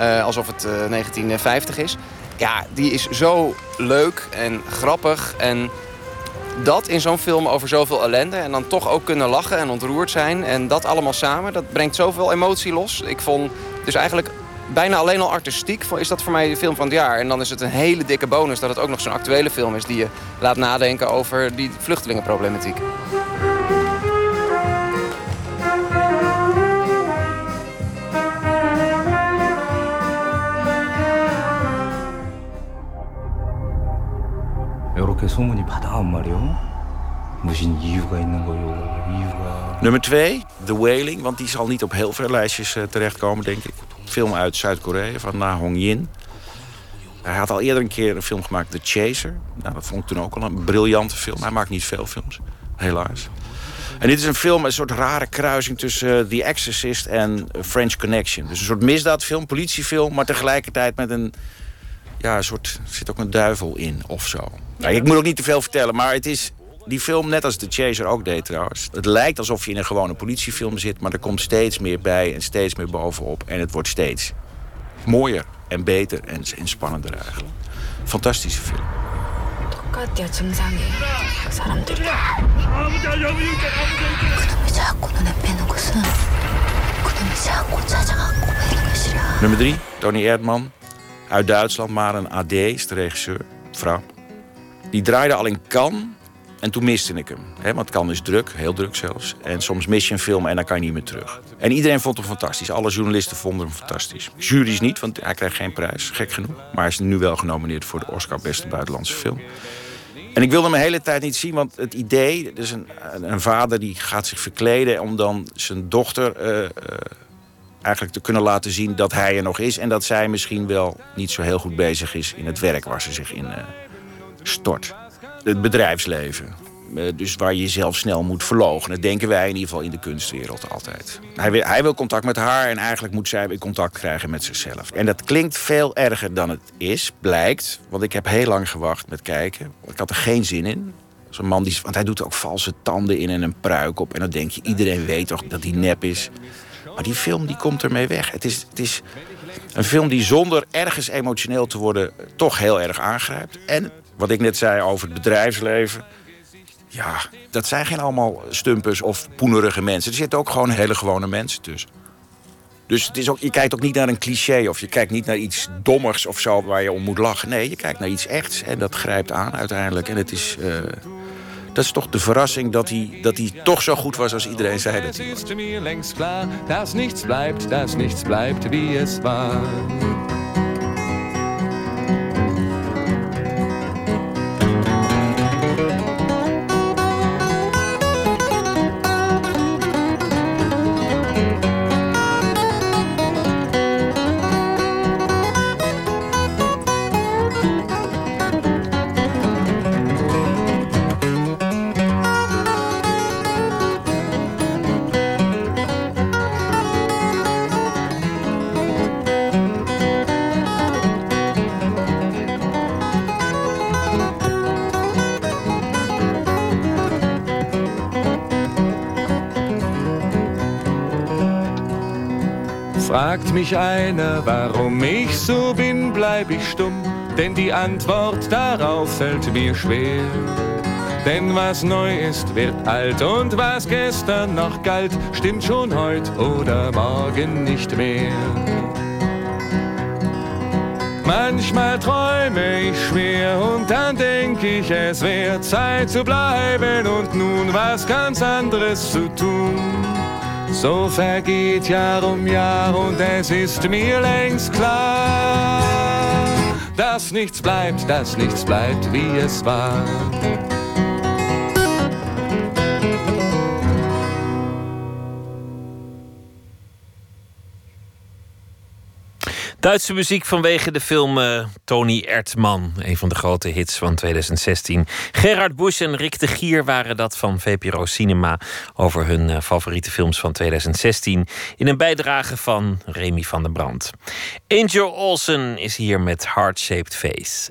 Eh, alsof het eh, 1950 is. Ja, die is zo leuk en grappig. En dat in zo'n film over zoveel ellende. En dan toch ook kunnen lachen en ontroerd zijn. En dat allemaal samen, dat brengt zoveel emotie los. Ik vond dus eigenlijk bijna alleen al artistiek is dat voor mij de film van het jaar. En dan is het een hele dikke bonus dat het ook nog zo'n actuele film is... die je laat nadenken over die vluchtelingenproblematiek. 이렇게 소문이 받아온 말이오. 무슨 이유가 있는 거요? 이유가 Nummer twee, The Wailing, want die zal niet op heel veel lijstjes eh, terechtkomen, denk ik. Film uit Zuid-Korea van Na Hong Yin. Hij had al eerder een keer een film gemaakt, The Chaser. Nou, dat vond ik toen ook al een briljante film. Hij maakt niet veel films, helaas. En dit is een film, een soort rare kruising tussen eh, The Exorcist en French Connection. Dus een soort misdaadfilm, politiefilm, maar tegelijkertijd met een... Ja, een soort, er zit ook een duivel in of zo. Nou, ik moet ook niet te veel vertellen, maar het is die film, net als The Chaser ook deed trouwens... het lijkt alsof je in een gewone politiefilm zit... maar er komt steeds meer bij en steeds meer bovenop. En het wordt steeds mooier en beter en, en spannender eigenlijk. Fantastische film. 똑같대요 증상이 사람들이 그놈이 자꾸 눈에 뵈는 것은 그놈이 자꾸 찾아갖고 뵈는 것이라 Nummer drie, Tony Erdman. Uit Duitsland, maar een AD, is de regisseur, vrouw. Die draaide al in Cannes en toen miste ik hem. Want Cannes is druk, heel druk zelfs. En soms mis je een film en dan kan je niet meer terug. En iedereen vond hem fantastisch. Alle journalisten vonden hem fantastisch. Juries niet, want hij krijgt geen prijs, gek genoeg. Maar hij is nu wel genomineerd voor de Oscar Beste Buitenlandse Film. En ik wilde hem de hele tijd niet zien, want het idee... dus een, een vader die gaat zich verkleden om dan zijn dochter... eh, eh, eigenlijk te kunnen laten zien dat hij er nog is... en dat zij misschien wel niet zo heel goed bezig is in het werk waar ze zich in eh, stort. Het bedrijfsleven. Eh, Dus waar je jezelf snel moet verloochenen. Dat denken wij in ieder geval in de kunstwereld altijd. Hij wil, hij wil contact met haar en eigenlijk moet zij weer contact krijgen met zichzelf. En dat klinkt veel erger dan het is, blijkt. Want ik heb heel lang gewacht met kijken. Ik had er geen zin in. Zo'n man die, want hij doet ook valse tanden in en een pruik op. En dan denk je, iedereen weet toch dat hij nep is. Maar die film die komt ermee weg. Het is, het is een film die zonder ergens emotioneel te worden... toch heel erg aangrijpt. En wat ik net zei over het bedrijfsleven... Ja, dat zijn geen allemaal stumpers of poenerige mensen. Er zitten ook gewoon hele gewone mensen tussen. Dus het is ook, je kijkt ook niet naar een cliché of je kijkt niet naar iets dommers of zo waar je om moet lachen. Nee, je kijkt naar iets echts en dat grijpt aan uiteindelijk. En het is, eh, dat is toch de verrassing dat hij, dat hij toch zo goed was als iedereen zei dat hij was. bleibt, dass nichts bleibt, wie es war. Fragt mich einer, warum ich so bin, bleib ich stumm, denn die Antwort darauf fällt mir schwer. Denn was neu ist, wird alt und was gestern noch galt, stimmt schon heut oder morgen nicht mehr. Manchmal träume ich schwer und dann denk ich, es wäre Zeit zu bleiben und nun was ganz anderes zu tun. So vergeht Jahr um Jahr und es ist mir längst klar, dass nichts bleibt, dass nichts bleibt, wie es war. Duitse muziek vanwege de film eh, Tony Erdman. Een van de grote hits van 2016. Gerard Busch en Rick de Gier waren dat van VPRO Cinema. Over hun eh, favoriete films van 2016. In een bijdrage van Remy van der Brand. Angel Olsen is hier met Heart Shaped Face.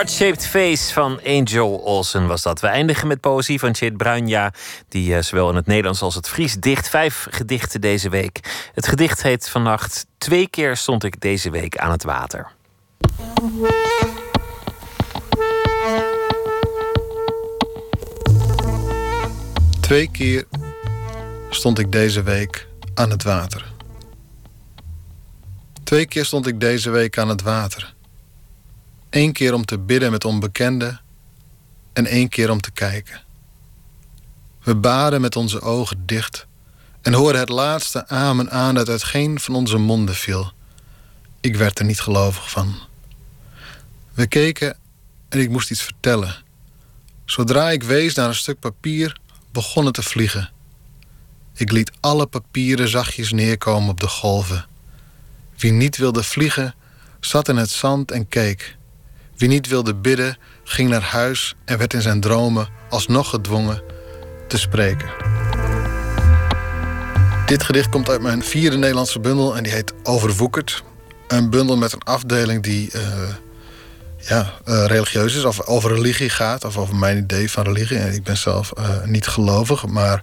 Heart-Shaped Face van Angel Olsen was dat. We eindigen met poëzie van Chit Bruinja, die eh, zowel in het Nederlands als het Fries dicht. Vijf gedichten deze week. Het gedicht heet vannacht Twee keer stond ik deze week aan het water. Twee keer stond ik deze week aan het water. Twee keer stond ik deze week aan het water. Eén keer om te bidden met onbekenden en één keer om te kijken. We baden met onze ogen dicht en hoorden het laatste amen aan dat uit geen van onze monden viel. Ik werd er niet gelovig van. We keken en ik moest iets vertellen. Zodra ik wees naar een stuk papier, begon het te vliegen. Ik liet alle papieren zachtjes neerkomen op de golven. Wie niet wilde vliegen, zat in het zand en keek. Wie niet wilde bidden, ging naar huis en werd in zijn dromen alsnog gedwongen te spreken. Dit gedicht komt uit mijn vierde Nederlandse bundel en die heet Overwoekerd. Een bundel met een afdeling die eh, ja, eh, religieus is, of over religie gaat, of over mijn idee van religie. En ik ben zelf eh, niet gelovig, maar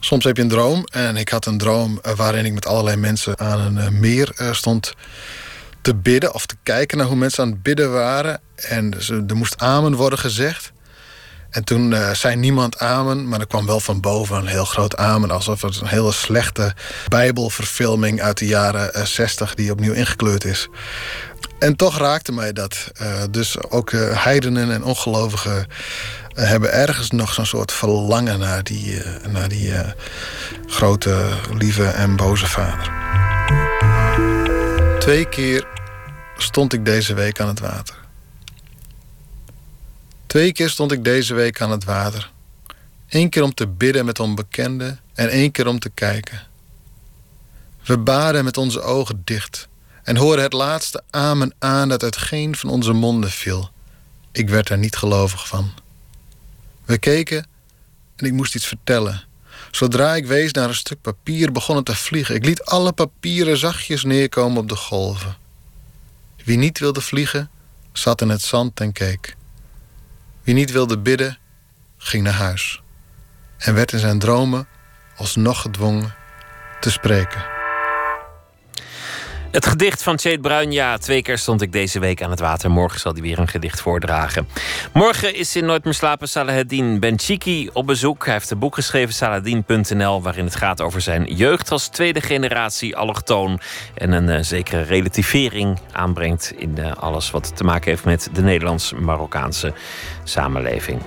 soms heb je een droom. En ik had een droom waarin ik met allerlei mensen aan een meer stond te bidden of te kijken naar hoe mensen aan het bidden waren. En er moest amen worden gezegd. En toen eh, zei niemand amen, maar er kwam wel van boven een heel groot amen. Alsof het een hele slechte bijbelverfilming uit de jaren eh, 60 die opnieuw ingekleurd is. En toch raakte mij dat. Eh, dus ook heidenen en ongelovigen hebben ergens nog zo'n soort verlangen naar die, naar die grote, lieve en boze vader. Twee keer stond ik deze week aan het water. Twee keer stond ik deze week aan het water. Eén keer om te bidden met onbekenden en één keer om te kijken. We baden met onze ogen dicht en hoorden het laatste amen aan dat uit geen van onze monden viel. Ik werd er niet gelovig van. We keken en ik moest iets vertellen. Zodra ik wees naar een stuk papier begon het te vliegen. Ik liet alle papieren zachtjes neerkomen op de golven. Wie niet wilde vliegen, zat in het zand en keek. Wie niet wilde bidden, ging naar huis. En werd in zijn dromen alsnog gedwongen te spreken. Het gedicht van Tjeet Bruin, ja, twee keer stond ik deze week aan het water. Morgen zal hij weer een gedicht voordragen. Morgen is in Nooit meer slapen Salaheddin Benchiki op bezoek. Hij heeft een boek geschreven, Saladin.nl, waarin het gaat over zijn jeugd als tweede generatie allochtoon. En een eh, zekere relativering aanbrengt in eh, alles wat te maken heeft met de Nederlands-Marokkaanse samenleving.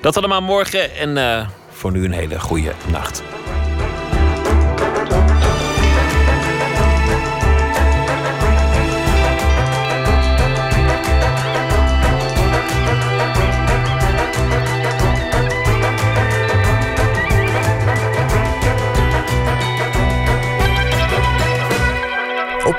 Dat allemaal morgen en eh, voor nu een hele goede nacht.